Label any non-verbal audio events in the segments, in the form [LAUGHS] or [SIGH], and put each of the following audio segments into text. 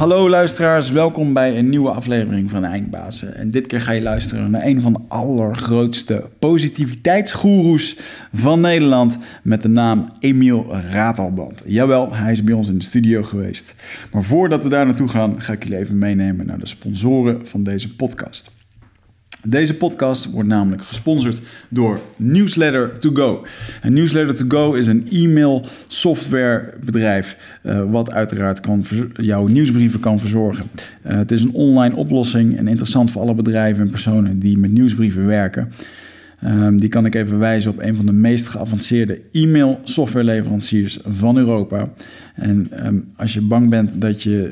Hallo luisteraars, welkom bij een nieuwe aflevering van Eindbazen. En dit keer ga je luisteren naar een van de allergrootste positiviteitsgoeroes van Nederland met de naam Emiel Ratelband. Jawel, hij is bij ons in de studio geweest. Maar voordat we daar naartoe gaan, ga ik jullie even meenemen naar de sponsoren van deze podcast. Deze podcast wordt namelijk gesponsord door Newsletter to Go. Newsletter to Go is een e-mail softwarebedrijf uh, wat uiteraard kan jouw nieuwsbrieven kan verzorgen. Uh, het is een online oplossing en interessant voor alle bedrijven en personen die met nieuwsbrieven werken. Um, die kan ik even wijzen op een van de meest geavanceerde e-mail softwareleveranciers van Europa. En um, als je bang bent dat je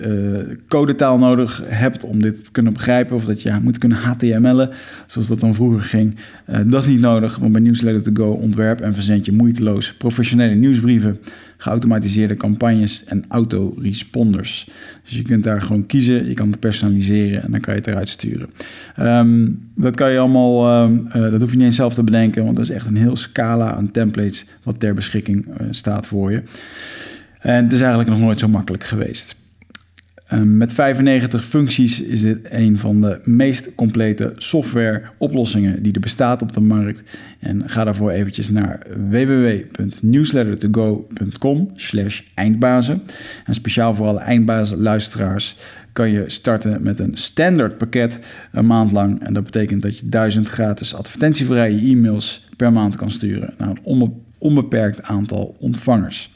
uh, codetaal nodig hebt om dit te kunnen begrijpen, of dat je ja, moet kunnen HTML'en, zoals dat dan vroeger ging, uh, dat is niet nodig, want bij Newsletter to Go ontwerp en verzend je moeiteloos professionele nieuwsbrieven geautomatiseerde campagnes en autoresponders. Dus je kunt daar gewoon kiezen, je kan het personaliseren en dan kan je het eruit sturen. Um, dat kan je allemaal, um, uh, dat hoef je niet eens zelf te bedenken, want dat is echt een heel scala aan templates wat ter beschikking uh, staat voor je. En het is eigenlijk nog nooit zo makkelijk geweest. Um, met 95 functies is dit een van de meest complete software-oplossingen die er bestaat op de markt. En ga daarvoor eventjes naar www.newslettertogo.com slash eindbazen. En speciaal voor alle eindbazen-luisteraars kan je starten met een standaard pakket een maand lang. En dat betekent dat je 1000 gratis advertentievrije e-mails per maand kan sturen naar een onbeperkt aantal ontvangers.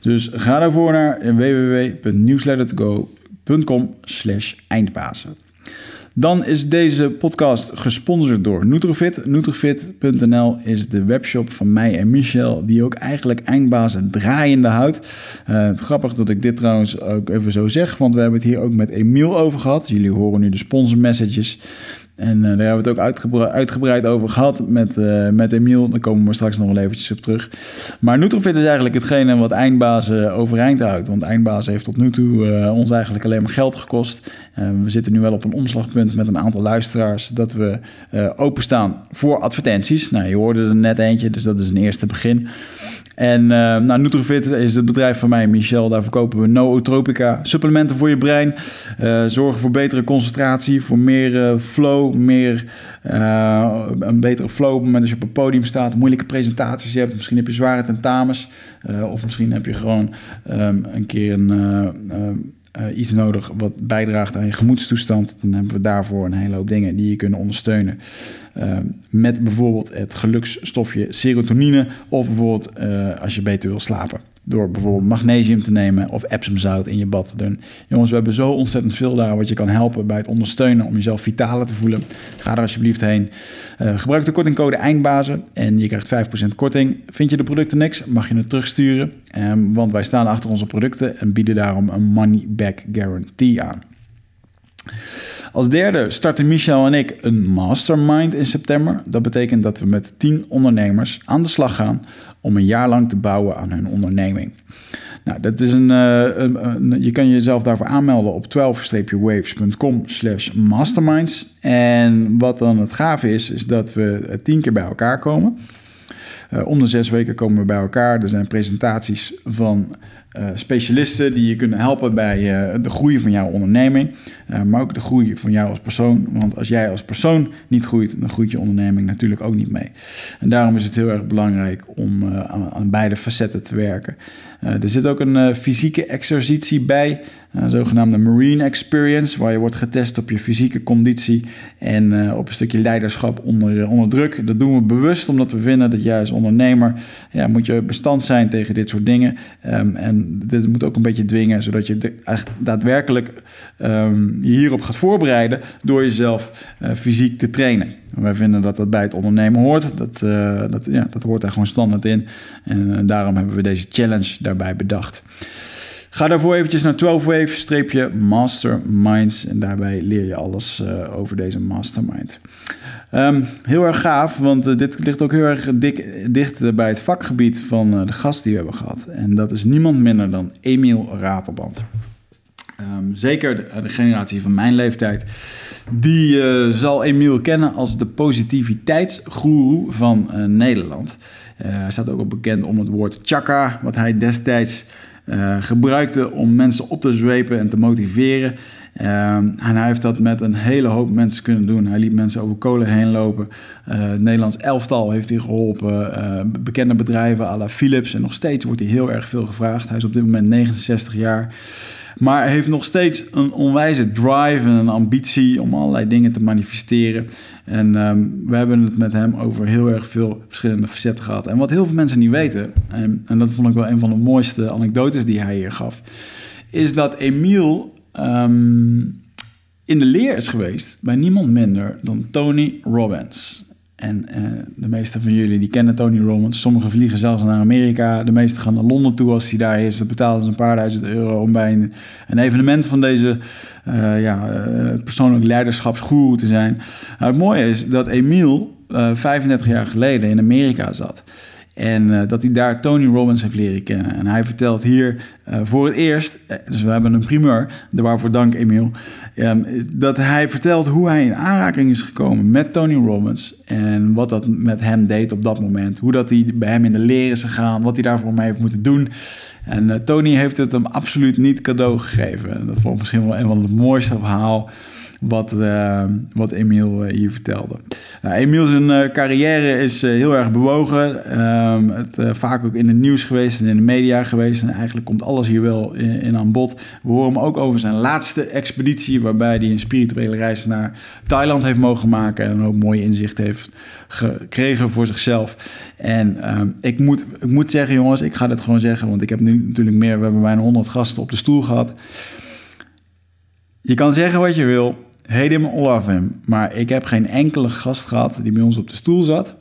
Dus ga daarvoor naar www.newslettertogo.com slash eindbazen. Dan is deze podcast gesponsord door Nutrofit. Nutrofit.nl is de webshop van mij en Michel, die ook eigenlijk eindbazen draaiende houdt. Uh, grappig dat ik dit trouwens ook even zo zeg, want we hebben het hier ook met Emiel over gehad. Jullie horen nu de sponsor messages. En uh, daar hebben we het ook uitgebreid, over gehad met, uh, met Emiel. Daar komen we straks nog wel eventjes op terug. Maar Nutrofit is eigenlijk hetgene wat Eindbazen overeind houdt. Want Eindbazen heeft tot nu toe uh, ons eigenlijk alleen maar geld gekost. we zitten nu wel op een omslagpunt met een aantal luisteraars... dat we openstaan voor advertenties. Nou, je hoorde er net eentje, dus dat is een eerste begin. En uh, nou, Nutrofit is het bedrijf van mij, Michel. Daar verkopen we nootropica, supplementen voor je brein. Uh, zorgen voor betere concentratie, voor meer uh, flow, meer, een betere flow op het moment dat je op een podium staat. Moeilijke presentaties hebt, misschien heb je zware tentamens. of misschien heb je gewoon um, een keer een uh, iets nodig wat bijdraagt aan je gemoedstoestand, dan hebben we daarvoor een hele hoop dingen die je kunnen ondersteunen. Uh, met bijvoorbeeld het geluksstofje serotonine, of bijvoorbeeld uh, als je beter wil slapen. Door bijvoorbeeld magnesium te nemen of epsomzout in je bad te doen. Jongens, we hebben zo ontzettend veel daar wat je kan helpen bij het ondersteunen om jezelf vitaler te voelen. Ga er alsjeblieft heen. Uh, gebruik de kortingcode EINDBAZEN en je krijgt 5% korting. Vind je de producten niks, mag je het terugsturen. Um, want wij staan achter onze producten en bieden daarom een money back guarantee aan. Als derde starten Michel en ik een mastermind in september. Dat betekent dat we met 10 ondernemers aan de slag gaan om een jaar lang te bouwen aan hun onderneming. Nou, dat is een, een, een je kan jezelf daarvoor aanmelden op 12-waves.com slash masterminds. En wat dan het gave is, is dat we tien keer bij elkaar komen. Uh, om de zes weken komen we bij elkaar. Er zijn presentaties van specialisten die je kunnen helpen bij uh, de groei van jouw onderneming, uh, maar ook de groei van jou als persoon. Want als jij als persoon niet groeit, dan groeit je onderneming natuurlijk ook niet mee. En daarom is het heel erg belangrijk om aan, beide facetten te werken. er zit ook een fysieke exercitie bij, een zogenaamde Marine Experience, waar je wordt getest op je fysieke conditie en op een stukje leiderschap onder, onder druk. Dat doen we bewust, omdat we vinden dat jij als ondernemer ja, moet je bestand zijn tegen dit soort dingen. Um, dit moet ook een beetje dwingen, zodat je de, daadwerkelijk je hierop gaat voorbereiden door jezelf uh, fysiek te trainen. Wij vinden dat dat bij het ondernemen hoort. Dat, uh, dat, ja, dat hoort daar gewoon standaard in. En uh, daarom hebben we deze challenge daarbij bedacht. Ga daarvoor eventjes naar 12wave-masterminds en daarbij leer je alles uh, over deze mastermind. Um, heel erg gaaf, want uh, dit ligt ook heel erg dik, dicht bij het vakgebied van uh, de gast die we hebben gehad. En dat is niemand minder dan Emiel Ratelband. Um, zeker de, de, generatie van mijn leeftijd, die zal Emiel kennen als de positiviteitsgoeroe van Nederland. hij staat ook al bekend om het woord chakra, wat hij destijds gebruikte om mensen op te zwepen en te motiveren. en hij heeft dat met een hele hoop mensen kunnen doen. Hij liet mensen over kolen heen lopen. het Nederlands elftal heeft hij geholpen. bekende bedrijven à la Philips. En nog steeds wordt hij heel erg veel gevraagd. Hij is op dit moment 69 jaar. Maar heeft nog steeds een onwijze drive en een ambitie om allerlei dingen te manifesteren. En ehm, we hebben het met hem over heel erg veel verschillende facetten gehad. En wat heel veel mensen niet weten, en, en dat vond ik wel een van de mooiste anekdotes die hij hier gaf, is dat Emiel ehm, in de leer is geweest bij niemand minder dan Tony Robbins. En uh, de meeste van jullie die kennen Tony Robbins. Sommigen vliegen zelfs naar Amerika. De meeste gaan naar Londen toe als hij daar is. Dat betalen ze een paar duizend euro om bij een, evenement van deze uh, ja, uh, persoonlijk leiderschapsgoeroe te zijn. Nou, het mooie is dat Emiel 35 jaar geleden in Amerika zat. En uh, dat hij daar Tony Robbins heeft leren kennen. En hij vertelt hier uh, voor het eerst, eh, dus we hebben een primeur, waarvoor dank Emiel, um, dat hij vertelt hoe hij in aanraking is gekomen met Tony Robbins. En wat dat met hem deed op dat moment. Hoe dat hij bij hem in de leer is gegaan, wat hij daarvoor mee heeft moeten doen. En Tony heeft het hem absoluut niet cadeau gegeven. En dat vond ik misschien wel een van de mooiste verhaal wat, uh, wat Emiel uh, hier vertelde. Nou, Emiel zijn uh, carrière is heel erg bewogen. Um, het, vaak ook in het nieuws geweest en in de media geweest. En eigenlijk komt alles hier wel in, aan bod. We horen hem ook over zijn laatste expeditie... waarbij hij een spirituele reis naar Thailand heeft mogen maken... en ook mooi inzicht heeft gekregen voor zichzelf. En um, ik, moet, ik moet zeggen, jongens, ik ga dit gewoon zeggen... want ik heb nu natuurlijk meer... we hebben bijna 100 gasten op de stoel gehad... Je kan zeggen wat je wil, love him. Maar ik heb geen enkele gast gehad die bij ons op de stoel zat.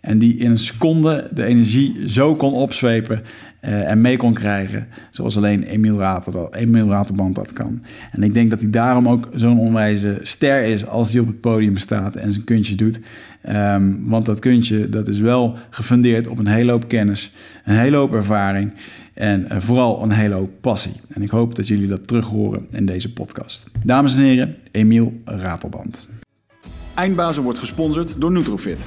En die in een seconde de energie zo kon opzwepen uh, en mee kon krijgen. Zoals alleen Emiel, Rater, Emiel Raterband dat kan. En ik denk dat hij daarom ook zo'n onwijze ster is als hij op het podium staat en zijn kunstje doet. Um, want dat kunstje dat is wel gefundeerd op een hele hoop kennis, een hele hoop ervaring. En uh, vooral een hele hoop passie. En ik hoop dat jullie dat terug horen in deze podcast. Dames en heren, Emiel Ratelband. Eindbazen wordt gesponsord door Nutrofit.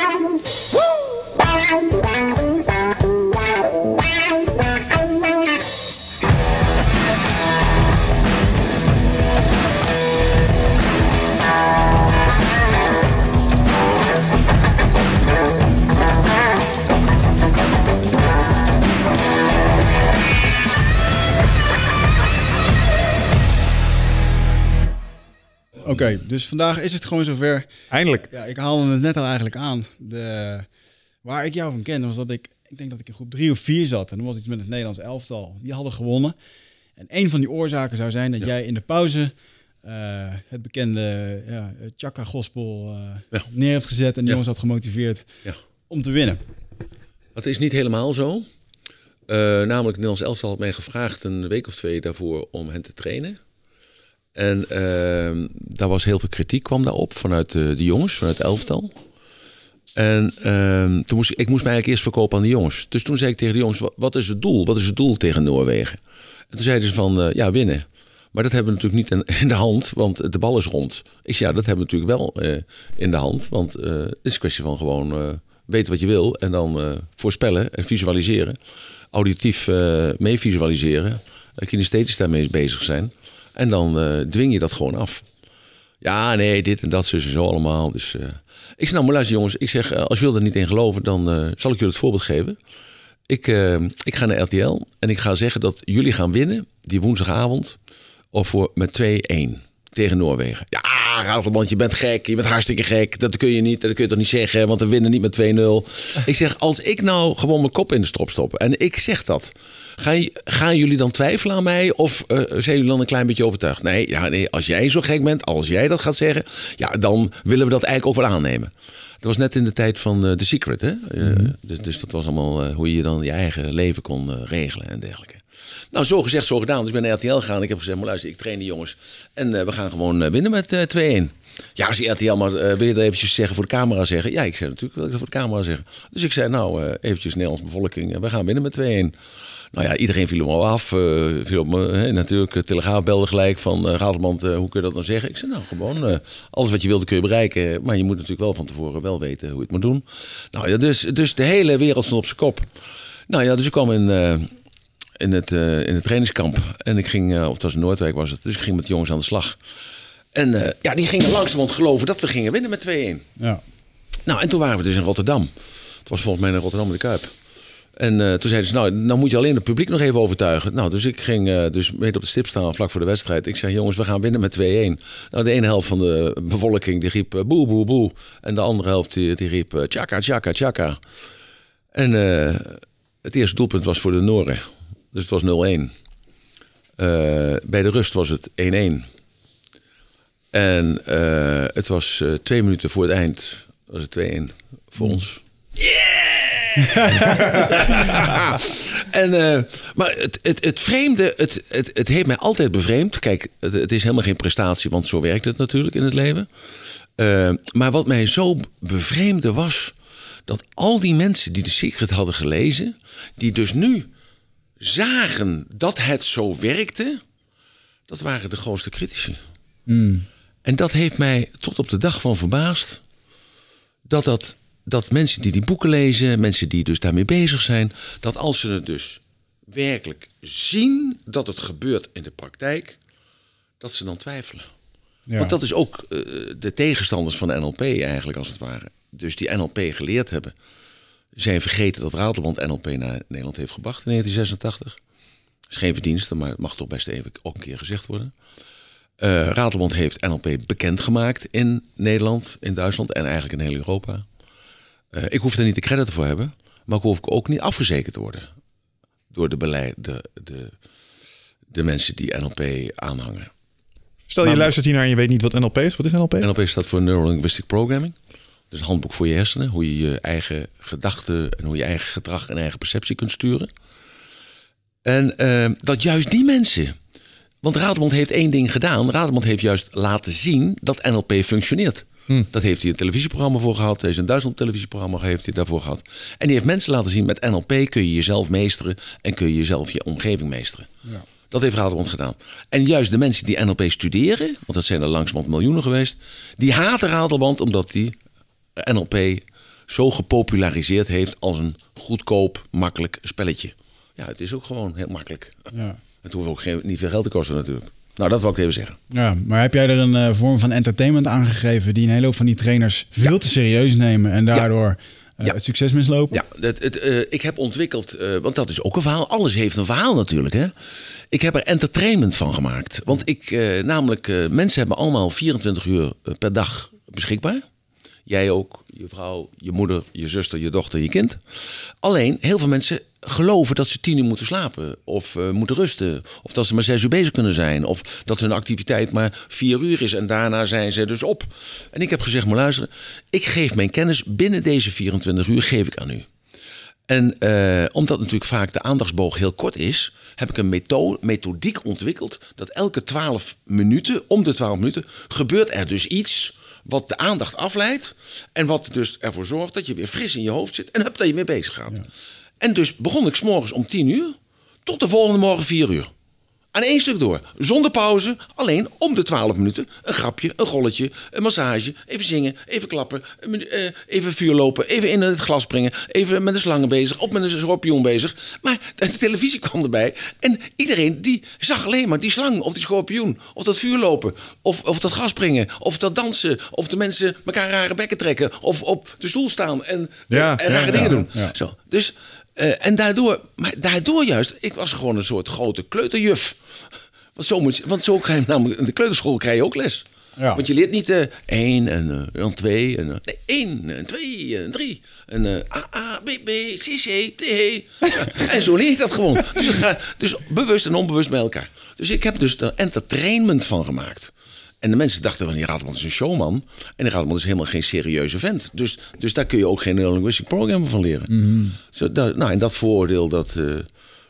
Oké, dus vandaag is het gewoon zover. Eindelijk. Ja, ik haalde het net al eigenlijk aan. De, waar ik jou van kende was dat ik, ik denk dat ik in groep drie of vier zat. En dan was iets met het Nederlands elftal. Die hadden gewonnen. En een van die oorzaken zou zijn dat jij in de pauze uh, het bekende ja, Chaka Gospel uh, ja. neer hebt gezet. En die jongens had gemotiveerd om te winnen. Dat is niet helemaal zo. Uh, namelijk, het Nederlands elftal had mij gevraagd een week of twee daarvoor om hen te trainen. En uh, daar was heel veel kritiek kwam daarop vanuit de, jongens, vanuit het elftal. En uh, toen moest, ik moest mij eigenlijk eerst verkopen aan de jongens. Dus toen zei ik tegen de jongens, wat, is het doel? Wat is het doel tegen Noorwegen? En toen zeiden ze van, uh, ja, winnen. Maar dat hebben we natuurlijk niet in, de hand, want de bal is rond. Ik zei, ja, dat hebben we natuurlijk wel uh, in de hand. Want uh, het is een kwestie van gewoon weten wat je wil en dan voorspellen en visualiseren. Auditief mee visualiseren. Kinesthetisch daarmee bezig zijn. En dan uh, dwing je dat gewoon af. Ja, nee, dit en dat, en zo allemaal. Dus uh, ik zeg, nou, maar luister jongens. Ik zeg, uh, als jullie er niet in geloven, dan zal ik jullie het voorbeeld geven. Ik, ik ga naar RTL en ik ga zeggen dat jullie gaan winnen die woensdagavond. Of voor met 2-1 tegen Noorwegen. Ja, Ratelband, je bent gek, je bent hartstikke gek. Dat kun je niet, dat kun je toch niet zeggen, want we winnen niet met 2-0. ik zeg, als ik nou gewoon mijn kop in de strop stop en ik zeg dat... Gaan, gaan jullie dan twijfelen aan mij of uh, zijn jullie dan een klein beetje overtuigd? Nee, ja, nee, als jij zo gek bent, als jij dat gaat zeggen... ja, dan willen we dat eigenlijk ook wel aannemen. Het was net in de tijd van uh, The Secret, hè? Uh, dus, dus, dat was allemaal hoe je dan je eigen leven kon regelen en dergelijke. Nou, zo gezegd, zo gedaan. Dus ik ben naar RTL gegaan. Ik heb gezegd, maar luister, ik train die jongens. En eh, we gaan gewoon eh, winnen met eh 2-1. Ja, als RTL, maar eh, wil je dat eventjes zeggen voor de camera zeggen? Ja, ik zei natuurlijk wil ik dat voor de camera zeggen. Dus ik zei, nou, eh, eventjes Nederlandse bevolking. eh, we gaan winnen met 2-1. Nou ja, iedereen viel al af. eh, viel op me, natuurlijk, Telegraaf belde gelijk van... eh eh, hoe kun je dat nou zeggen? Ik zei, nou, gewoon, eh, alles wat je wilde kun je bereiken. Maar je moet natuurlijk wel van tevoren wel weten hoe je het moet doen. Nou ja, dus, dus de hele wereld stond op zijn kop. Nou ja, dus ik kwam in, eh, in, het, eh, in het trainingskamp. En ik ging, eh, of het was in Noordwijk was het. Dus ik ging met de jongens aan de slag. En eh, ja, die gingen langzamerhand geloven dat we gingen winnen met 2-1. Ja. Nou, en toen waren we dus in Rotterdam. Het was volgens mij in Rotterdam in de Kuip. En toen zeiden ze, nou, nou moet je alleen het publiek nog even overtuigen. Nou, dus ik ging dus mee op de stip staan vlak voor de wedstrijd. Ik zei, jongens, we gaan winnen met 2-1. Nou, de ene helft van de bevolking die riep boe, boe, boe. En de andere helft die, die riep tjaka, tjaka, tjaka. En het eerste doelpunt was voor de Noren. Dus het was 0-1. Eh, bij de rust was het 1-1. En eh, het was eh, twee minuten voor het eind. Was het 2-1 voor ons. [LAUGHS] en, eh, maar het, het, het vreemde, het, het, het heeft mij altijd bevreemd. Kijk, het, het is helemaal geen prestatie, want zo werkt het natuurlijk in het leven. Maar wat mij zo bevreemde was dat al die mensen die de Secret hadden gelezen, die dus nu zagen dat het zo werkte, dat waren de grootste critici. En dat heeft mij tot op de dag van verbaasd. Dat, dat, dat mensen die die boeken lezen, mensen die dus daarmee bezig zijn, dat als ze het dus werkelijk zien dat het gebeurt in de praktijk, dat ze dan twijfelen. Ja. Want dat is ook eh, de tegenstanders van de NLP eigenlijk als het ware. Dus die NLP geleerd hebben, zijn vergeten dat Ratelband NLP naar Nederland heeft gebracht in 1986. is geen verdienste, maar het mag toch best even ook een keer gezegd worden. Eh Ratelband heeft NLP bekendgemaakt in Nederland, in Duitsland en eigenlijk in heel Europa. Eh, ik hoef er niet de credit voor hebben, maar ik hoef ook niet afgezekerd te worden door de, beleid, de, de, de mensen die NLP aanhangen. Stel je Maar- luistert hier naar en je weet niet wat NLP is. Wat is NLP? NLP staat voor Neuro Linguistic Programming. Dus een handboek voor je hersenen. Hoe je je eigen gedachten en hoe je eigen gedrag en eigen perceptie kunt sturen. En eh, dat juist die mensen. Want Radelband heeft één ding gedaan. Radelband heeft juist laten zien dat NLP functioneert. Dat heeft hij een televisieprogramma voor gehad. Deze een Duitsland televisieprogramma heeft hij daarvoor gehad. En die heeft mensen laten zien met NLP kun je jezelf meesteren en kun je jezelf je omgeving meesteren. Dat heeft Radelband gedaan. En juist de mensen die NLP studeren, want dat zijn er langzamerhand miljoenen geweest, die haten Radelband omdat die NLP zo gepopulariseerd heeft als een goedkoop, makkelijk spelletje. Ja, het is ook gewoon heel makkelijk. Ja. Het hoeft ook geen, niet veel geld te kosten natuurlijk. Nou, dat wil ik even zeggen. Ja, maar heb jij er een eh, vorm van entertainment aangegeven die een hele hoop van die trainers veel te serieus nemen en daardoor eh, het succes mislopen? Ja, het, het, eh, ik heb ontwikkeld, want dat is ook een verhaal. Alles heeft een verhaal natuurlijk. Hè? Ik heb er entertainment van gemaakt. Want ik, namelijk, mensen hebben allemaal 24 uur per dag beschikbaar. Jij ook, je vrouw, je moeder, je zuster, je dochter, je kind. Alleen, heel veel mensen geloven dat ze tien uur moeten slapen. Of eh, moeten rusten. Of dat ze maar zes uur bezig kunnen zijn. Of dat hun activiteit maar vier uur is. En daarna zijn ze dus op. En ik heb gezegd, maar luisteren. Ik geef mijn kennis binnen deze 24 uur geef ik aan u. En eh, omdat natuurlijk vaak de aandachtsboog heel kort is, heb ik een metho- methodiek ontwikkeld dat elke 12 minuten, om de 12 minuten, gebeurt er dus iets wat de aandacht afleidt en wat dus ervoor zorgt dat je weer fris in je hoofd zit en hup, dat je weer bezig gaat. En dus begon ik s'morgens om 10 uur tot de volgende morgen 4 uur. Aan één stuk door. Zonder pauze. Alleen om de 12 minuten. Een grapje, een golletje, een massage. Even zingen, even klappen. een eh, even vuur lopen. Even in het glas springen. Even met de slangen bezig. Of met een schorpioen bezig. Maar de televisie [LAUGHS] kwam erbij. En iedereen die zag alleen maar die slang. Of die schorpioen. Of dat vuur lopen. Of, of dat gras springen. Of dat dansen. Of de mensen elkaar rare bekken trekken. Of op de stoel staan en, Ja, en rare ja, dingen ja, doen. Zo, dus, eh, en daardoor, maar daardoor juist, ik was gewoon een soort grote kleuterjuf. [LAUGHS] Want zo, moet je, want zo krijg je namelijk, in de kleuterschool krijg je ook les. Ja. Want je leert niet eh één en dan twee en eh, nee, één en twee en drie en A, A, B, B, C, C, T. Ja, en zo leer je dat gewoon. Dus, gaat, dus bewust en onbewust bij elkaar. Dus ik heb dus er entertainment van gemaakt. En de mensen dachten van die Raadman is een showman. En die Raadman is helemaal geen serieuze vent. Dus, dus daar kun je ook geen linguistic programma van leren. Zo, dat, nou, en dat vooroordeel, dat, eh,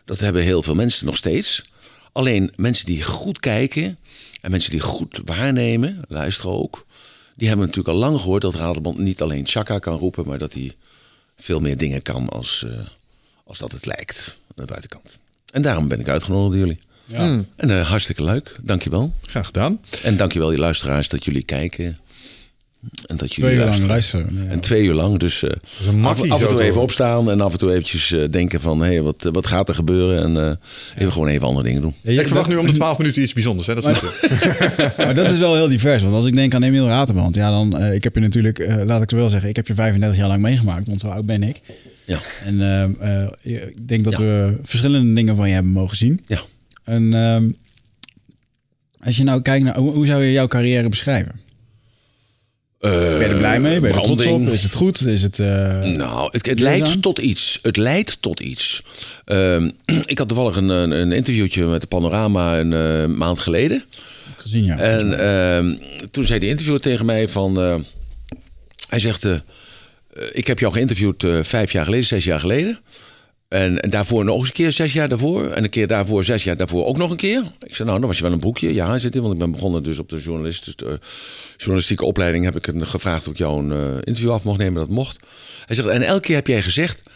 Dat hebben heel veel mensen nog steeds. Alleen mensen die goed kijken en mensen die goed waarnemen, luisteren ook, die hebben natuurlijk al lang gehoord dat Ratelband niet alleen Chaka kan roepen, maar dat hij veel meer dingen kan als, eh, als dat het lijkt aan de buitenkant. En daarom ben ik uitgenodigd door jullie. Ja. En eh, hartstikke leuk, dankjewel. Graag gedaan. En dankjewel die luisteraars dat jullie kijken. En dat jullie Twee uur lang luisteren. luisteren. Ja. En twee uur lang, dus eh, af, en toe even opstaan en af en toe eventjes eh, denken van... hé, hey, wat, wat gaat er gebeuren? En eh, even gewoon even andere dingen doen. Ja, je- Ik verwacht dat- nu om de 12 minuten iets bijzonders. Hè? Dat je. [LAUGHS] Maar dat is wel heel divers. Want als ik denk aan Emiel Raterband, ja, dan eh, ik heb je natuurlijk, eh, laat ik het wel zeggen, ik heb je 35 jaar lang meegemaakt, want zo oud ben ik. Ja, En eh, eh, ik denk dat Ja. we verschillende dingen van je hebben mogen zien. ja. En ehm, als je nou kijkt naar hoe, hoe zou je jouw carrière beschrijven? Ben je er blij mee? Ben je er trots op? Is het goed? Is het? eh, Nou, het, het dan? leidt tot iets. Het leidt tot iets. Ehm, [CLEARS THROAT] ik had toevallig een, een, een interviewtje met de Panorama een eh, maand geleden. gezien ja. En ehm, toen zei de interviewer tegen mij van... eh, hij zegt, eh, eh, ik heb jou geïnterviewd eh, vijf jaar geleden, zes jaar geleden. En, en daarvoor nog eens een keer zes jaar daarvoor. En een keer daarvoor, zes jaar daarvoor ook nog een keer. Ik zei, nou, dan was je wel een broekje. Ja, zit in, want ik ben begonnen dus op de journalist, dus de, journalistieke opleiding. Heb ik hem gevraagd of ik jou een eh, interview af mocht nemen. Dat mocht. Hij zegt, en elke keer heb jij gezegd...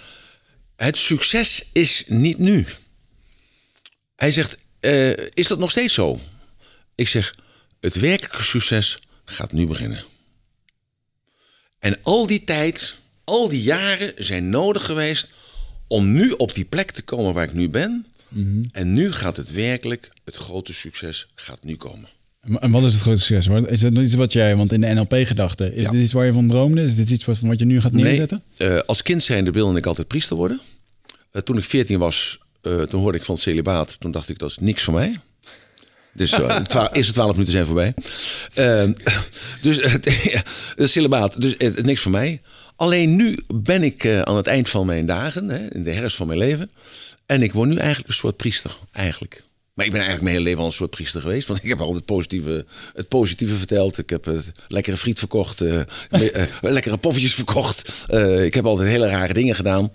Het succes is niet nu. Hij zegt, eh, is dat nog steeds zo? Ik zeg, het werkelijke succes gaat nu beginnen. En al die tijd, al die jaren zijn nodig geweest om nu op die plek te komen waar ik nu ben. En nu gaat het werkelijk, het grote succes gaat nu komen. En wat is het grote succes? Is dat iets wat jij, want in de NLP-gedachte, is Ja. dit iets waar je van droomde? Is dit iets wat, wat je nu gaat neerzetten? eh, als kind zijnde wilde ik altijd priester worden. Eh, toen ik 14 was, eh, toen hoorde ik van het celibaat. Toen dacht ik, dat is niks voor mij. Dus uh, [LAUGHS] twa- eerste twaalf minuten zijn voorbij. [LAUGHS] Dus [LAUGHS] het celibaat, dus eh, niks voor mij. Alleen nu ben ik eh, aan het eind van mijn dagen, hè, in de herfst van mijn leven. En ik word nu eigenlijk een soort priester, eigenlijk. Maar ik ben eigenlijk mijn hele leven al een soort priester geweest. Want ik heb altijd positieve, het positieve verteld. Ik heb het lekkere friet verkocht. eh, [LAUGHS] eh, lekkere poffertjes verkocht. Eh, ik heb altijd hele rare dingen gedaan.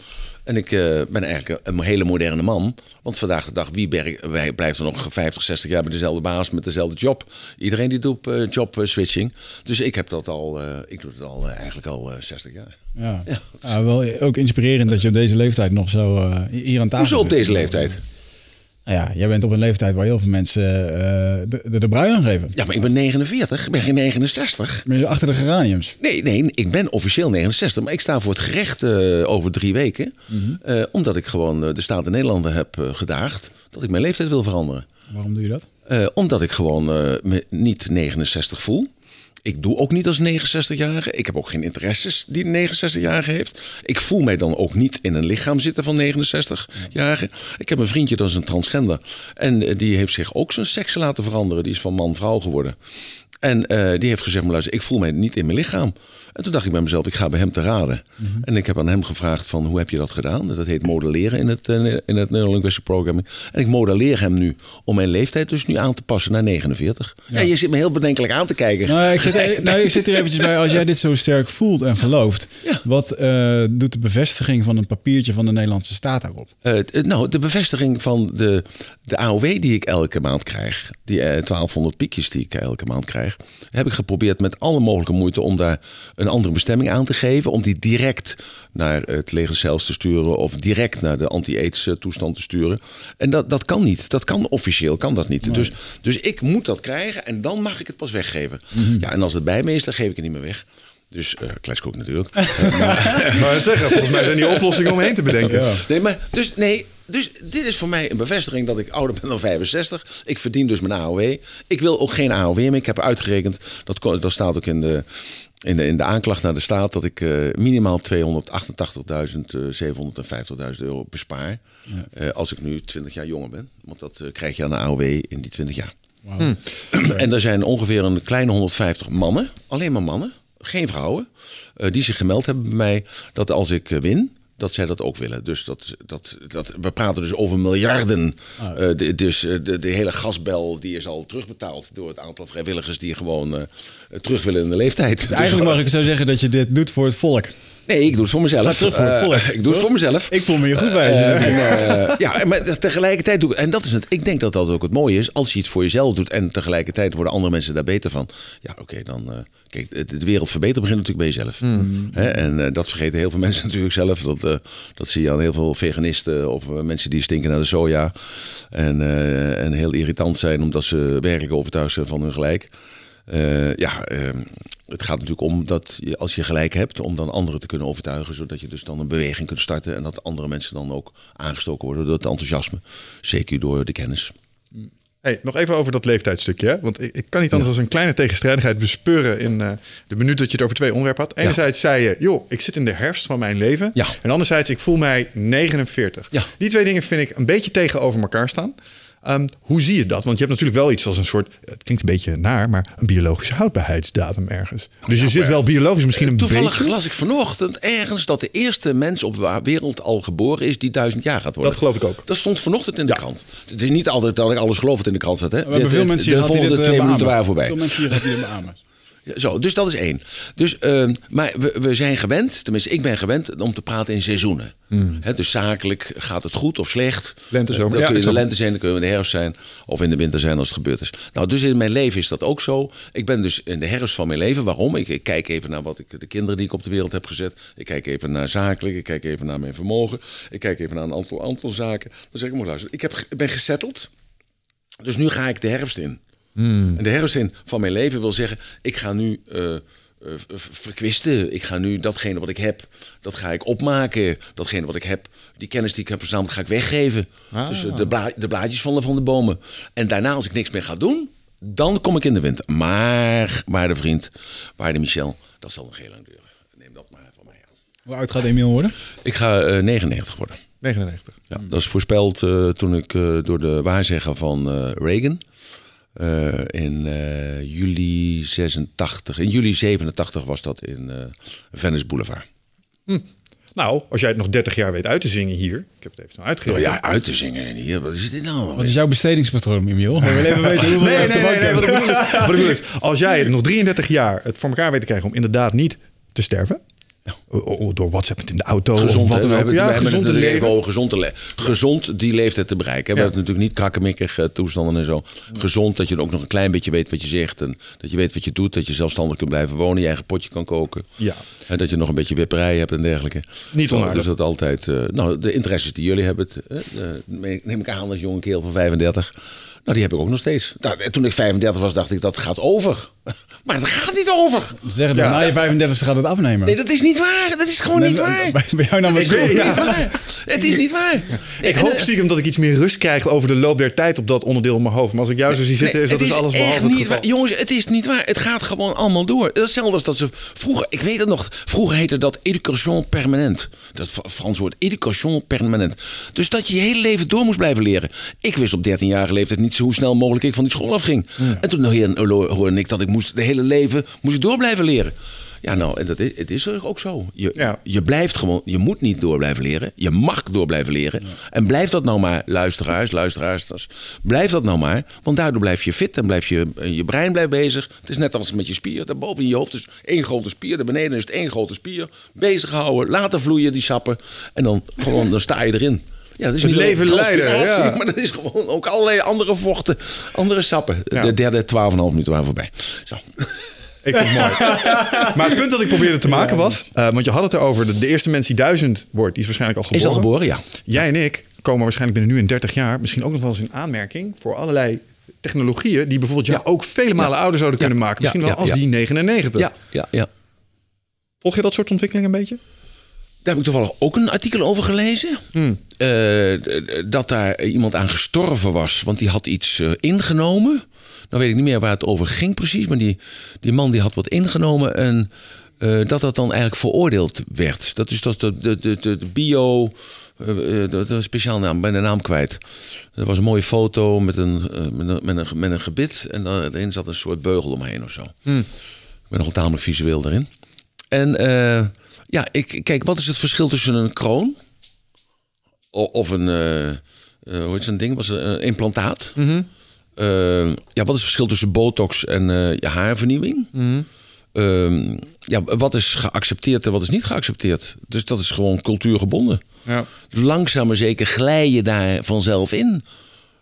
En ik eh, ben eigenlijk een, hele moderne man. Want vandaag de dag, wie berg, wij blijft er nog 50, 60 jaar bij dezelfde baas met dezelfde job. Iedereen die doet eh, job eh, switching. Dus ik heb dat al, ik doe het al eigenlijk al eh, 60 jaar. Ja. Ja, wel ook inspirerend dat je op deze leeftijd nog zo hier aan tafel Hoezo op deze leeftijd? Nou ja, jij bent op een leeftijd waar heel veel mensen eh, de, de, de brui aan geven. Ja, maar ik ben 49, ik ben geen 69. Ben je achter de geraniums? Nee, nee, ik ben officieel 69, maar ik sta voor het gerecht eh, over drie weken. Eh, omdat ik gewoon de Staten Nederlanden heb gedaagd dat ik mijn leeftijd wil veranderen. Waarom doe je dat? Omdat ik gewoon me niet 69 voel. Ik doe ook niet als 69-jarige. Ik heb ook geen interesses die een 69-jarige heeft. Ik voel mij dan ook niet in een lichaam zitten van 69-jarige. Ik heb een vriendje, dat is een transgender. En eh, die heeft zich ook zijn seks laten veranderen. Die is van man-vrouw geworden. En eh, die heeft gezegd, maar luister, ik voel mij niet in mijn lichaam. En toen dacht ik bij mezelf, ik ga bij hem te raden. En ik heb aan hem gevraagd van, hoe heb je dat gedaan? Dat heet modelleren in het, uh, in het Neurolinguistic Programming. En ik modelleer hem nu om mijn leeftijd dus nu aan te passen naar 49. Ja, je zit me heel bedenkelijk aan te kijken. Nou, ik zit, er- [LAUGHS] nou, ik zit hier eventjes bij. Als jij dit zo sterk voelt en gelooft, Ja. wat eh, doet de bevestiging van een papiertje van de Nederlandse staat daarop? Eh, nou, de bevestiging van de, de AOW die ik elke maand krijg, die eh, 1200 piekjes die ik elke maand krijg, heb ik geprobeerd met alle mogelijke moeite om daar een andere bestemming aan te geven. Om die direct naar het leger zelfs te sturen of direct naar de anti-AIDS eh, toestand te sturen. En dat, dat kan niet. Dat kan officieel, kan dat niet. Dus, dus ik moet dat krijgen en dan mag ik het pas weggeven. Ja, en als het bij me is, dan geef ik het niet meer weg. Dus uh, natuurlijk. [LAUGHS] Maar het zeggen, volgens mij zijn die oplossingen omheen te bedenken. Nee, maar dus nee. Dus dit is voor mij een bevestiging dat ik ouder ben dan 65. Ik verdien dus mijn AOW. Ik wil ook geen AOW meer. Ik heb uitgerekend, dat, dat staat ook in de, in, de, in de aanklacht naar de staat, dat ik eh, minimaal 288.750.000 euro bespaar. eh, als ik nu 20 jaar jonger ben. Want dat eh, krijg je aan de AOW in die 20 jaar. En er zijn ongeveer een kleine 150 mannen, alleen maar mannen, geen vrouwen, eh, die zich gemeld hebben bij mij dat als ik eh, win, dat zij dat ook willen. Dus dat, dat, dat, we praten dus over miljarden. Eh, de, dus eh, de, de hele gasbel die is al terugbetaald door het aantal vrijwilligers die gewoon eh, terug willen in de leeftijd. Dus Eigenlijk mag ik zo zeggen dat je dit doet voor het volk. Nee, ik doe het voor mezelf. Voor het Eh, volk, ik doe het voor mezelf. Ik voel me hier goed bij. Eh, en, eh, ja, maar tegelijkertijd doe ik... En dat is het. Ik denk dat dat ook het mooie is. Als je iets voor jezelf doet en tegelijkertijd worden andere mensen daar beter van. Ja, oké, dan... eh, kijk, de, wereld verbeteren begint natuurlijk bij jezelf. Hè? En eh, dat vergeten heel veel [LAUGHS] mensen natuurlijk zelf. Dat, eh, dat zie je aan heel veel veganisten of eh, mensen die stinken naar de soja. En, eh, en heel irritant zijn omdat ze werkelijk overtuigd zijn van hun gelijk. Eh, ja, eh, het gaat natuurlijk om dat je, als je gelijk hebt, om dan anderen te kunnen overtuigen, zodat je dus dan een beweging kunt starten en dat andere mensen dan ook aangestoken worden door het enthousiasme, zeker door de kennis. Hey, nog even over dat leeftijdstukje. Hè? Want ik, ik kan niet anders dan een kleine tegenstrijdigheid bespeuren in eh, de minuut dat je het over twee onderwerpen had. Enerzijds zei je, joh, ik zit in de herfst van mijn leven. Ja. En anderzijds, ik voel mij 49. Ja. Die twee dingen vind ik een beetje tegenover elkaar staan. Ehm, hoe zie je dat? Want je hebt natuurlijk wel iets als een soort, het klinkt een beetje naar, maar een biologische houdbaarheidsdatum ergens. Dus je zit wel biologisch misschien een Toevallig beetje. las ik vanochtend ergens dat de eerste mens op de wereld al geboren is die duizend jaar gaat worden. Dat geloof ik ook. Dat stond vanochtend in de krant. Het is niet altijd dat ik alles geloof wat in de krant staat. Hè? We hebben veel mensen de volgende dit eh, twee minuten waren voorbij. Veel mensen hier dit beamen. Ja, Zo, dus dat is één. Dus, ehm, maar we, we zijn gewend, tenminste ik ben gewend, om te praten in seizoenen. Hè, dus zakelijk gaat het goed of slecht. Lente, zomer. Dan Ja, kun je in de lente zijn, dan kun je in de herfst zijn. Of in de winter zijn als het gebeurd is. Nou, dus in mijn leven is dat ook zo. Ik ben dus in de herfst van mijn leven. Waarom? Ik, ik kijk even naar wat ik, de kinderen die ik op de wereld heb gezet. Ik kijk even naar zakelijk. Ik kijk even naar mijn vermogen. Ik kijk even naar een aantal, aantal zaken. Dan zeg ik, moet luisteren. Ik, heb, ik ben gesetteld. Dus nu ga ik de herfst in. En de herfstzin van mijn leven wil zeggen, ik ga nu eh, eh, verkwisten. Ik ga nu datgene wat ik heb, dat ga ik opmaken. Datgene wat ik heb, die kennis die ik heb verzameld, ga ik weggeven. Dus eh, de, bla- de blaadjes vallen van de bomen. En daarna, als ik niks meer ga doen, dan kom ik in de winter. Maar, waarde vriend, waarde Michel, dat zal nog heel lang duren. Neem dat maar van mij aan. Hoe oud gaat Emiel worden? Ik ga eh, 99 worden. 99. Ja, dat is voorspeld eh, toen ik eh, door de waarzegger van eh, Reagan eh, in eh, juli 86. In juli 87 was dat in eh Venice Boulevard. Nou, als jij het nog 30 jaar weet uit te zingen hier. Ik heb het even zo Oh uitgerekend. ja, uit te zingen en hier. Wat is dit nou? Wat is jouw bestedingspatroon, Emiel? [LAUGHS] We even weten hoeveel Nee, nee, nee, wat ik hebt. bedoel is, wat ik bedoel is, als jij het nog 33 jaar het voor elkaar weet te krijgen om inderdaad niet te sterven, door WhatsApp het in de auto Gezond, of wat dan ook, ja, gezond te leven. over gezond, te gezond die leeftijd te bereiken. We Ja. hebben natuurlijk niet krakkemikkige toestanden en zo. Gezond, dat je ook nog een klein beetje weet wat je zegt. En dat je weet wat je doet. Dat je zelfstandig kunt blijven wonen. Je eigen potje kan koken. Ja. En dat je nog een beetje wipperij hebt en dergelijke. Niet onaardig. Dus dat altijd... eh, nou, de interesses die jullie hebben, eh, eh, neem ik aan als jonge kerel van 35... Nou, die heb ik ook nog steeds. Nou, toen ik 35 was, dacht ik, dat gaat over. [LAUGHS] Maar het gaat niet over. Zeg het, Ja. na je 35 gaat het afnemen. Nee, dat is niet waar. Dat is gewoon Nee, niet waar. Bij, bij jou nou ja. Het is niet waar. Het is niet waar. Ik En, hoop eh, stiekem dat ik iets meer rust krijg over de loop der tijd op dat onderdeel in mijn hoofd. Maar als ik jou zo zie zitten, Nee, is dat dus alles behalve echt het geval. waar. Jongens, het is niet waar. Het gaat gewoon allemaal door. Dat is hetzelfde als dat ze vroeger, ik weet het nog, vroeger heette dat education permanent. Dat Frans woord, education permanent. Dus dat je je hele leven door moest blijven leren. Ik wist op 13-jarige leeftijd niet zo hoe snel mogelijk ik van die school afging. En toen hoorde ik dat ik moest de hele leven moest ik door blijven leren. Ja, nou, en dat is, het is ook zo. Je, Ja. je blijft gewoon, je moet niet door blijven leren. Je mag door blijven leren. En blijf dat nou maar, luisteraars, luisteraars. Blijf dat nou maar. Want daardoor blijf je fit en blijf je, je brein blijft bezig. Het is net als met je spier. Daarboven in je hoofd is één grote spier. Daar beneden is het één grote spier. Bezig houden, laten vloeien die sappen. En dan, gewoon, dan sta je erin. Ja, dat is Het niet alleen leven leiden, ja. Maar dat is gewoon ook allerlei andere vochten, andere sappen. Ja. De derde 12,5 minuten waren voorbij. Zo. Ik vind het mooi. [LAUGHS] Maar het punt dat ik probeerde te maken was, eh, want je had het erover, de, de eerste mens die duizend wordt, die is waarschijnlijk al Is geboren. al geboren, ja. Jij en ik komen waarschijnlijk binnen nu in 30 jaar misschien ook nog wel eens in aanmerking voor allerlei technologieën die bijvoorbeeld jou ook vele malen ouder zouden Ja. kunnen maken. Misschien Ja, wel ja, als ja. die 99. Ja, ja, ja. Volg je dat soort ontwikkelingen een beetje? Daar heb ik toevallig ook een artikel over gelezen. Eh, d- dat daar iemand aan gestorven was, want die had iets eh, ingenomen. Nou weet ik niet meer waar het over ging precies, maar die, die man die had wat ingenomen en eh, dat dat dan eigenlijk veroordeeld werd. Dat is, dat is de, de, de, de, bio... eh, eh, de, speciaal naam, ben de naam kwijt. Er was een mooie foto met een, eh, met een, met een, met een gebit en daarin zat een soort beugel omheen of zo. Ik ben nogal tamelijk visueel daarin. En eh, ja, ik, kijk, wat is het verschil tussen een kroon of een, eh, eh, hoe heet zo'n ding, was het een implantaat? Eh, ja, wat is het verschil tussen botox en eh, je haarvernieuwing? ehm, ja, wat is geaccepteerd en wat is niet geaccepteerd. Dus dat is gewoon cultuurgebonden. Ja. Langzaam maar zeker glij je daar vanzelf in.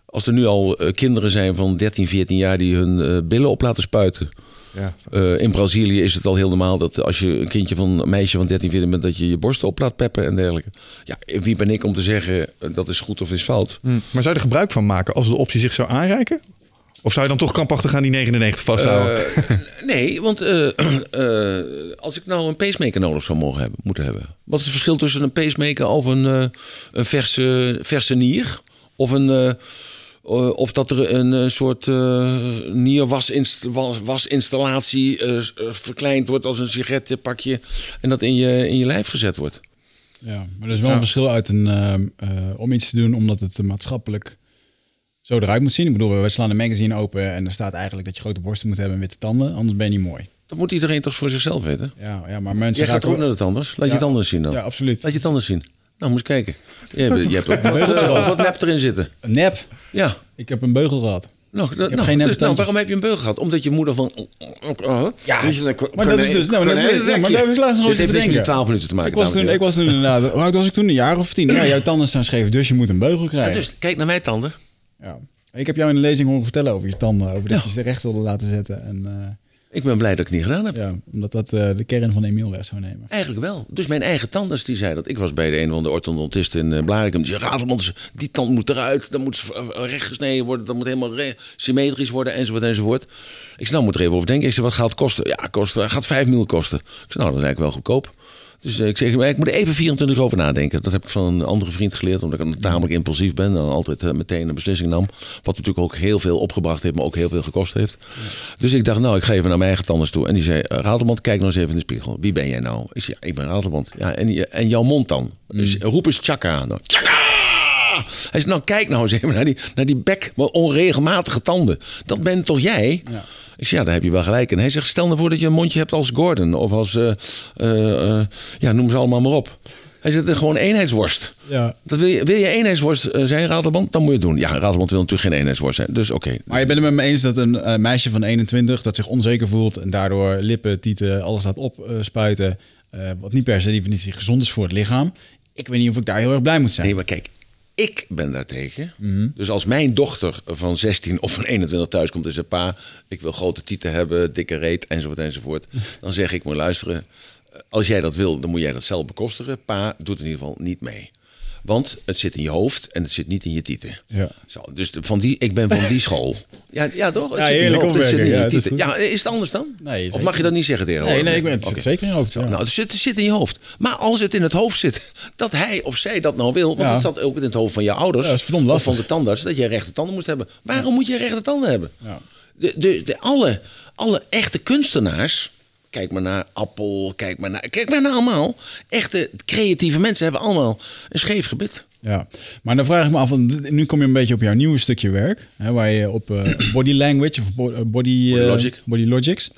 Als er nu al eh, kinderen zijn van 13, 14 jaar die hun eh, billen op laten spuiten. Ja. Eh, in Brazilië is het al heel normaal dat als je een kindje van een meisje van 13, 14 bent, dat je je borsten op laat peppen en dergelijke. Ja, wie ben ik om te zeggen eh, dat is goed of is fout? Hm. Maar zou je er gebruik van maken als de optie zich zou aanreiken? Of zou je dan toch krampachtig aan die 99 vasthouden? Eh, [LAUGHS] nee, want [CLEARS THROAT] als ik nou een pacemaker nodig zou mogen hebben, moeten hebben. Wat is het verschil tussen een pacemaker of een, een verse, verse nier? Of, een, eh, eh, of dat er een eh, soort uh, nierwasinstallatie eh, verkleind wordt als een sigarettenpakje en dat in je, in je lijf gezet wordt. Ja, maar er is wel een verschil uit een, eh, om iets te doen omdat het eh, maatschappelijk zo eruit moet zien. Ik bedoel, wij slaan een magazine open en er staat eigenlijk dat je grote borsten moet hebben en witte tanden, anders ben je niet mooi. Dat moet iedereen toch voor zichzelf weten? Ja, ja maar mensen Jij gaat ook naar het anders. Laat je het anders zien dan. Ja, absoluut. Laat je het anders zien. Nou, moet je kijken. Je hebt, je hebt ook wat, eh, wat nep erin zitten. Nep. Ja. Ik heb een beugel gehad. Nou, dat, heb nou, geen dus, nou, waarom heb je een beugel gehad? Omdat je moeder van... Ja, Dus maar dat is dus... Nou, dat is, ja, maar daar heb ik laatst nog Dit eens heeft te niks met denken. 12 minuten te maken. Ik was, toen, ik was toen inderdaad... Hoe oud was ik toen? Een jaar of tien? Ja, jouw tanden staan scheef, dus je moet een beugel Ja, krijgen. dus kijk naar mijn tanden. Ja. Ik heb jou in de lezing horen vertellen over je tanden. Over dat Ja. je ze recht wilde laten zetten. En, eh, Ik ben blij dat ik het niet gedaan heb. ja, omdat dat eh, de kern van Emiel weg zou nemen. Eigenlijk wel. Dus mijn eigen tandarts die zei dat. Ik was bij de een van de orthodontisten in uh, Blarikum. Die zei, Razelmans, die tand moet eruit. Dan moet ze eh, recht gesneden worden. Dat moet helemaal symmetrisch worden. Enzovoort, enzovoort. Ik zei, nou moet er even over denken. Ik zei, wat gaat het kosten? Ja, kost, eh, gaat 5 mil kosten. Ik zei, nou, dat is eigenlijk wel goedkoop. Dus eh, ik zeg, maar ik moet er even 24 uur over nadenken. Dat heb ik van een andere vriend geleerd, omdat ik tamelijk impulsief ben. En altijd eh, meteen een beslissing nam. Wat natuurlijk ook heel veel opgebracht heeft, maar ook heel veel gekost heeft. Dus ik dacht, nou, ik ga even naar mijn eigen tandarts toe. En die zei, eh, Ratelband, kijk nou eens even in de spiegel. Wie ben jij nou? Ik zei, ja, ik ben Ratelband. Ja, en, en jouw mond dan? Dus roep eens tjaka. Nou, tjaka! Hij zei, nou kijk nou eens even naar die, naar die bek, maar onregelmatige tanden. Dat bent toch jij? Ja. Ik zeg, ja, daar heb je wel gelijk in. Hij zegt, stel nou voor dat je een mondje hebt als Gordon. Of als, eh, eh, eh, ja, noem ze allemaal maar op. Hij zegt, gewoon eenheidsworst. Ja. Dat wil, je, wil je eenheidsworst zijn, Ratelband? Dan moet je het doen. Ja, Ratelband wil natuurlijk geen eenheidsworst zijn. Dus oké. Maar je bent het met me eens dat een eh, meisje van 21 dat zich onzeker voelt en daardoor lippen, tieten, alles laat opspuiten, eh wat niet per se definitie gezond is voor het lichaam. Ik weet niet of ik daar heel erg blij moet zijn. Nee, maar kijk, ik ben daartegen. Dus als mijn dochter van 16 of van 21 thuis komt en zegt... pa, ik wil grote tieten hebben, dikke reet, enzovoort, enzovoort. Dan zeg ik, moet luisteren, als jij dat wil, dan moet jij dat zelf bekostigen. Pa doet in ieder geval niet mee. Want het zit in je hoofd en het zit niet in je tieten. Ja. Zo, dus van die, ik ben van die school. Ja, ja toch? Het Ja, zit in je hoofd, het zit niet in je tieten. Ja, is het anders dan? Nee, of mag je dat niet zeggen tegen Nee, nee, ik ben het zit zeker in je hoofd. Zo. Nou, het zit, het zit in je hoofd. Maar als het in het hoofd zit, dat hij of zij dat nou wil... want het zat ook in het hoofd van je ouders... Ja, dat is of lastig. van de tandarts, dat je rechte tanden moest hebben. Waarom moet je rechte tanden hebben? Ja. De, de, de, alle, alle echte kunstenaars... Kijk maar naar Appel, kijk maar naar, kijk maar naar allemaal. Echte creatieve mensen hebben allemaal een scheef gebit. Ja, maar dan vraag ik me af, want nu kom je een beetje op jouw nieuwe stukje werk, hè, waar je op eh, [CLEARS THROAT] body language of eh, body, Body eh, body logics,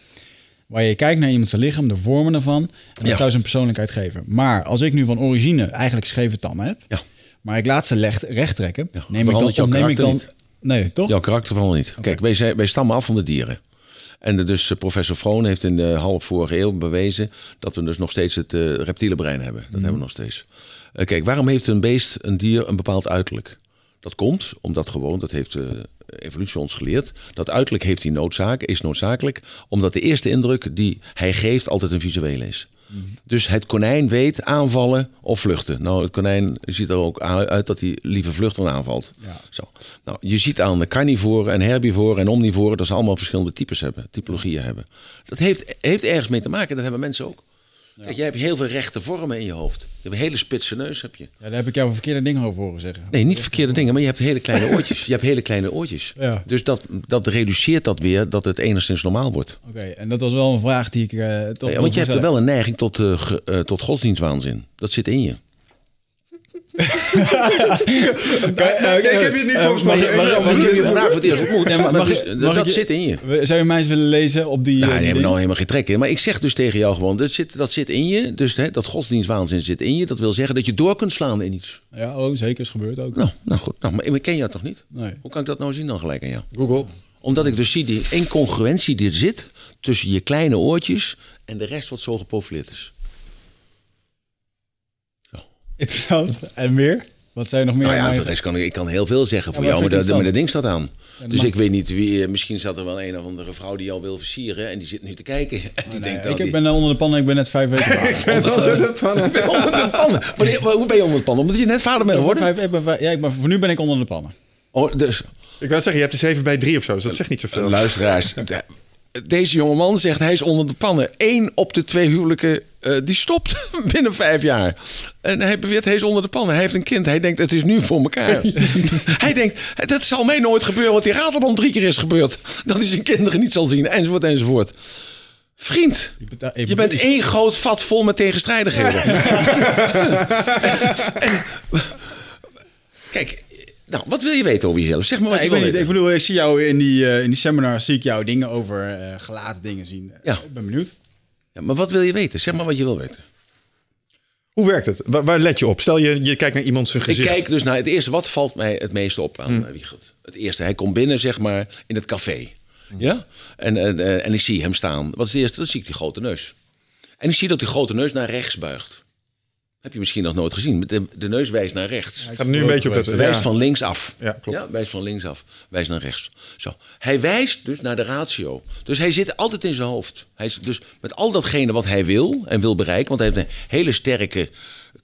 waar je kijkt naar iemand zijn lichaam, de vormen ervan, en Ja. dan zou ze een persoonlijkheid geven. Maar als ik nu van origine eigenlijk scheve tanden heb, Ja. maar ik laat ze recht, recht trekken, Ja, neem ik dan, neem ik dan, nee, toch? Jouw karakter vooral niet. Kijk, wij, zijn, wij stammen af van de dieren. En de- dus eh, professor Vroon heeft in de half vorige eeuw bewezen dat we dus nog steeds het eh, reptiele brein hebben. Dat hebben we nog steeds. Eh, kijk, waarom heeft een beest, een dier, een bepaald uiterlijk? Dat komt omdat gewoon, dat heeft de evolutie ons geleerd, dat uiterlijk heeft die noodzaak, is noodzakelijk, omdat de eerste indruk die hij geeft altijd een visuele is. Dus het konijn weet aanvallen of vluchten. Nou, het konijn ziet er ook uit dat hij liever vlucht dan aanvalt. Ja. Zo. Nou, je ziet aan de carnivoren en herbivoren en omnivoren dat ze allemaal verschillende types hebben, typologieën hebben. Dat heeft, heeft ergens mee te maken, dat hebben mensen ook. Kijk, jij hebt heel veel rechte vormen in je hoofd. Je hebt een hele spitse neus, heb je. Ja, daar heb ik jou verkeerde dingen over horen zeggen. Nee, niet verkeerde dingen, maar je hebt hele kleine oortjes. Je hebt hele kleine oortjes. Ja. Dus dat, dat reduceert dat weer, dat het enigszins normaal wordt. Oké, en dat was wel een vraag die ik eh toch Ja, want je hebt er wel een neiging tot, eh, eh, tot godsdienstwaanzin. Dat zit in je. Nee, ik heb je het niet volgens mij. Ik heb je vandaag voor het eerst ontmoet. Maar mag dus, ik- mag dat ik zit in je. Zou je mij eens willen lezen op die... Nou, eh, die hebben nou helemaal geen trek in. Maar ik zeg dus tegen jou gewoon, dat zit, dat zit in je. Dus hè, dat godsdienstwaanzin zit in je. Dat wil zeggen dat je door kunt slaan in iets. Ja, oh, zeker, is gebeurd ook. Nou, nou goed. Nou, maar ik ken jou toch niet? Nee. Hoe kan ik dat nou zien dan gelijk aan jou? Google. Omdat ik dus zie die incongruentie die er zit tussen je kleine oortjes en de rest wat zo geprofileerd is. Interessant. En meer? Wat zijn nog meer? Nou ja, voor de rest kan ik, ik kan heel veel zeggen voor jou, maar dat, ik maar dat ding staat aan. dus mag- ik weet niet wie, eh, misschien staat er wel een of andere vrouw die jou wil versieren en die zit nu te kijken. En [LAUGHS] die denkt, Nee, oh, die- ik ben onder de pan en ik ben net vijf weken [LAUGHS] vader. Ik ben onder de pannen. Wanneer- [LAUGHS] hoe ben je onder de pannen? Omdat je net vader bent geworden? Vijf- ik ben vijf- ja, ik ben, voor nu ben ik onder de pannen. Oh, dus, Ik wou zeggen, je hebt er 7 bij 3 of zo, dus dat zegt niet zoveel. luisteraars. de- Deze jongeman zegt hij is onder de pannen. Eén op de twee huwelijken eh, die stopt [LAUGHS] binnen vijf jaar. En hij beweert hij is onder de pannen. Hij heeft een kind. Hij denkt het is nu voor elkaar. [LAUGHS] hij denkt dat zal mij nooit gebeuren. Want die ratelband drie keer is gebeurd. Dat hij zijn kinderen niet zal zien. Enzovoort enzovoort. Vriend, je bent één groot vat vol met tegenstrijdigheden. [LAUGHS] En- kijk, nou, wat wil je weten over jezelf? Zeg maar wat Ja, je ik, wil weten. ik bedoel, ik zie jou in die, eh, in die seminars, zie ik jou dingen over eh, gelaten dingen zien. Ja. Ik ben benieuwd. Ja, maar wat wil je weten? Zeg maar wat je wil weten. Hoe werkt het? Waar, waar let je op? Stel je, je kijkt naar iemand zijn Ik gezicht. kijk dus naar het eerste. Wat valt mij het meeste op aan hmm. Wiegert? Het eerste, hij komt binnen, zeg maar, in het café. Ja? En, en, eh, en ik zie hem staan. Wat is het eerste? Dan zie ik die grote neus. En ik zie dat die grote neus naar rechts buigt. Heb je misschien nog nooit gezien. De, de neus wijst naar rechts. Gaat nu een beetje op het... Wijst ja. van links af. Ja, klopt. wijst van links af. Wijst naar rechts. Zo. Hij wijst dus naar de ratio. Dus hij zit altijd in zijn hoofd. Hij is dus met al datgene wat hij wil en wil bereiken. Want hij heeft een hele sterke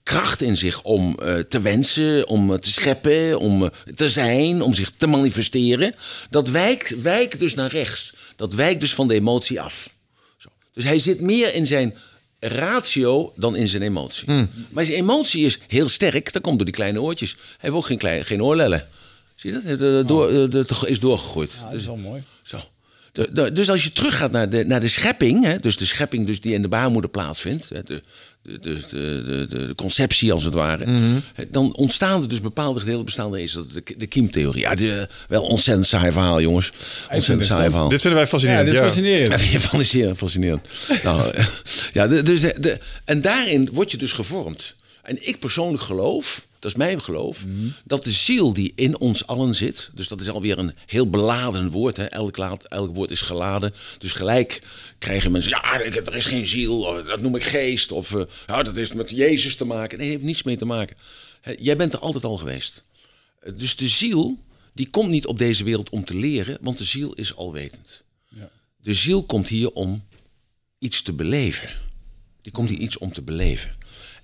kracht in zich om eh, te wensen, om eh, te scheppen, om eh, te zijn, om zich te manifesteren. Dat wijkt, wijkt dus naar rechts. Dat wijkt dus van de emotie af. Zo. Dus hij zit meer in zijn ratio dan in zijn emotie. Maar zijn emotie is heel sterk. Dat komt door die kleine oortjes. Hij heeft ook geen, klein, geen oorlellen. Zie je dat? De, door, de, de- is doorgegroeid. Ja, dat is wel mooi. Zo. De- de- dus als je teruggaat naar de, naar de schepping, hè, dus de schepping dus die in de baarmoeder plaatsvindt, hè, de, de, de, de, de, de conceptie als het ware, hè, dan ontstaan er dus bepaalde gedeelten bestaan er is dat de, de kiemtheorie. Ja, de, wel ontzettend saai verhaal, jongens. Ontzettend saai verhaal. Dit vinden wij Ja, fascinerend. dit is ja. fascinerend. Ja, [LAUGHS] vind je fascinerend, fascinerend. nou, eh, [LAUGHS] ja, de- dus de, de- en daarin word je dus gevormd. En ik persoonlijk geloof, dat is mijn geloof, dat de ziel die in ons allen zit, dus dat is alweer een heel beladen woord, hè? Elk, laad, elk woord is geladen. Dus gelijk krijgen mensen, ja, er is geen ziel, of dat noem ik geest, of eh, ja, dat heeft met Jezus te maken. Nee, heeft niets mee te maken. Jij bent er altijd al geweest. Eh, Dus de ziel, die komt niet op deze wereld om te leren, want de ziel is alwetend. De ziel komt hier om iets te beleven. Die komt hier iets om te beleven.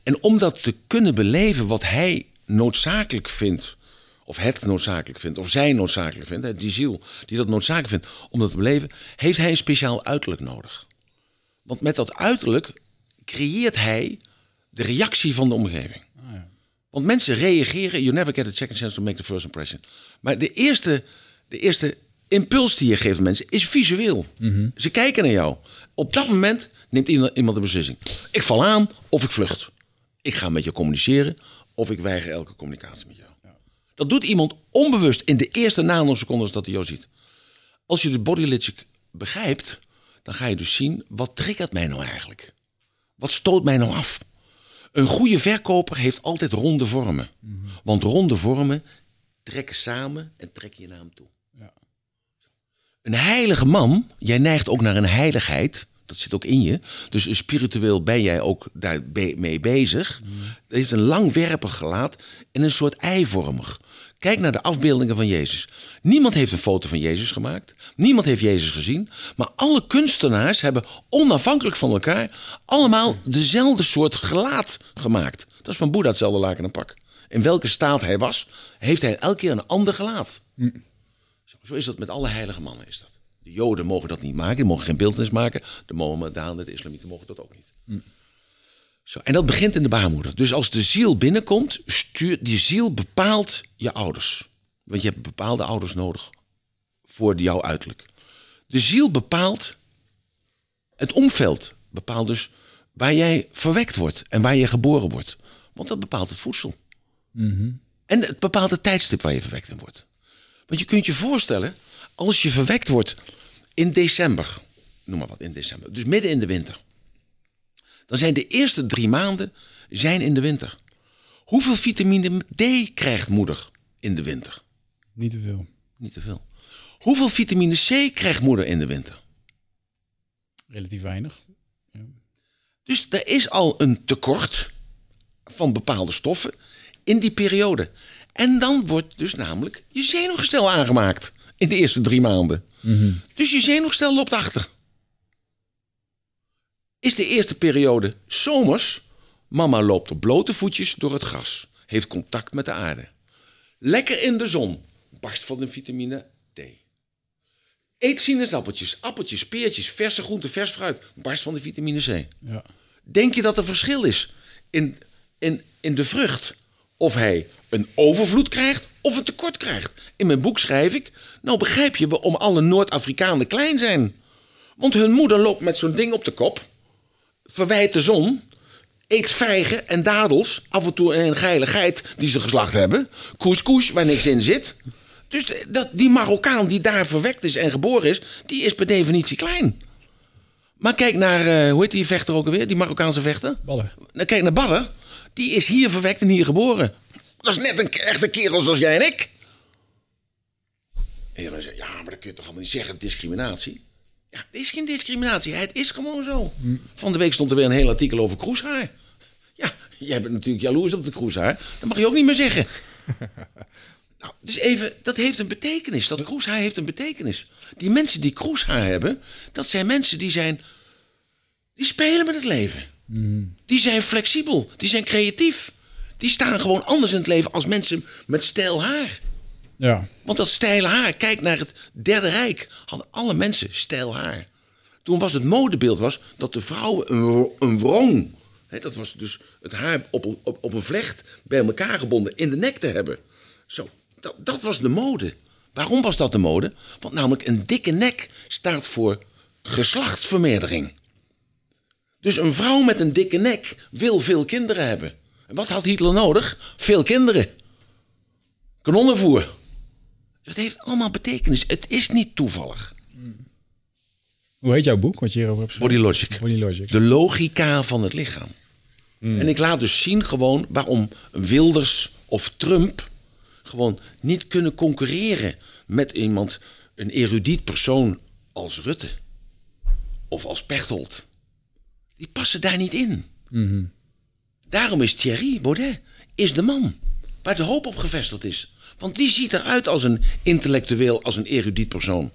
En om dat te kunnen beleven wat hij noodzakelijk vindt, of het noodzakelijk vindt, of zij noodzakelijk vindt, die ziel die dat noodzakelijk vindt om dat te beleven, heeft hij een speciaal uiterlijk nodig. Want met dat uiterlijk creëert hij de reactie van de omgeving. Want mensen reageren, you never get a second chance to make the first impression. Maar de eerste, de eerste impuls die je geeft aan mensen is visueel. Ze kijken naar jou. Op dat moment neemt iemand iemand een beslissing. Ik val aan of ik vlucht. Ik ga met je communiceren of ik weiger elke communicatie met jou. Dat doet iemand onbewust in de eerste nanosecondes dat hij jou ziet. Als je de body logic begrijpt, dan ga je dus zien wat triggert mij nou eigenlijk. Wat stoot mij nou af? Een goede verkoper heeft altijd ronde vormen. Want ronde vormen trekken samen en trekken je naar hem toe. Een heilige man, jij neigt ook naar een heiligheid. Dat zit ook in je. Dus spiritueel ben jij ook daarmee bezig. Het heeft een langwerpig gelaat en een soort eivormig. Kijk naar de afbeeldingen van Jezus. Niemand heeft een foto van Jezus gemaakt. Niemand heeft Jezus gezien. Maar alle kunstenaars hebben onafhankelijk van elkaar allemaal dezelfde soort gelaat gemaakt. Dat is van Boeddha hetzelfde laken en pak. In welke staat hij was, heeft hij elke keer een ander gelaat. Zo, zo is dat met alle heilige mannen. Is dat. De Joden mogen dat niet maken, die mogen geen beeldnis maken. De Mohammedanen, de Islamieten mogen dat ook niet. Zo, en dat begint in de baarmoeder. Dus als de ziel binnenkomt, stuurt die ziel bepaalt je ouders. Want je hebt bepaalde ouders nodig voor jouw uiterlijk. De ziel bepaalt het omveld. Bepaalt dus waar jij verwekt wordt en waar je geboren wordt. Want dat bepaalt het voedsel. En het bepaalt het tijdstip waar je verwekt in wordt. Want je kunt je voorstellen, als je verwekt wordt in december, noem maar wat, in december, dus midden in de winter, dan zijn de eerste drie maanden zijn in de winter. Hoeveel vitamine D krijgt moeder in de winter? Niet te veel. Niet te veel. Hoeveel vitamine C krijgt moeder in de winter? Relatief weinig. Dus er is al een tekort van bepaalde stoffen in die periode. En dan wordt dus namelijk je zenuwgestel aangemaakt in de eerste drie maanden. Dus je zenuwgestel loopt achter. Is de eerste periode zomers, mama loopt op blote voetjes door het gras, heeft contact met de aarde. Lekker in de zon, barst van de vitamine D. Eet sinaasappeltjes, appeltjes, peertjes, verse groenten, vers fruit, barst van de vitamine C. Ja. Denk je dat er verschil is in, in, in de vrucht? Of hij een overvloed krijgt of een tekort krijgt. In mijn boek schrijf ik, nou begrijp je waarom alle Noord-Afrikanen klein zijn. Want hun moeder loopt met zo'n ding op de kop, verwijt de zon, eet vijgen en dadels, af en toe een geile geit die ze geslacht hebben, couscous waar niks in zit. Dus dat, die Marokkaan die daar verwekt is en geboren is, die is per definitie klein. Maar kijk naar, eh, hoe heet die vechter ook alweer, die Marokkaanse vechter? Ballen. Nou, kijk naar Badder. Die is hier verwekt en hier geboren. Dat is net een echte kerel zoals jij en ik. En dan zeg je, ja, maar dat kun je toch allemaal niet zeggen, discriminatie. Ja, het is geen discriminatie, het is gewoon zo. Van de week stond er weer een heel artikel over kroeshaar. Ja, jij bent natuurlijk jaloers op de kroeshaar. Dat mag je ook niet meer zeggen. [LAUGHS] Nou, dus even, dat heeft een betekenis. Dat kroeshaar heeft een betekenis. Die mensen die kroeshaar hebben, dat zijn mensen die zijn... Die spelen met het leven. Die zijn flexibel, die zijn creatief. Die staan gewoon anders in het leven als mensen met stijl haar. Ja. Want dat stijl haar, kijk naar het Derde Rijk, hadden alle mensen stijl haar. Toen was het modebeeld was dat de vrouwen een, een wrong, hè, dat was dus het haar op, een- op, op een vlecht bij elkaar gebonden in de nek te hebben. Zo, dat, dat was de mode. Waarom was dat de mode? Want namelijk een dikke nek staat voor geslachtsvermeerdering. Dus een vrouw met een dikke nek wil veel kinderen hebben. En wat had Hitler nodig? Veel kinderen. Kanonnenvoer. Dat heeft allemaal betekenis. Het is niet toevallig. Hoe heet jouw boek, wat je hierover hebt? Body logic. Body Logic. De logica van het lichaam. En ik laat dus zien gewoon waarom Wilders of Trump gewoon niet kunnen concurreren met iemand, een erudiet persoon als Rutte of als Pechtold. Die passen daar niet in. Daarom is Thierry Baudet is de man waar de hoop op gevestigd is. Want die ziet eruit als een intellectueel, als een erudiet persoon.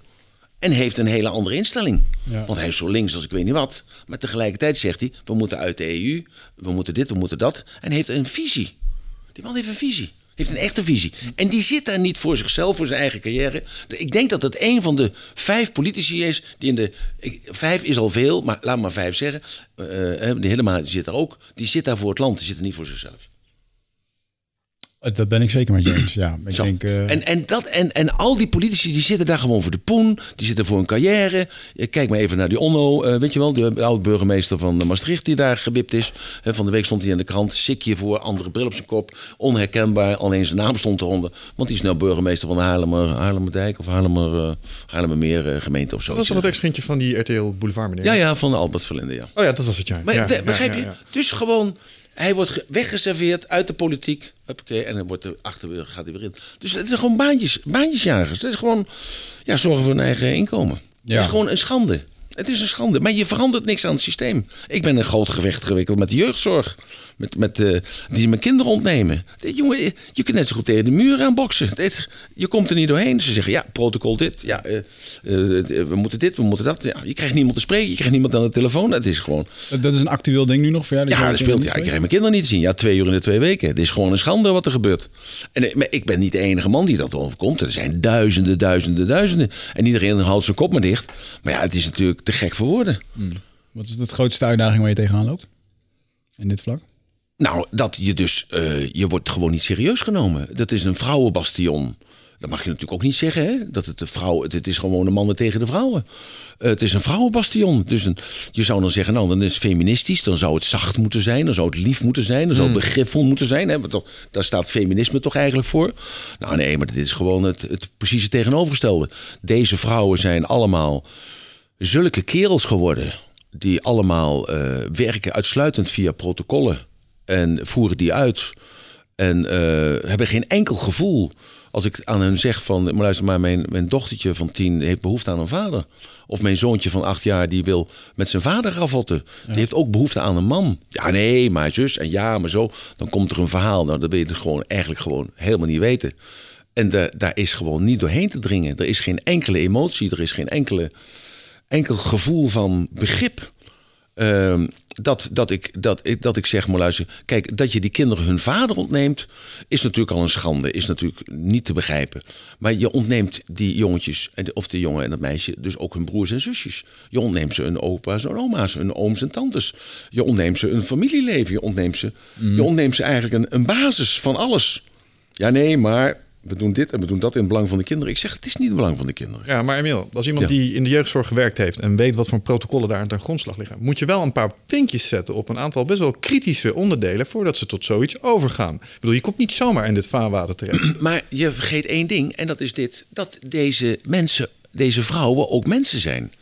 En heeft een hele andere instelling. Ja. Want hij is zo links als ik weet niet wat. Maar tegelijkertijd zegt hij, we moeten uit de EU. We moeten dit, we moeten dat. En heeft een visie. Die man heeft een visie. Heeft een echte visie. En die zit daar niet voor zichzelf, voor zijn eigen carrière. Ik denk dat het een van de vijf politici is die in de. vijf is al veel, maar laat maar vijf zeggen. Eh, eh, de Helema zit daar ook. Die zit daar voor het land, die zit er niet voor zichzelf. Eh, Dat ben ik zeker met je eens. Ja, ik Zo. denk... eh, en, en, dat, en, en al die politici die zitten daar gewoon voor de poen. Die zitten voor een carrière. Kijk maar even naar die Onno, eh, weet je wel, de oud-burgemeester van Maastricht die daar gewipt is. Van de week stond hij in de krant, sikje voor, andere bril op zijn kop. Onherkenbaar, alleen zijn naam stond eronder. Want die is nou burgemeester van de Haarlemmer, Haarlemmerdijk of Haarlemmer, eh Haarlemmermeer eh, gemeente of zo. Dat was toch het ex-vriendje van die RTL Boulevard, meneer? Ja, ja, van Albert Verlinde, ja. Oh ja, dat was het, ja. Maar ja, de- ja, begrijp ja, je? ja. Dus gewoon, hij wordt ge- weggeserveerd uit de politiek. Huppakee, en dan wordt er achter gaat hij weer in. Dus het is gewoon baantjes, baantjesjagers. Het is gewoon, ja, zorgen voor hun eigen inkomen. Ja. Het is gewoon een schande. Het is een schande. Maar je verandert niks aan het systeem. Ik ben een groot gevecht gewikkeld met de jeugdzorg. Met, met, eh, die mijn kinderen ontnemen. Dit, jongen, je kunt net zo goed tegen de muur aan boksen. Dit, je komt er niet doorheen. Ze zeggen, ja, protocol dit. Ja, eh, eh, we moeten dit, we moeten dat. Ja, je krijgt niemand te spreken. Je krijgt niemand aan de telefoon. Het is gewoon... dat- dat is een actueel ding nu nog voor jou? Ja, dat speelt. Ja, ik krijg mijn kinderen niet te zien. Ja, twee uur in de twee weken. Het is gewoon een schande wat er gebeurt. En maar ik ben niet de enige man die dat overkomt. Er zijn duizenden, duizenden, duizenden. En iedereen houdt zijn kop maar dicht. Maar ja, het is natuurlijk te gek voor woorden. spreekt? Wat is de grootste uitdaging waar je tegenaan loopt? In dit vlak? Nou, dat je dus, eh, je wordt gewoon niet serieus genomen. Dat is een vrouwenbastion. Dat mag je natuurlijk ook niet zeggen, hè? Dat het de vrouw, het, het is gewoon de mannen tegen de vrouwen. Eh, het is een vrouwenbastion. Dus een, je zou dan zeggen, nou, dan is het feministisch. Dan zou het zacht moeten zijn. Dan zou het lief moeten zijn. Dan zou het begripvol moeten zijn. Hè? Want toch, daar staat feminisme toch eigenlijk voor. Nou nee, maar dit is gewoon het, het precieze tegenovergestelde. Deze vrouwen zijn allemaal zulke kerels geworden. Die allemaal eh, werken uitsluitend via protocollen. En voeren die uit. En eh, hebben geen enkel gevoel. Als ik aan hen zeg van, maar luister maar, mijn, mijn dochtertje van tien heeft behoefte aan een vader. Of mijn zoontje van acht jaar, die wil met zijn vader ravotten. Die heeft ook behoefte aan een man. Ja, nee, maar zus en ja, maar zo. Dan komt er een verhaal. Nou, dat wil je dus gewoon eigenlijk gewoon helemaal niet weten. En de, daar is gewoon niet doorheen te dringen. Er is geen enkele emotie, er is geen enkele, enkel gevoel van begrip. Ehm, dat, dat, ik, dat, ik, dat ik zeg, maar luister, kijk, dat je die kinderen hun vader ontneemt, is natuurlijk al een schande, is natuurlijk niet te begrijpen. Maar je ontneemt die jongetjes, of de jongen en dat meisje, dus ook hun broers en zusjes. Je ontneemt ze hun opa's en oma's, hun ooms en tantes. Je ontneemt ze een familieleven, je ontneemt ze, je ontneemt ze eigenlijk een, een basis van alles. Ja, nee, maar we doen dit en we doen dat in het belang van de kinderen. Ik zeg, het is niet in het belang van de kinderen. Ja, maar Emil, als iemand Ja. die in de jeugdzorg gewerkt heeft en weet wat voor protocollen daar aan ten grondslag liggen, moet je wel een paar vinkjes zetten op een aantal best wel kritische onderdelen voordat ze tot zoiets overgaan. Ik bedoel, je komt niet zomaar in dit vaarwater terecht. [CLEARS THROAT] Maar je vergeet één ding, en dat is dit: dat deze mensen, deze vrouwen ook mensen zijn.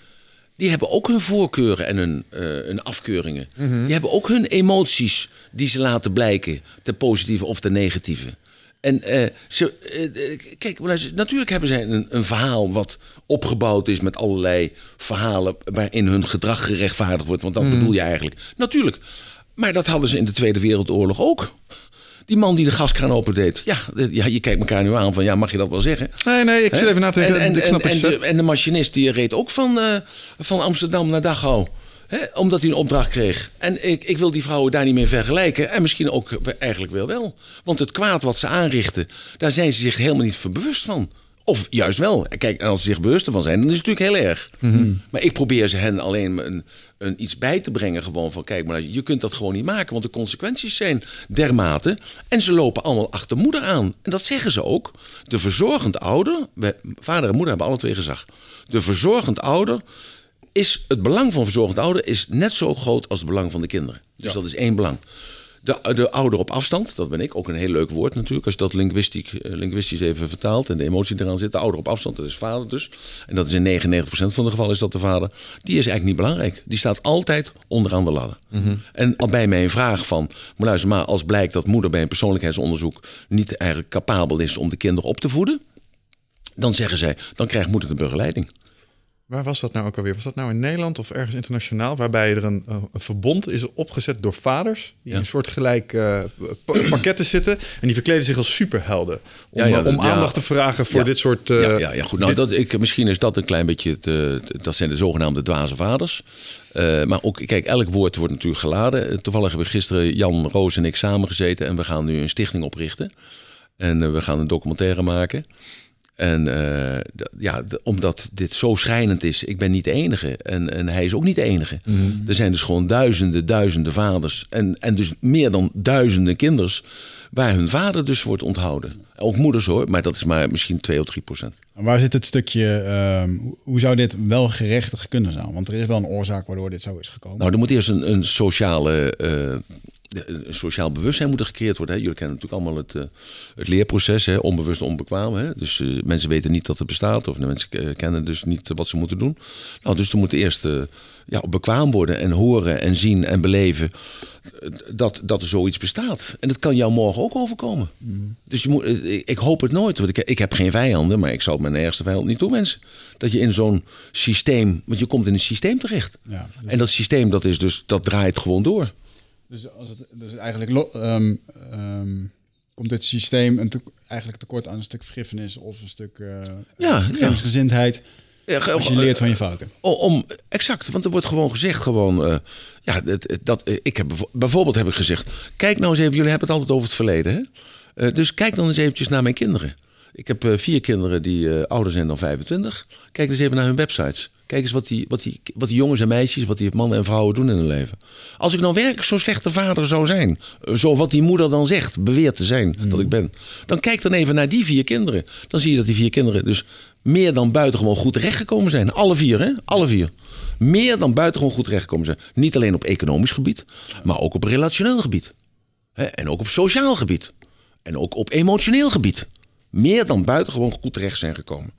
Die hebben ook hun voorkeuren en hun, eh, hun afkeuringen. Die hebben ook hun emoties die ze laten blijken, ten positieve of ten negatieve. En eh, ze, eh, eh, kijk, natuurlijk hebben zij een, een verhaal wat opgebouwd is met allerlei verhalen waarin hun gedrag gerechtvaardigd wordt. Want dat bedoel je eigenlijk. Natuurlijk. Maar dat hadden ze in de Tweede Wereldoorlog ook. Die man die de gaskraan opendeed. Ja, ja, je kijkt elkaar nu aan van, ja, mag je dat wel zeggen? Nee, nee, ik zit even na te denken. En, en, ik snap en, de, en de machinist die reed ook van, van Amsterdam naar Dachau. Omdat hij een opdracht kreeg. En ik, ik wil die vrouwen daar niet mee vergelijken. En misschien ook eigenlijk wel wel. Want het kwaad wat ze aanrichten, daar zijn ze zich helemaal niet bewust van. Of juist wel. Kijk, als ze zich bewust ervan zijn, dan is het natuurlijk heel erg. Maar ik probeer ze hen alleen een, een iets bij te brengen. Gewoon van, kijk, maar je kunt dat gewoon niet maken. Want de consequenties zijn dermate. En ze lopen allemaal achter moeder aan. En dat zeggen ze ook. De verzorgend ouder, we- vader en moeder hebben alle twee gezag. De verzorgend ouder is het belang van verzorgend ouder is net zo groot als het belang van de kinderen. Dus dat is één belang. De, de ouder op afstand, dat ben ik, ook een heel leuk woord natuurlijk. Als je dat eh, linguïstisch even vertaalt en de emotie eraan zit. De ouder op afstand, dat is vader dus. En dat is in 99% van de gevallen is dat de vader. Die is eigenlijk niet belangrijk. Die staat altijd onderaan de ladder. En al bij mij een vraag van, maar luister maar, als blijkt dat moeder bij een persoonlijkheidsonderzoek niet eigenlijk capabel is om de kinderen op te voeden. Dan zeggen zij, dan krijgt moeder de begeleiding. Waar was dat nou ook alweer? Was dat nou in Nederland of ergens internationaal? Waarbij er een, eh, een verbond is opgezet door vaders. Die Ja. in een soort gelijk eh, pa- [CLEARS THROAT] pakketten zitten. En die verkleden zich als superhelden. Om, Ja, ja, om ja. aandacht te vragen voor dit soort... eh, ja, ja, ja, goed. Nou, dit- dat, ik, misschien is dat een klein beetje. Eh, dat zijn de zogenaamde dwaze vaders. Eh, maar ook, kijk, elk woord wordt natuurlijk geladen. Eh, Toevallig hebben gisteren Jan, Roos en ik samengezeten. En we gaan nu een stichting oprichten. En eh, we gaan een documentaire maken. En eh, ja, omdat dit zo schrijnend is, ik ben niet de enige. En, en hij is ook niet de enige. Er zijn dus gewoon duizenden, duizenden vaders. En, en dus meer dan duizenden kinders. Waar hun vader dus wordt onthouden. Ook moeders hoor, maar dat is maar misschien 2 of 3 procent. En Waar zit het stukje, ehm, hoe- hoe zou dit wel gerechtig kunnen zijn? Want er is wel een oorzaak waardoor dit zo is gekomen. Nou, er moet eerst een, een sociale. eh, een sociaal bewustzijn moet er gecreëerd worden. Hè. Jullie kennen natuurlijk allemaal het, eh, het leerproces, hè. onbewust onbekwaam. Hè. Dus eh, mensen weten niet dat het bestaat, of de mensen kennen dus niet wat ze moeten doen. Nou, dus er moet eerst eh, ja, bekwaam worden en horen en zien en beleven dat, dat er zoiets bestaat. En dat kan jou morgen ook overkomen. Dus je moet, ik, hoop het nooit, want ik, ik heb geen vijanden, maar ik zou het mijn ergste vijand niet toewensen. Dat je in zo'n systeem, want je komt in een systeem terecht. Ja, En dat systeem, dat, is dus, dat draait gewoon door. Dus, als het, dus eigenlijk ehm, ehm, komt dit systeem een te- eigenlijk tekort aan een stuk vergiffenis of een stuk uh, Ja, Als je leert van je fouten. Om, exact, want er wordt gewoon gezegd, gewoon, eh, ja, dat, dat, eh, ik heb bijvoorbeeld heb ik gezegd, kijk nou eens even, jullie hebben het altijd over het verleden, hè? Eh, dus kijk dan eens eventjes naar mijn kinderen. Ik heb eh, vier kinderen die eh, ouder zijn dan 25. Kijk eens even naar hun websites. Kijk eens wat die, wat, die, wat die jongens en meisjes, wat die mannen en vrouwen doen in hun leven. Als ik nou werkelijk zo'n slechte vader zou zijn, eh, zo wat die moeder dan zegt, beweert te zijn dat ik ben, dan kijk dan even naar die vier kinderen. Dan zie je dat die vier kinderen dus meer dan buitengewoon goed terechtgekomen zijn. Alle vier, hè? Alle vier. Meer dan buitengewoon goed terechtgekomen zijn. Niet alleen op economisch gebied, maar ook op relationeel gebied. Hè? En ook op sociaal gebied. En ook op emotioneel gebied. Meer dan buitengewoon goed terecht zijn gekomen.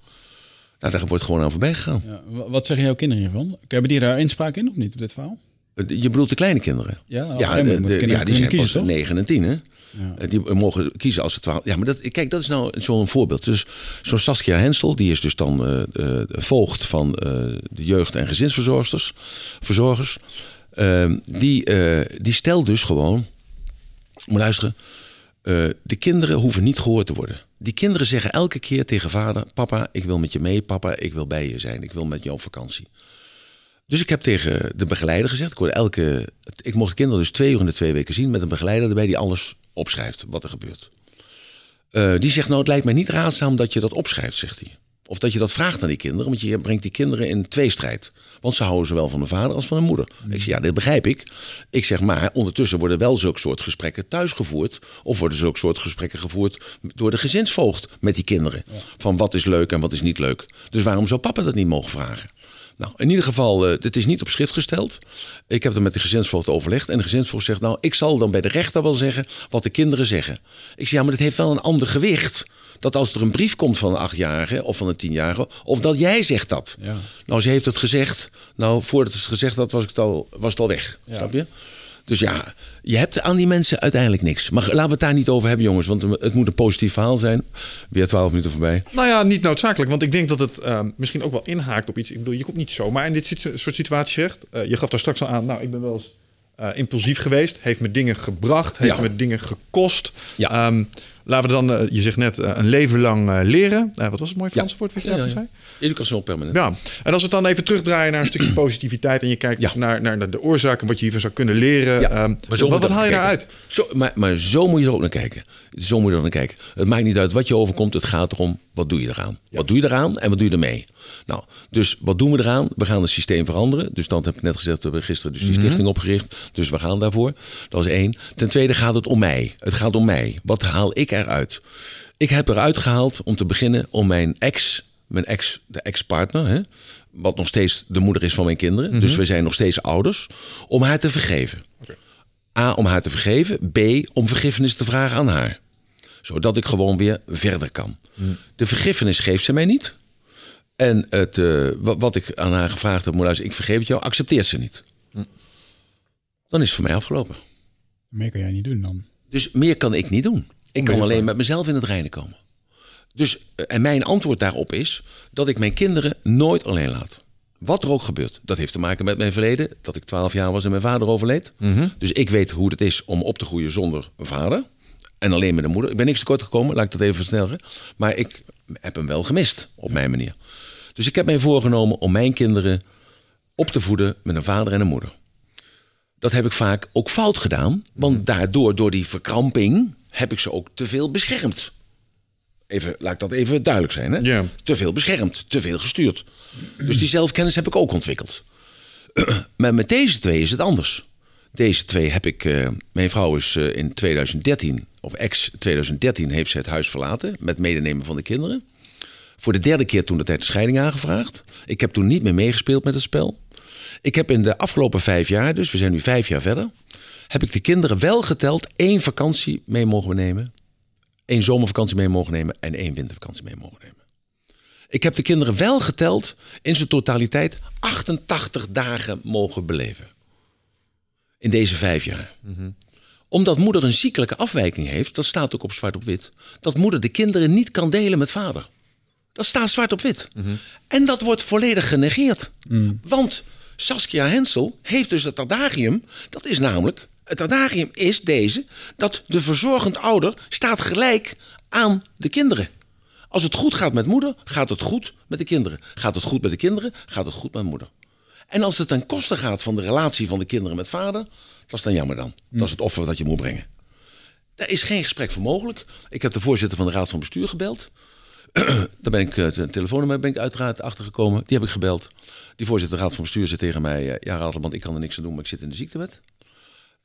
Nou, daar wordt gewoon aan voorbij gegaan. Ja, wa- wat zeggen jouw kinderen hiervan? Hebben die daar inspraak in of niet op dit verhaal? Je bedoelt de kleine kinderen? Ja, ja, de- ja die zijn pas kiezen, toch? 9 en 10, hè? Eh, Die mogen kiezen als ze twaalf. Ja, maar dat, kijk, dat is nou zo'n voorbeeld. Dus zo'n Saskia Hensel, die is dus dan eh, voogd van de jeugd- en gezinsverzorgers. Verzorgers. Ehm, die, die stelt dus gewoon. Moet luisteren. Eh, de kinderen hoeven niet gehoord te worden. Die kinderen zeggen elke keer tegen vader: Papa, ik wil met je mee. Papa, ik wil bij je zijn. Ik wil met jou op vakantie. Dus ik heb tegen de begeleider gezegd: ik, elke, ik mocht de kinderen dus twee uur in de twee weken zien met een begeleider erbij die alles opschrijft wat er gebeurt. Eh, die zegt: Nou, het lijkt mij niet raadzaam dat je dat opschrijft, zegt hij. Of dat je dat vraagt aan die kinderen, want je brengt die kinderen in tweestrijd. Want ze houden zowel van de vader als van de moeder. Ik zeg, ja, dit begrijp ik. Ik zeg, maar ondertussen worden wel zulke soort gesprekken thuis gevoerd. Of worden zulke soort gesprekken gevoerd door de gezinsvoogd met die kinderen. Van wat is leuk en wat is niet leuk. Dus waarom zou papa dat niet mogen vragen? Nou, in ieder geval, eh, het is niet op schrift gesteld. Ik heb er met de gezinsvoogd overlegd. En de gezinsvoogd zegt, nou, ik zal dan bij de rechter wel zeggen wat de kinderen zeggen. Ik zeg, ja, maar dat heeft wel een ander gewicht. Dat als er een brief komt van een achtjarige of van een tienjarige, of dat jij zegt dat. Ja. Nou, ze heeft het gezegd. Nou, voordat ze het gezegd had, was, het al, was het al weg. Snap je? Dus ja, je hebt aan die mensen uiteindelijk niks. Maar laten we het daar niet over hebben, jongens. Want het moet een positief verhaal zijn. Weer twaalf minuten voorbij. Nou ja, niet noodzakelijk. Want ik denk dat het ehm, misschien ook wel inhaakt op iets. Ik bedoel, je komt niet zomaar in dit soort situaties terecht. Eh, je gaf daar straks al aan. Nou, ik ben wel eens eh, impulsief geweest. Heeft me dingen gebracht. Heeft Ja. me dingen gekost. Ja. Ehm, laten we dan, eh, je zegt net, eh, een leven lang eh, leren. Wat was het mooie Franse woord wat je ja. zei? Education permanent. Ja, en als we het dan even terugdraaien naar een stukje [CLEARS THROAT] positiviteit en je kijkt naar, naar de oorzaken, wat je hiervan zou kunnen leren. Ehm, maar zo wat, wat haal je daaruit? Zo, maar, maar zo moet je er ook naar kijken. Zo moet je er naar kijken. Het maakt niet uit wat je overkomt. Het gaat erom, wat doe je eraan? Wat doe je eraan en wat doe je ermee? Nou, dus wat doen we eraan? We gaan het systeem veranderen. Dus dat heb ik net gezegd. We hebben gisteren dus die Mhm. stichting opgericht. Dus we gaan daarvoor. Dat is één. Ten tweede gaat het om mij. Het gaat om mij. Wat haal ik eruit? Ik heb eruit gehaald om te beginnen om mijn ex, mijn ex, de ex-partner, hè, wat nog steeds de moeder is van mijn kinderen. Mhm. Dus we zijn nog steeds ouders. Om haar te vergeven. A, om haar te vergeven. B, om vergiffenis te vragen aan haar. Zodat ik gewoon weer verder kan. De vergiffenis geeft ze mij niet. En het, eh, wa- wat ik aan haar gevraagd heb, luisteren, ik vergeef het jou, accepteert ze niet. Dan is het voor mij afgelopen. Meer kan jij niet doen dan. Dus meer kan ik niet doen. Ik kan alleen met mezelf in het reinen komen. Dus, eh, en mijn antwoord daarop is dat ik mijn kinderen nooit alleen laat. Wat er ook gebeurt. Dat heeft te maken met mijn verleden. Dat ik 12 jaar was en mijn vader overleed. Dus ik weet hoe het is om op te groeien zonder een vader. En alleen met een moeder. Ik ben niks tekort gekomen, laat ik dat even versnellen. Maar ik heb hem wel gemist, op mijn manier. Dus ik heb mij voorgenomen om mijn kinderen op te voeden met een vader en een moeder. Dat heb ik vaak ook fout gedaan. Want daardoor, door die verkramping, heb ik ze ook te veel beschermd. Even, laat ik dat even duidelijk zijn. Hè? Te veel beschermd, te veel gestuurd. Dus die zelfkennis heb ik ook ontwikkeld. [CLEARS THROAT] maar met deze twee is het anders. Deze twee heb ik. eh, mijn vrouw is eh, in 2013, of ex 2013, heeft ze het huis verlaten. Met medenemen van de kinderen. Voor de derde keer toen de tijd de scheiding aangevraagd. Ik heb toen niet meer meegespeeld met het spel. Ik heb in de afgelopen vijf jaar, dus we zijn nu vijf jaar verder, heb ik de kinderen wel geteld één vakantie mee mogen nemen, één zomervakantie mee mogen nemen en één wintervakantie mee mogen nemen. Ik heb de kinderen wel geteld in zijn totaliteit 88 dagen mogen beleven. In deze vijf jaar. Omdat moeder een ziekelijke afwijking heeft, dat staat ook op zwart op wit, dat moeder de kinderen niet kan delen met vader. Dat staat zwart op wit. En dat wordt volledig genegeerd. Want Saskia Hensel heeft dus het adagium. Dat is namelijk, het adagium is deze, dat de verzorgend ouder staat gelijk aan de kinderen. Als het goed gaat met moeder, gaat het goed met de kinderen. Gaat het goed met de kinderen, gaat het goed met moeder. En als het ten koste gaat van de relatie van de kinderen met vader, dat is dan jammer dan. Dat is het offer dat je moet brengen. Daar is geen gesprek voor mogelijk. Ik heb de voorzitter van de Raad van Bestuur gebeld. [CLEARS THROAT] Daar ben ik, eh, een telefoonnummer ben ik uiteraard achtergekomen. Die heb ik gebeld. Die voorzitter Raad van Bestuur zei tegen mij... eh, ja, Radelband, ik kan er niks aan doen, maar ik zit in de ziektewet.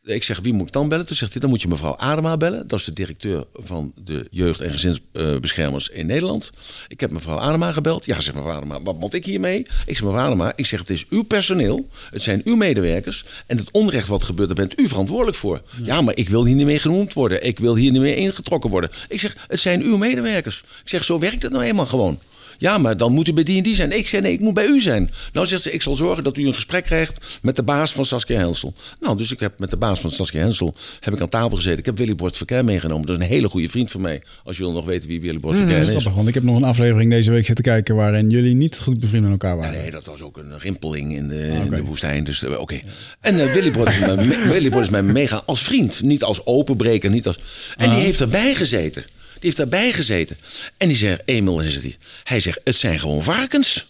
Ik zeg, wie moet ik dan bellen? Toen zegt hij, dan moet je mevrouw Adema bellen. Dat is de directeur van de jeugd- en gezinsbeschermers in Nederland. Ik heb mevrouw Adema gebeld. Ja, zegt mevrouw Adema, wat moet ik hiermee? Ik zeg, mevrouw Adema, ik zeg, het is uw personeel. Het zijn uw medewerkers. En het onrecht wat gebeurt, daar bent u verantwoordelijk voor. Ja, maar ik wil hier niet meer genoemd worden. Ik wil hier niet meer ingetrokken worden. Ik zeg, het zijn uw medewerkers. Ik zeg, zo werkt het nou eenmaal gewoon. Ja, maar dan moet u bij die en die zijn. Ik zei, nee, ik moet bij u zijn. Nou zegt ze, ik zal zorgen dat u een gesprek krijgt met de baas van Saskia Hensel. Nou, dus ik heb met de baas van Saskia Hensel heb ik aan tafel gezeten. Ik heb Willy Bord Verkeer meegenomen. Dat is een hele goede vriend van mij. Als jullie nog weten wie Willy Bord Verkeer is grappig, want ik heb nog een aflevering deze week zitten kijken waarin jullie niet goed bevriend met elkaar waren. Nee, dat was ook een rimpeling in de, in de woestijn. Dus eh, oké. En eh, Willy Bord is, mij, me- Willy Bord is mij mega als vriend. Niet als openbreker. Niet als... En die heeft erbij gezeten. Die heeft daarbij gezeten. En die zegt, Emil is. Hij zegt, het zijn gewoon varkens.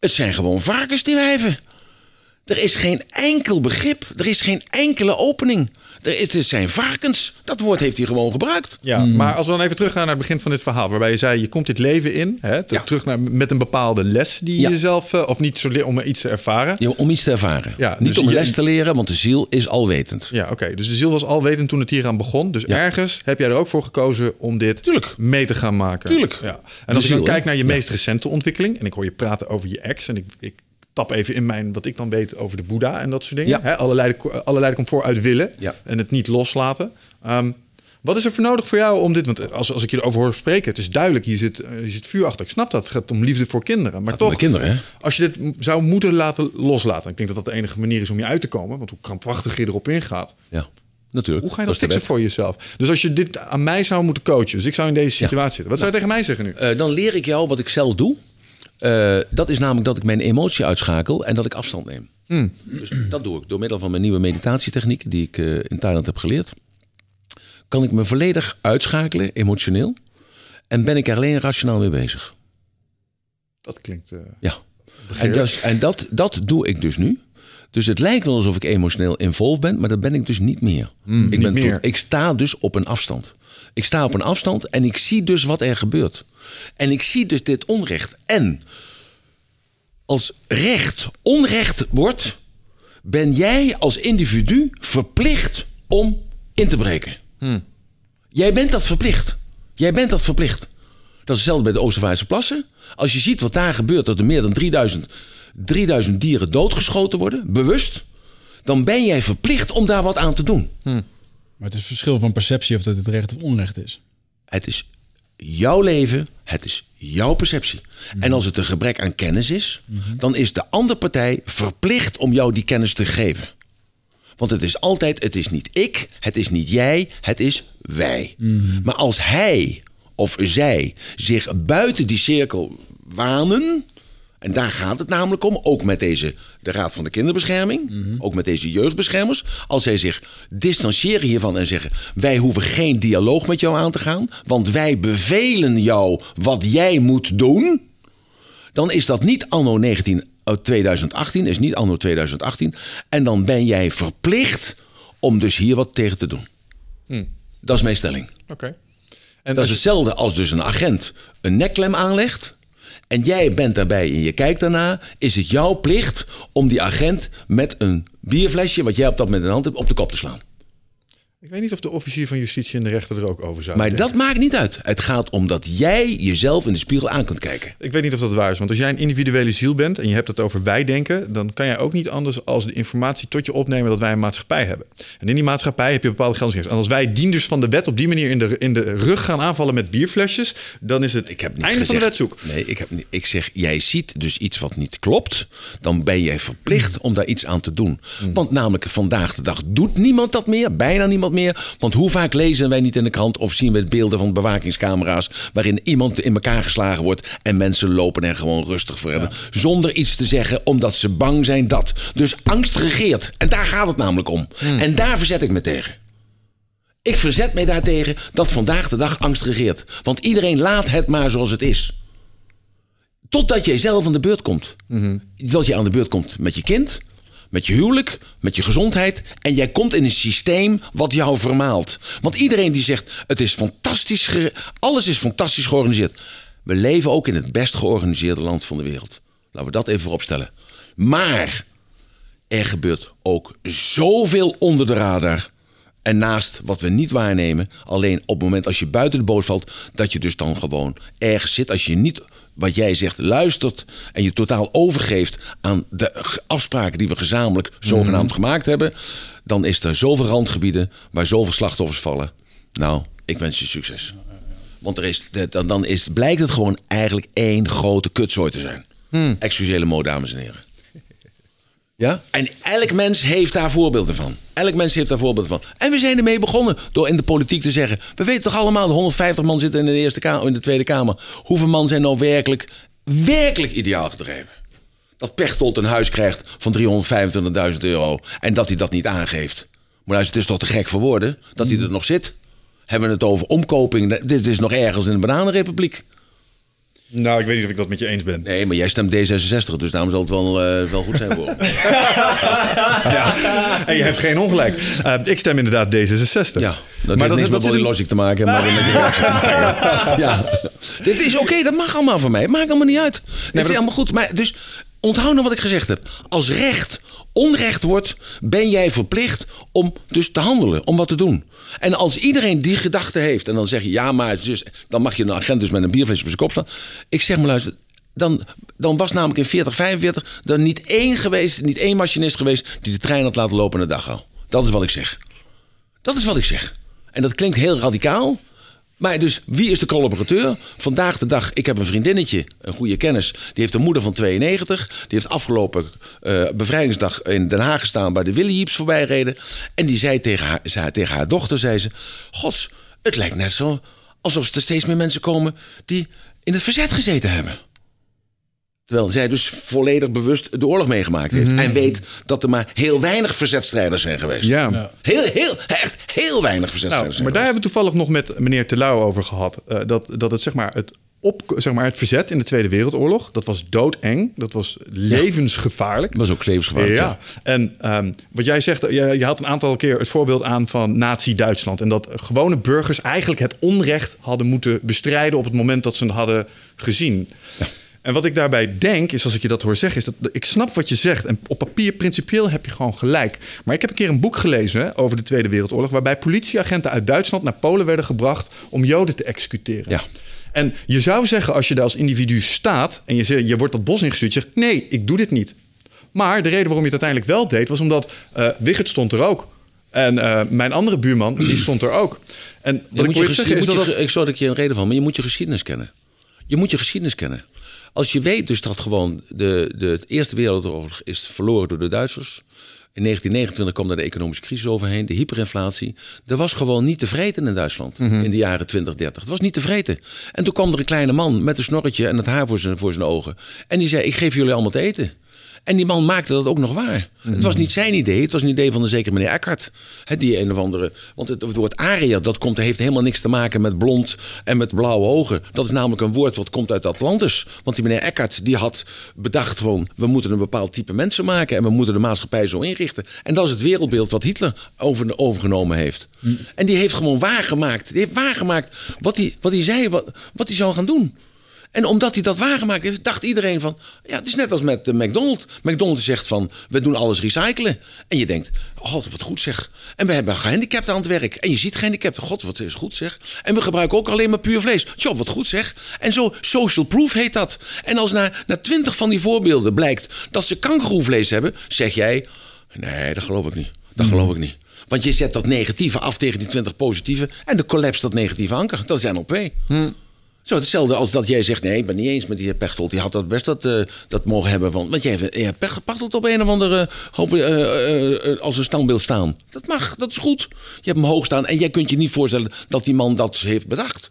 Het zijn gewoon varkens, die wijven. Er is geen enkel begrip. Er is geen enkele opening. Er, het zijn varkens. Dat woord heeft hij gewoon gebruikt. Ja, maar als we dan even teruggaan naar het begin van dit verhaal, waarbij je zei: je komt dit leven in, hè, te- Ja. terug naar, met een bepale les die Ja. je zelf, eh, of niet zo om iets te ervaren. Ja, Om iets te ervaren. Ja, Niet dus om je- les te leren, want de ziel is alwetend. Ja, oké. Dus de ziel was alwetend toen het hier aan begon. Dus Ja. ergens heb jij er ook voor gekozen om dit Tuurlijk. mee te gaan maken. Tuurlijk. Ja. En De als ik dan kijk naar je meest recente ontwikkeling, en ik hoor je praten over je ex, en ik, ik tap even in mijn, wat ik dan weet over de Boeddha en dat soort dingen. Ja. Hè? Allerlei, allerlei komt willen Ja. en het niet loslaten. Ehm, wat is er voor nodig voor jou om dit? Want als, als ik je erover hoor spreken, het is duidelijk, hier zit, eh, hier zit vuur achter. Ik snap dat, het gaat om liefde voor kinderen. Maar toch, de kinderen, hè? als je dit zou moeten laten loslaten, ik denk dat dat de enige manier is om je uit te komen. Want hoe krampachtig je erop ingaat, Ja, natuurlijk. hoe ga je dat de fixen voor jezelf? Dus als je dit aan mij zou moeten coachen, dus ik zou in deze situatie zitten. Wat zou je tegen mij zeggen nu? Eh, dan leer ik jou wat ik zelf doe. Eh, dat is namelijk dat ik mijn emotie uitschakel en dat ik afstand neem. Hmm. Dus dat doe ik door middel van mijn nieuwe meditatietechniek die ik eh, in Thailand heb geleerd. Kan ik me volledig uitschakelen, emotioneel. En ben ik er alleen rationaal mee bezig. Dat klinkt. eh, Ja. En, dus, en dat, dat doe ik dus nu. Dus het lijkt wel alsof ik emotioneel involved ben, maar dat ben ik dus niet meer. ik, ben meer. tot- ik sta dus op een afstand. Ik sta op een afstand en ik zie dus wat er gebeurt. En ik zie dus dit onrecht. En als recht onrecht wordt, ben jij als individu verplicht om in te breken. Jij bent dat verplicht. Jij bent dat verplicht. Dat is hetzelfde bij de Oostervaartse plassen. Als je ziet wat daar gebeurt, dat er meer dan 3000, 3000 dieren doodgeschoten worden, bewust, dan ben jij verplicht om daar wat aan te doen. Maar het is verschil van perceptie of dat het recht of onrecht is. Het is jouw leven, het is jouw perceptie. En als het een gebrek aan kennis is, dan is de andere partij verplicht om jou die kennis te geven. Want het is altijd, het is niet ik, het is niet jij, het is wij. Maar als hij of zij zich buiten die cirkel wanen, en daar gaat het namelijk om, ook met deze, de Raad van de Kinderbescherming, ook met deze jeugdbeschermers. Als zij zich distancieren hiervan en zeggen: Wij hoeven geen dialoog met jou aan te gaan, want wij bevelen jou wat jij moet doen. Dan is dat niet anno 19, eh, 2018, is niet anno 2018. En dan ben jij verplicht om dus hier wat tegen te doen. Dat is mijn stelling. Oké. En Dat is hetzelfde als dus een agent een nekklem aanlegt. En jij bent daarbij en je kijkt daarna. Is het jouw plicht om die agent met een bierflesje. wat jij op dat moment in de hand hebt. op de kop te slaan. Ik weet niet of de officier van justitie en de rechter er ook over zou Maar denken. dat maakt niet uit. Het gaat om dat jij jezelf in de spiegel aan kunt kijken. Ik weet niet of dat waar is. Want als jij een individuele ziel bent en je hebt het over wij denken, dan kan jij ook niet anders als de informatie tot je opnemen dat wij een maatschappij hebben. En in die maatschappij heb je bepaalde geldsregels. En als wij dienders van de wet op die manier in de, in de rug gaan aanvallen met bierflesjes, dan is het Ik heb niet einde van de wetzoek. Nee, ik, heb niet, ik zeg, jij ziet dus iets wat niet klopt. Dan ben jij verplicht om daar iets aan te doen. Want namelijk vandaag de dag doet niemand dat meer. Bijna niemand meer. Want hoe vaak lezen wij niet in de krant of zien we beelden van bewakingscamera's. waarin iemand in elkaar geslagen wordt. en mensen lopen er gewoon rustig voor hebben. Zonder iets te zeggen, omdat ze bang zijn dat. Dus angst regeert. En daar gaat het namelijk om. En daar verzet ik me tegen. Ik verzet mij daartegen dat vandaag de dag angst regeert. Want iedereen laat het maar zoals het is. Totdat jij zelf aan de beurt komt. Dat je aan de beurt komt met je kind, met je huwelijk, met je gezondheid. En jij komt in een systeem wat jou vermaalt. Want iedereen die zegt, het is fantastisch, alles is fantastisch georganiseerd. We leven ook in het best georganiseerde land van de wereld. Laten we dat even vooropstellen. Maar er gebeurt ook zoveel onder de radar. En naast wat we niet waarnemen, alleen op het moment als je buiten de boot valt, dat je dus dan gewoon ergens zit. Als je niet, wat jij zegt, luistert en je totaal overgeeft aan de afspraken die we gezamenlijk zogenaamd gemaakt hebben, dan is er zoveel randgebieden waar zoveel slachtoffers vallen. Nou, ik wens je succes. Want er is, dan, dan is, blijkt het gewoon eigenlijk één grote kutzooi te zijn. Hmm. Excusele mode, dames en heren. Ja? En elk mens heeft daar voorbeelden van. Elk mens heeft daar voorbeelden van. En we zijn ermee begonnen door in de politiek te zeggen... we weten toch allemaal, de 150 man zitten in de, eerste kamer, in de Tweede Kamer. Hoeveel man zijn nou werkelijk, werkelijk ideaal gedreven? Dat Pechtold een huis krijgt van 325.000 euro... en dat hij dat niet aangeeft. Maar het is toch te gek voor woorden dat hij er nog zit? Hebben we het over omkoping? Dit is nog ergens in de bananenrepubliek. Nou, ik weet niet of ik dat met je eens ben. Nee, maar jij stemt D66, dus daarom zal het wel, uh, wel goed zijn voor [LAUGHS] ja. En je hebt geen ongelijk. Uh, ik stem inderdaad D66. Ja, dat maar heeft dat, niks dat met body logic te maken. Maar met [LAUGHS] ja. Dit is oké, okay, dat mag allemaal van mij. Maakt allemaal niet uit. Nee, het is dat... allemaal goed. Maar dus onthoud nou wat ik gezegd heb. Als recht onrecht wordt, ben jij verplicht om dus te handelen, om wat te doen. En als iedereen die gedachte heeft en dan zeg je ja, maar dus, dan mag je een agent dus met een bierflesje op zijn kop staan. Ik zeg maar luister, dan, dan was namelijk in 40, 45 er niet één geweest, niet één machinist geweest die de trein had laten lopen dag al. Dat is wat ik zeg. Dat is wat ik zeg. En dat klinkt heel radicaal. Maar dus, wie is de collaborateur? Vandaag de dag, ik heb een vriendinnetje, een goede kennis. Die heeft een moeder van 92. Die heeft afgelopen uh, bevrijdingsdag in Den Haag gestaan... bij de Willyheeps voorbij reden. En die zei tegen haar, zei, tegen haar dochter, zei ze... Gods, het lijkt net zo alsof er steeds meer mensen komen... die in het verzet gezeten hebben. Terwijl zij dus volledig bewust de oorlog meegemaakt heeft. En weet dat er maar heel weinig verzetstrijders zijn geweest. Ja. Heel, heel, echt heel weinig verzetstrijders nou, Maar daar hebben we toevallig nog met meneer Terlouw over gehad. Uh, dat, dat het zeg maar het op, zeg maar, het verzet in de Tweede Wereldoorlog. Dat was doodeng. Dat was levensgevaarlijk. Dat was ook levensgevaarlijk. Ja. En um, wat jij zegt, je, je had een aantal keer het voorbeeld aan van Nazi-Duitsland. En dat gewone burgers eigenlijk het onrecht hadden moeten bestrijden op het moment dat ze het hadden gezien. Ja. En wat ik daarbij denk, is als ik je dat hoor zeggen, is dat ik snap wat je zegt. En op papier, principieel heb je gewoon gelijk. Maar ik heb een keer een boek gelezen over de Tweede Wereldoorlog, waarbij politieagenten uit Duitsland naar Polen werden gebracht om Joden te executeren. Ja. En je zou zeggen, als je daar als individu staat en je, zegt, je wordt dat bos ingestuurd, je zegt nee, ik doe dit niet. Maar de reden waarom je het uiteindelijk wel deed, was omdat uh, Wigert stond er ook. En uh, mijn andere buurman, die [CLEARS THROAT] stond er ook. En wat ik wil je zeggen is dat... Je, ik zorg dat je een reden van, maar je moet je geschiedenis kennen. Je moet je geschiedenis kennen. Als je weet dus dat gewoon de, de, Eerste Wereldoorlog is verloren door de Duitsers. In 1929 kwam daar de economische crisis overheen, de hyperinflatie. Er was gewoon niet te vreten in Duitsland Mhm. in de jaren 20, 30. Het was niet te vreten. En toen kwam er een kleine man met een snorretje en het haar voor zijn, voor zijn ogen. En die zei, ik geef jullie allemaal te eten. En die man maakte dat ook nog waar. Het was niet zijn idee, het was een idee van de zekere meneer Eckhart. He, die een of andere. Want het, het woord aria, dat komt, heeft helemaal niks te maken met blond en met blauwe ogen. Dat is namelijk een woord wat komt uit Atlantis. Want die meneer Eckhart die had bedacht van we moeten een bepaald type mensen maken en we moeten de maatschappij zo inrichten. En dat is het wereldbeeld wat Hitler over, overgenomen heeft. En die heeft gewoon waargemaakt. Die heeft waargemaakt wat hij, wat hij zei, wat, wat hij zou gaan doen. En omdat hij dat waargemaakt heeft, dacht iedereen van... Ja, het is net als met McDonald's. McDonald's zegt van, we doen alles recyclen. En je denkt, oh, wat goed zeg. En we hebben gehandicapten aan het werk. En je ziet gehandicapten, god, wat is goed zeg. En we gebruiken ook alleen maar puur vlees. Tjoh, wat goed zeg. En zo, social proof heet dat. En als na, na twintig van die voorbeelden blijkt dat ze kangeroevlees hebben... zeg jij, nee, dat geloof ik niet. Dat geloof ik niet. Want je zet dat negatieve af tegen die 20 positieve... en de collapse dat negatieve anker. Dat is NLP. Zo, hetzelfde als dat jij zegt, nee, ik ben niet eens met die heer Pechtold. Die had dat best dat, uh, dat mogen hebben. Want, want jij hebt Pechtold op een of andere hoop, uh, uh, als een standbeeld staan. Dat mag, dat is goed. Je hebt hem hoog staan en jij kunt je niet voorstellen dat die man dat heeft bedacht.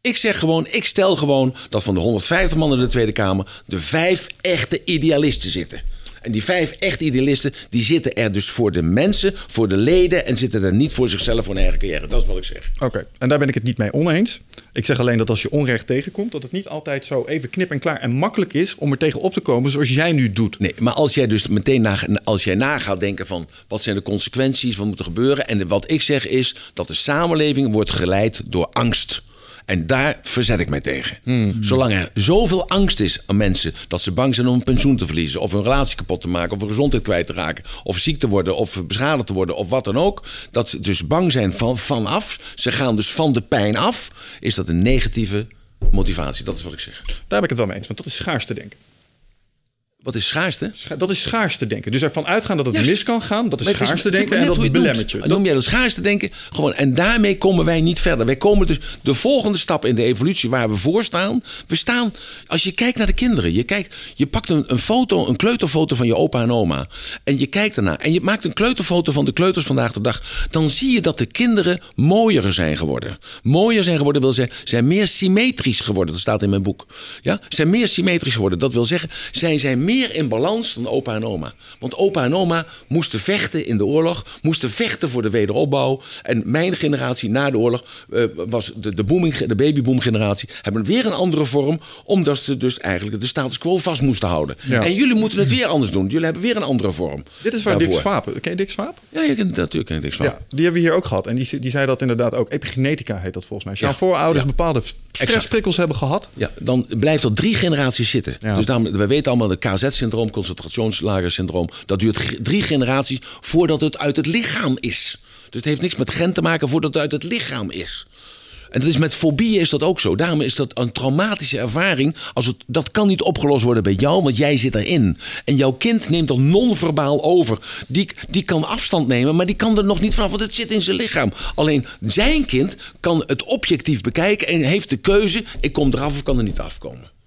Ik zeg gewoon, ik stel gewoon dat van de 150 man in de Tweede Kamer... de vijf echte idealisten zitten. En die vijf echte idealisten, die zitten er dus voor de mensen, voor de leden... en zitten er niet voor zichzelf, voor een eigen carrière. Dat is wat ik zeg. Oké, okay. en daar ben ik het niet mee oneens. Ik zeg alleen dat als je onrecht tegenkomt... dat het niet altijd zo even knip en klaar en makkelijk is... om er tegen op te komen zoals jij nu doet. Nee, maar als jij dus meteen na, als jij na gaat denken van... wat zijn de consequenties, wat moet er gebeuren... en wat ik zeg is dat de samenleving wordt geleid door angst... En daar verzet ik mij tegen. Zolang er zoveel angst is aan mensen dat ze bang zijn om een pensioen te verliezen, of hun relatie kapot te maken, of hun gezondheid kwijt te raken, of ziek te worden, of beschadigd te worden, of wat dan ook. Dat ze dus bang zijn van vanaf. Ze gaan dus van de pijn af. Is dat een negatieve motivatie? Dat is wat ik zeg. Daar ben ik het wel mee eens, want dat is schaars te denken. Wat is schaarste? Scha- Dat is schaarste denken. Dus ervan uitgaan dat het mis kan gaan, dat is schaarste is denken en dat belemmert je. noemt. Noem jij dat schaarste denken? Gewoon, en daarmee komen wij niet verder. Wij komen dus de volgende stap in de evolutie waar we voor staan. We staan, als je kijkt naar de kinderen. Je, kijkt, je pakt een, een foto, een kleuterfoto van je opa en oma. En je kijkt ernaar. En je maakt een kleuterfoto van de kleuters vandaag de dag. Dan zie je dat de kinderen mooier zijn geworden. Mooier zijn geworden wil zeggen, zijn meer symmetrisch geworden. Dat staat in mijn boek. Ja? Zijn meer symmetrisch geworden. Dat wil zeggen, zij zijn meer in balans dan opa en oma. Want opa en oma moesten vechten in de oorlog. Moesten vechten voor de wederopbouw. En mijn generatie na de oorlog eh, was de, de, booming, de babyboom generatie. Hebben weer een andere vorm. Omdat ze dus eigenlijk de status quo vast moesten houden. Ja. En jullie moeten het weer anders doen. Jullie hebben weer een andere vorm. Dit is waar Dick daarvoor. Swaap... Ken je Dick Swaap? Ja, je kent natuurlijk ken niks van. Ja, die hebben we hier ook gehad. En die, die zei dat inderdaad ook. Epigenetica heet dat volgens mij. Als jouw Ja. voorouders bepaalde stressprikkels hebben gehad... Ja, dan blijft dat drie generaties zitten. Ja. Dus daarom, we weten allemaal, de KZ-syndroom, concentrationslagersyndroom... dat duurt drie generaties voordat het uit het lichaam is. Dus het heeft niks met gen te maken voordat het uit het lichaam is. En dat is met fobieën is dat ook zo. Daarom is dat een traumatische ervaring. Als het, dat kan niet opgelost worden bij jou, want jij zit erin. En jouw kind neemt dat non-verbaal over. Die, die kan afstand nemen, maar die kan er nog niet vanaf, want het zit in zijn lichaam. Alleen zijn kind kan het objectief bekijken en heeft de keuze: ik kom eraf of kan er niet afkomen.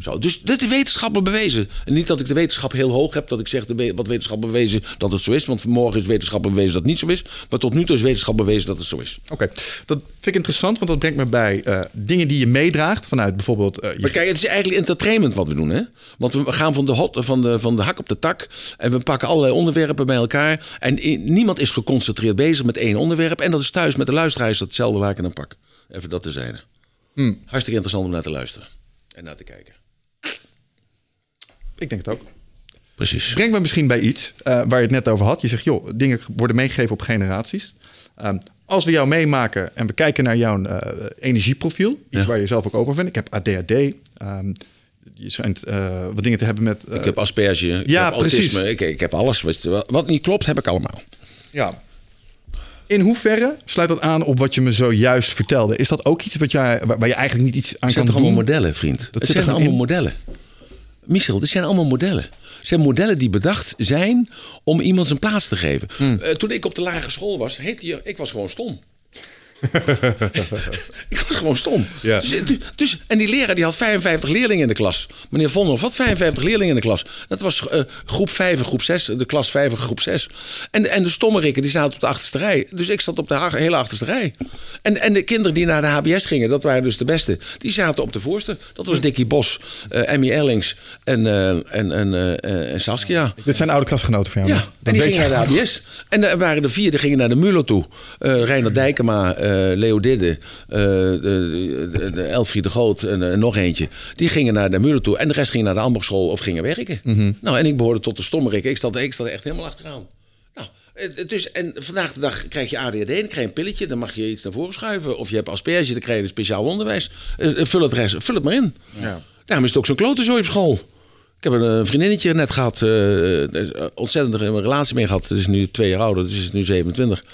Zo, dus dit is wetenschappelijk bewezen. En niet dat ik de wetenschap heel hoog heb, dat ik zeg de wat wetenschap bewezen dat het zo is. Want vanmorgen is wetenschap bewezen dat het niet zo is. Maar tot nu toe is wetenschap bewezen dat het zo is. Oké, dat vind ik interessant, want dat brengt me bij eh, dingen die je meedraagt vanuit bijvoorbeeld... eh, je Maar kijk, het is eigenlijk entertainment wat we doen, hè? Want we gaan van de, hot, van, de, van de hak op de tak. En we pakken allerlei onderwerpen bij elkaar. En niemand is geconcentreerd bezig met één onderwerp. En dat is thuis met de luisteraar is dat hetzelfde waar ik een pak. Even dat te zijn. Hartstikke interessant om naar te luisteren. En naar te kijken. Ik denk het ook. Precies. Breng me misschien bij iets eh, waar je het net over had. Je zegt, joh, dingen worden meegegeven op generaties. Ehm, als we jou meemaken en we kijken naar jouw eh, energieprofiel, iets Ja. waar je zelf ook over bent. Ik heb ADHD. ehm, je schijnt eh, wat dingen te hebben met. Ik heb asperge, ik Ja, heb autisme, precies. ik, ik heb alles. Wat, wat niet klopt, heb ik allemaal. ja. In hoeverre sluit dat aan op wat je me zojuist vertelde? Is dat ook iets wat jij, waar, waar je eigenlijk niet iets aan Het zijn kan toch allemaal doen? modellen, vriend? zit het zijn allemaal in? modellen. Michel, dit zijn allemaal modellen. Het zijn modellen die bedacht zijn om iemand zijn plaats te geven. Hmm. Eh, toen ik op de lagere school was, heette je, ik was gewoon stom. [LAUGHS] ik was gewoon stom. Ja. Dus, dus- dus- en die leraar die had 55 leerlingen in de klas. Meneer Vonhoff had 55 leerlingen in de klas. Dat was eh, groep 5 en groep 6, de klas 5 en groep 6. En, en de stommerikken die zaten op de achterste rij. Dus ik zat op de hele achterste rij. En, en de kinderen die naar de HBS gingen, dat waren dus de beste. Die zaten op de voorste. Dat was Dickie Bos, eh Emmy Erlings en, eh, en, en, en Saskia. Dit zijn oude klasgenoten van jou. Ja, en die gingen naar de HBS. En er waren de vier, die gingen naar de Mulo toe. Reiner Dijkema, Leo Didde, eh, de, de, de Elfried de Groot en eh, nog eentje. Die gingen naar de Mulo toe. En de rest ging naar de Ambachtsschool of gingen werken. Mhm. Nou, en ik behoorde tot de stommerikken. Ik zat, ik zat echt helemaal achteraan. Nou, is, en vandaag de dag krijg je ADHD, dan krijg je een pilletje, dan mag je iets naar voren schuiven. Of je hebt asperge, dan krijg je een speciaal onderwijs. Eh, eh, vul, het rest, vul het maar in. Ja. Daarom is het ook zo'n klotenzooi op school. Ik heb een eh, vriendinnetje net gehad, eh, eh, ontzettend een relatie mee gehad. Ze is nu twee jaar ouder, dus is nu 27.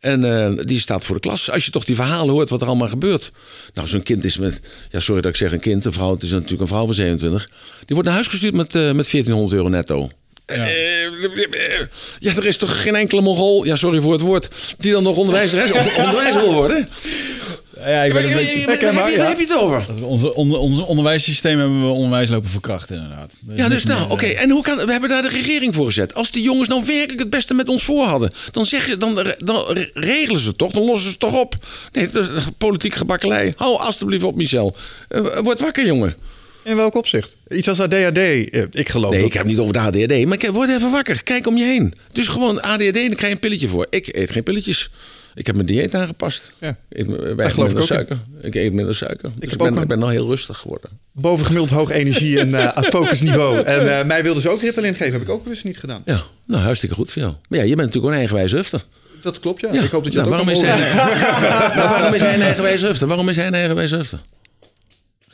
En die staat voor de klas. Als je toch die verhalen hoort wat er allemaal gebeurt. Nou, zo'n kind is met, ja sorry dat ik zeg een kind, een vrouw, het is natuurlijk een vrouw van 27. Die wordt naar huis gestuurd met, met 1400 euro netto. Ja. ja, er is toch geen enkele Mongool, ja sorry voor het woord, die dan nog onderwijzer, [LAUGHS] onderwijzer wil worden? Ja, ik ben een beetje... heb je- waar heb je het over? Onze, onder, onze onderwijssysteem hebben we onderwijs lopen verkrachten, inderdaad. Er Ja, dus nou, oké. eh, En hoe kan, we hebben daar de regering voor gezet. Als die jongens nou werkelijk het beste met ons voor hadden, dan zeg je, dan, dan regelen ze het toch, dan lossen ze het toch op. Nee, dat is politiek gebakkelei. Hou alstublieft op, Michel. Eh, word wakker, jongen. In welk opzicht? Iets als ADHD. eh, Ik geloof Nee, dat. ik heb het niet over de ADHD, maar ik, word even wakker. Kijk om je heen. Dus gewoon ADHD, dan krijg je een pilletje voor. Ik eet geen pilletjes. Ik heb mijn dieet aangepast. Ja. Ik eet weinig geloof ik minder ook in. suiker. Ik eet minder suiker. Dus ik, ben, ook een- ik ben nou heel rustig geworden. Bovengemiddeld hoog energie en eh [LAUGHS] focusniveau. En eh, mij wilden ze ook Ritalin geven. Heb ik ook bewust niet gedaan. Ja, nou hartstikke goed voor jou. Maar ja, je bent natuurlijk een eigenwijze hufter. Dat klopt, ja. Ja. Ik hoop dat je Nou, dat ook waarom, is allemaal hij, maar [LAUGHS] waarom is hij een eigenwijze hufter? Waarom is hij een hufter?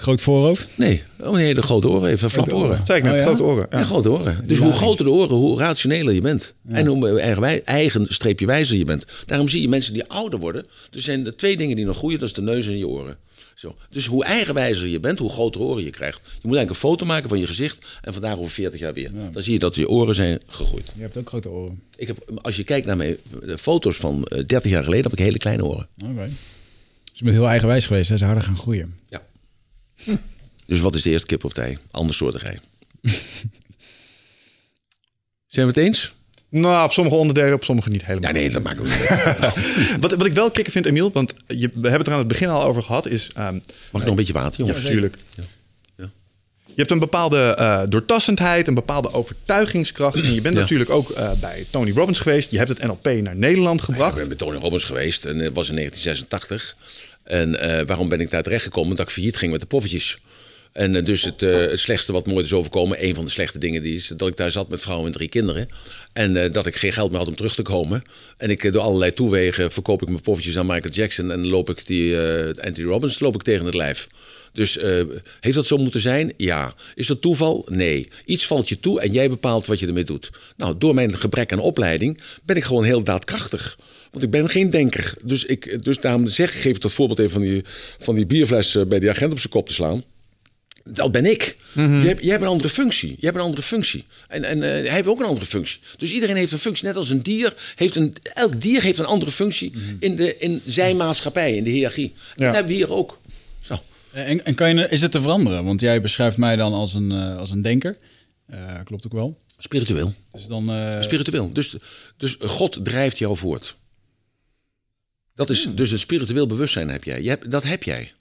Groot voorhoofd. Nee, oh nee, de grote oren heeft, flap oren. Zei ik net, Oh, ja? grote oren. Ja. Ja, grote oren. Dus hoe groter de oren, hoe rationeler je bent. En hoe eigen, eigen streepje wijzer je bent. Daarom zie je mensen die ouder worden. Er zijn de twee dingen die nog groeien, dat is de neus en je oren. Zo. Dus hoe eigenwijzer je bent, hoe grotere oren je krijgt. Je moet eigenlijk een foto maken van je gezicht en vandaag over 40 jaar weer. Dan zie je dat je oren zijn gegroeid. Je hebt ook grote oren. Ik heb, als je kijkt naar mijn eh, foto's van eh, 30 jaar geleden, heb ik hele kleine oren. Oké. Dus je bent heel eigenwijs geweest. Hè? Ze harder gaan groeien. Ja. [LAUGHS] Dus wat is de eerste kip of ei? Ander soort ei. [LAUGHS] Zijn we het eens? Nou, op sommige onderdelen, op sommige niet helemaal. Ja, nee, dat maakt ook niet uit. [LAUGHS] Wat, wat ik wel kicken vind, Emiel, want je, we hebben het er aan het begin al over gehad, is... ehm, Mag ik nog een beetje water, ja, jongens? natuurlijk. Ja. Je hebt een bepaalde eh, doortassendheid, een bepaalde overtuigingskracht. En je bent Ja. natuurlijk ook eh, bij Tony Robbins geweest. Je hebt het NLP naar Nederland Ik gebracht. ben met Tony Robbins geweest en het was in 1986. En eh, waarom ben ik daar terecht gekomen? Dat ik failliet ging met de poffertjes. En eh, dus het, eh, het slechtste wat me ooit is overkomen, een van de slechte dingen, die is dat ik daar zat met vrouw en drie kinderen. En dat ik geen geld meer had om terug te komen. En ik door allerlei toewegen verkoop ik mijn poffertjes aan Michael Jackson en loop ik die Anthony Robbins loop ik tegen het lijf. Dus heeft dat zo moeten zijn? Ja. Is dat toeval? Nee. Iets valt je toe en jij bepaalt wat je ermee doet. Nou, door mijn gebrek aan opleiding ben ik gewoon heel daadkrachtig. Want ik ben geen denker. Dus, ik, dus daarom zeg, geef ik dat voorbeeld even van die, van die bierfles eh, bij die agent op zijn kop te slaan. Dat ben ik. jij, hebt, jij hebt een andere functie. Jij hebt een andere functie. En, en eh, hij heeft ook een andere functie. Dus iedereen heeft een functie. Net als een dier. Heeft een, elk dier heeft een andere functie in, de, in zijn maatschappij, in de hiërarchie. Ja. Dat hebben we hier ook. Zo. En, en kan je, is het te veranderen? Want jij beschrijft mij dan als een, eh, als een denker. Eh, klopt ook wel. Spiritueel. Dus dan... Spiritueel. Dus, dus God drijft jou voort. Dat is, dus een spiritueel bewustzijn heb jij. Je hebt, dat heb jij.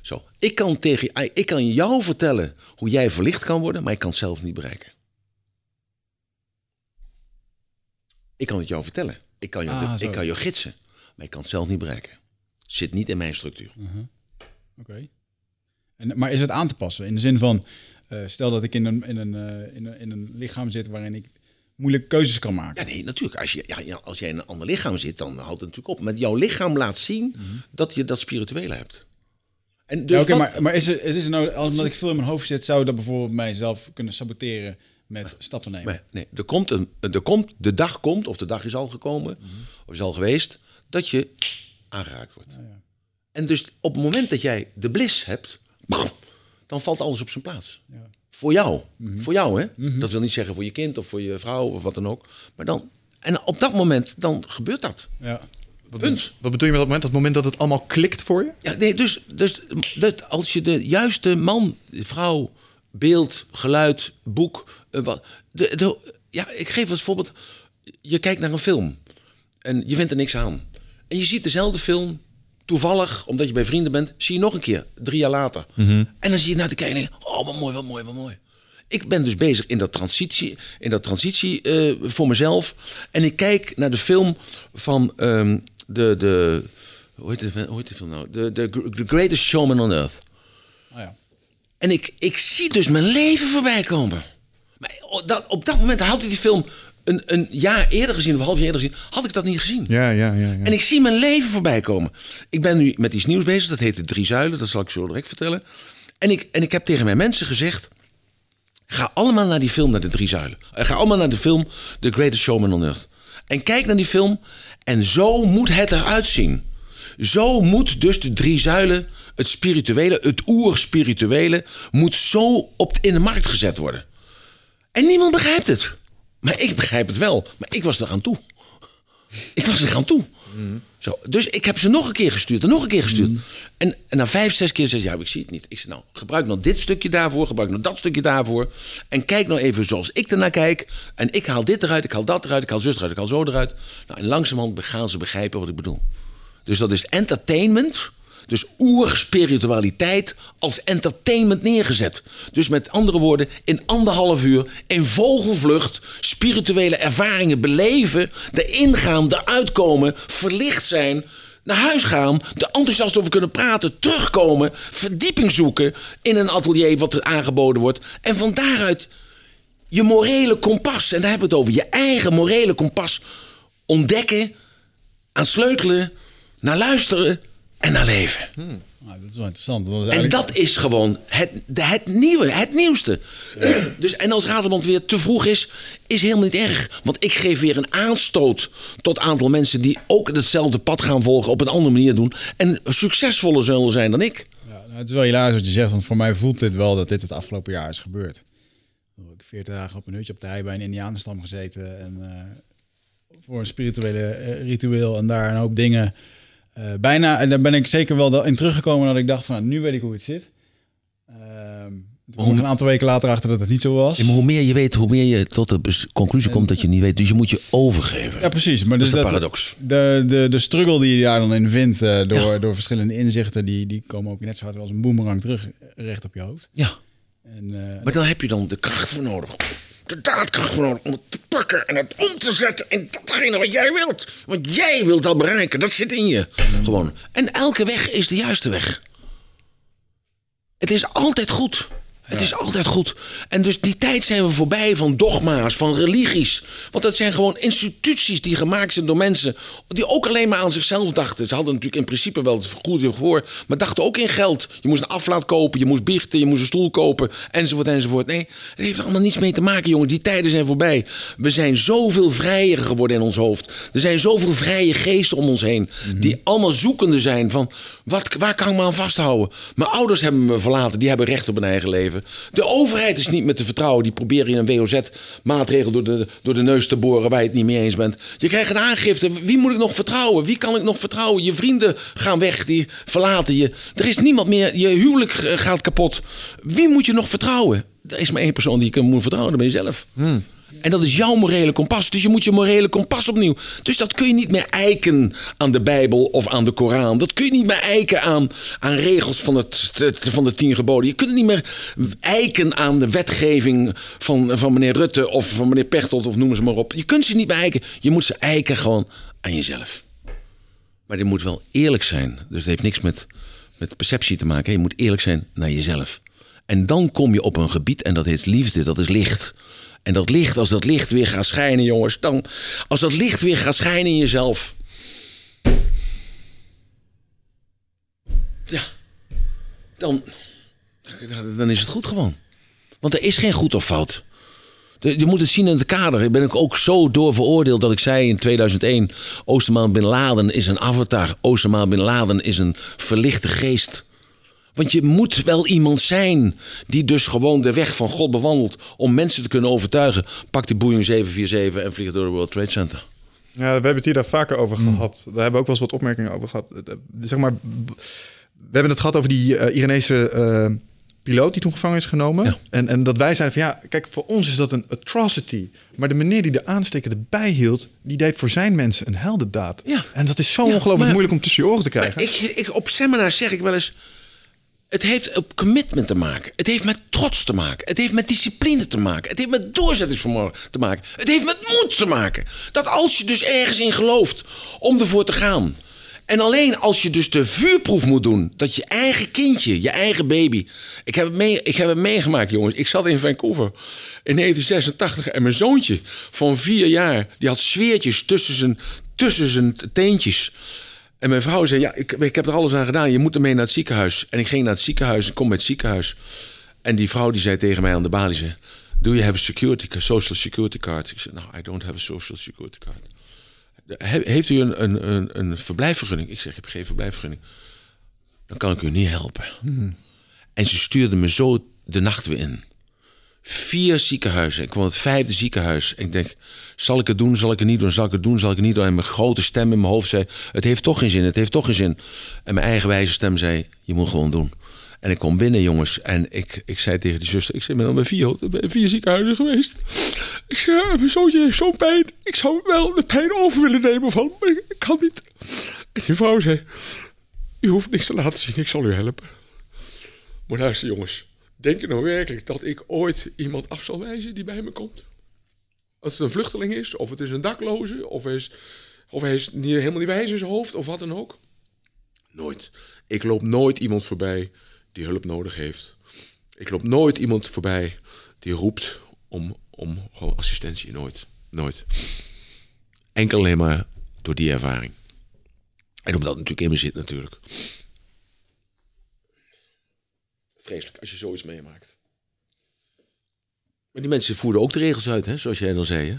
Zo. Ik, kan tegen, ik kan jou vertellen hoe jij verlicht kan worden, maar ik kan het zelf niet bereiken. Ik kan het jou vertellen. Ik kan jou, Ah, ik kan jou gidsen, maar ik kan het zelf niet bereiken. Zit niet in mijn structuur. Oké. En, maar is het aan te passen? In de zin van, eh, stel dat ik in een, in, een, eh, in, een, in een lichaam zit waarin ik moeilijke keuzes kan maken. Ja, nee, natuurlijk. Als, je, ja, ja, als jij in een ander lichaam zit, dan houdt het natuurlijk op. Met jouw lichaam laat zien dat je dat spirituele hebt. En dus Ja, Oké, maar, maar is het, is het nou, omdat ik veel in mijn hoofd zit, zou dat bijvoorbeeld mijzelf kunnen saboteren met stappen nemen? Nee, nee. Er komt een, er komt, de dag komt, of de dag is al gekomen, of is al geweest, dat je aangeraakt wordt. En dus op het moment dat jij de blis hebt, dan valt alles op zijn plaats. Voor jou. Voor jou, hè? Dat wil niet zeggen voor je kind of voor je vrouw of wat dan ook. Maar dan, en op dat moment, dan gebeurt dat. Ja. Punt. Wat bedoel je met dat moment? Dat moment dat het allemaal klikt voor je? Ja, nee, dus, dus dat als je de juiste man, vrouw, beeld, geluid, boek. eh, wat, de, de, ja, ik geef als voorbeeld. Je kijkt naar een film en je vindt er niks aan. En je ziet dezelfde film, toevallig, omdat je bij vrienden bent, zie je nog een keer, drie jaar later. En dan zie je naar te kijken en denk je, oh, wat mooi, wat mooi, wat mooi. Ik ben dus bezig in dat transitie, in dat transitie eh, voor mezelf. En ik kijk naar de film van ehm, de, de, hoe heet de, hoe heet die film nou? De, de, The Greatest Showman on Earth. Ah, ja. En ik, ik zie dus mijn leven voorbij komen. Maar op dat, op dat moment had ik die film een, een jaar eerder gezien, of een half jaar eerder gezien, had ik dat niet gezien. Ja, ja, ja. ja. En ik zie mijn leven voorbij komen. Ik ben nu met iets nieuws bezig, dat heet de Drie Zuilen, dat zal ik zo direct vertellen. En ik, en ik heb tegen mijn mensen gezegd, ga allemaal naar die film, naar de Drie Zuilen. Eh, Ga allemaal naar de film The Greatest Showman on Earth. En kijk naar die film en zo moet het eruit zien. Zo moet dus de drie zuilen, het spirituele, het oerspirituele, moet zo op, in de markt gezet worden. En niemand begrijpt het. Maar ik begrijp het wel. Maar ik was er aan toe. Ik was er aan toe. Zo, dus ik heb ze nog een keer gestuurd en nog een keer gestuurd. En, en na vijf, zes keer zei ze, ja, ik zie het niet. Ik zei, nou, gebruik nou dit stukje daarvoor, gebruik nou dat stukje daarvoor. En kijk nou even zoals ik ernaar kijk. En ik haal dit eruit, ik haal dat eruit, ik haal zus eruit, ik haal zo eruit. Nou, en langzamerhand gaan ze begrijpen wat ik bedoel. Dus dat is entertainment. Dus oerspiritualiteit als entertainment neergezet. Dus met andere woorden, in anderhalf uur in vogelvlucht spirituele ervaringen beleven, erin gaan, eruit komen, verlicht zijn, naar huis gaan, er enthousiast over kunnen praten, terugkomen, verdieping zoeken in een atelier wat er aangeboden wordt. En van daaruit je morele kompas, en daar hebben we het over, je eigen morele kompas ontdekken, aan sleutelen, naar luisteren en naar leven. Nou, dat is wel interessant. Dat is En eigenlijk- dat is gewoon het, de- het nieuwe, het nieuwste. [CLEARS THROAT] Dus, en als Radeland weer te vroeg is, is helemaal niet erg. Want ik geef weer een aanstoot tot een aantal mensen die ook hetzelfde pad gaan volgen, op een andere manier doen. En succesvoller zullen zijn dan ik. Nou, het is wel helaas wat je zegt, want voor mij voelt dit wel dat dit het afgelopen jaar is gebeurd. Ik heb 40 dagen op een hutje op de hei bij een Indianenstam gezeten en uh, voor een spirituele uh, ritueel en daar een hoop dingen. Uh, bijna, en daar ben ik zeker wel in teruggekomen dat ik dacht van, nu weet ik hoe het zit. Ehm, kwam een aantal weken later achter dat het niet zo was. Ja, maar hoe meer je weet, hoe meer je tot de conclusie komt dat je niet weet. Dus je moet je overgeven. Ja, precies. Maar dat dus is de paradox. De, de, de struggle die je daar dan in vindt uh, door, ja. door verschillende inzichten, die, die komen ook net zo hard als een boemerang terug recht op je hoofd. Ja. En, uh, maar dan heb je dan de kracht voor nodig. De daadkracht om het te pakken en het om te zetten in datgene wat jij wilt. Want jij wilt dat bereiken. Dat zit in je. Gewoon. En elke weg is de juiste weg. Het is altijd goed. Het is altijd goed. En dus die tijd zijn we voorbij van dogma's, van religies. Want dat zijn gewoon instituties die gemaakt zijn door mensen... die ook alleen maar aan zichzelf dachten. Ze hadden natuurlijk in principe wel het goed voor... maar dachten ook in geld. Je moest een aflaat kopen, je moest biechten, je moest een stoel kopen... enzovoort, enzovoort. Nee, dat heeft allemaal niets mee te maken, jongen. Die tijden zijn voorbij. We zijn zoveel vrijer geworden in ons hoofd. Er zijn zoveel vrije geesten om ons heen... die allemaal zoekende zijn van... Wat, waar kan ik me aan vasthouden? Mijn ouders hebben me verlaten, die hebben recht op een eigen leven. De overheid is niet meer te vertrouwen. Die proberen je een WOZ-maatregel door de, door de neus te boren waar je het niet mee eens bent. Je krijgt een aangifte. Wie moet ik nog vertrouwen? Wie kan ik nog vertrouwen? Je vrienden gaan weg, die verlaten je. Er is niemand meer. Je huwelijk gaat kapot. Wie moet je nog vertrouwen? Er is maar één persoon die je moet vertrouwen, dat ben je zelf. Hmm. En dat is jouw morele kompas. Dus je moet je morele kompas opnieuw. Dus dat kun je niet meer eiken aan de Bijbel of aan de Koran. Dat kun je niet meer eiken aan, aan regels van, het, van de tien geboden. Je kunt het niet meer eiken aan de wetgeving van, van meneer Rutte of van meneer Pechtold of noem ze maar op. Je kunt ze niet meer eiken. Je moet ze eiken gewoon aan jezelf. Maar dit moet wel eerlijk zijn. Dus het heeft niks met, met perceptie te maken. Je moet eerlijk zijn naar jezelf. En dan kom je op een gebied en dat heet liefde, dat is licht. En dat licht, als dat licht weer gaat schijnen, jongens, dan. Als dat licht weer gaat schijnen in jezelf. Ja. Dan. Dan is het goed gewoon. Want er is geen goed of fout. Je moet het zien in het kader. Ben ik ook zo door veroordeeld dat ik zei in 2001: Osama Bin Laden is een avatar. Osama Bin Laden is een verlichte geest. Want je moet wel iemand zijn die dus gewoon de weg van God bewandelt om mensen te kunnen overtuigen. Pak die Boeing 747 en vlieg door de World Trade Center. Ja, we hebben het hier daar vaker over gehad. Daar hebben we ook wel eens wat opmerkingen over gehad. Zeg maar, we hebben het gehad over die uh, Iranese uh, piloot die toen gevangen is genomen. Ja. En, en dat wij zeiden van ja, kijk, voor ons is dat een atrocity. Maar de meneer die de aansteker erbij hield, die deed voor zijn mensen een heldendaad. Ja. En dat is zo Ja, ongelooflijk maar- moeilijk om tussen je oren te krijgen. Ik, ik, op seminars zeg ik wel eens. Het heeft op commitment te maken. Het heeft met trots te maken. Het heeft met discipline te maken. Het heeft met doorzettingsvermogen te maken. Het heeft met moed te maken. Dat als je dus ergens in gelooft om ervoor te gaan. En alleen als je dus de vuurproef moet doen. Dat je eigen kindje, je eigen baby. Ik heb het, mee, ik heb het meegemaakt, jongens. Ik zat in Vancouver in 1986. En mijn zoontje van vier jaar. Die had zweertjes tussen zijn, tussen zijn teentjes. En mijn vrouw zei, ja, ik, ik heb er alles aan gedaan. Je moet ermee naar het ziekenhuis. En ik ging naar het ziekenhuis. Ik kom met het ziekenhuis. En die vrouw die zei tegen mij aan de balie... Zei, Do you have a security, card, social security card? Ik zei, no, I don't have a social security card. He- heeft u een, een, een, een verblijfvergunning? Ik zeg, ik heb geen verblijfvergunning. Dan kan ik u niet helpen. En ze stuurde me zo de nacht weer in. Vier ziekenhuizen. Ik kwam het vijfde ziekenhuis. En ik denk, zal ik het doen, zal ik het niet doen, zal ik het doen, zal ik het niet doen. En mijn grote stem in mijn hoofd zei, het heeft toch geen zin, het heeft toch geen zin. En mijn eigen wijze stem zei, je moet gewoon doen. En ik kom binnen, jongens. En ik, ik zei tegen die zuster, ik ben al bij vier, vier ziekenhuizen geweest. Ik zei, "Ja, mijn zoontje heeft zo'n pijn. Ik zou wel de pijn over willen nemen van, maar ik kan niet. En die vrouw zei, u hoeft niks te laten zien, ik zal u helpen. Maar luister jongens, denk je nou werkelijk dat ik ooit iemand af zal wijzen die bij me komt? Als het een vluchteling is, of het is een dakloze, of hij is, of hij is niet, helemaal niet wijs in zijn hoofd, of wat dan ook. Nooit. Ik loop nooit iemand voorbij die hulp nodig heeft. Ik loop nooit iemand voorbij die roept om, om gewoon assistentie. Nooit. Nooit. Enkel alleen maar door die ervaring. En omdat het natuurlijk in me zit natuurlijk. Vreselijk als je zoiets meemaakt. Maar die mensen voerden ook de regels uit, hè? zoals jij dan zei. Hè?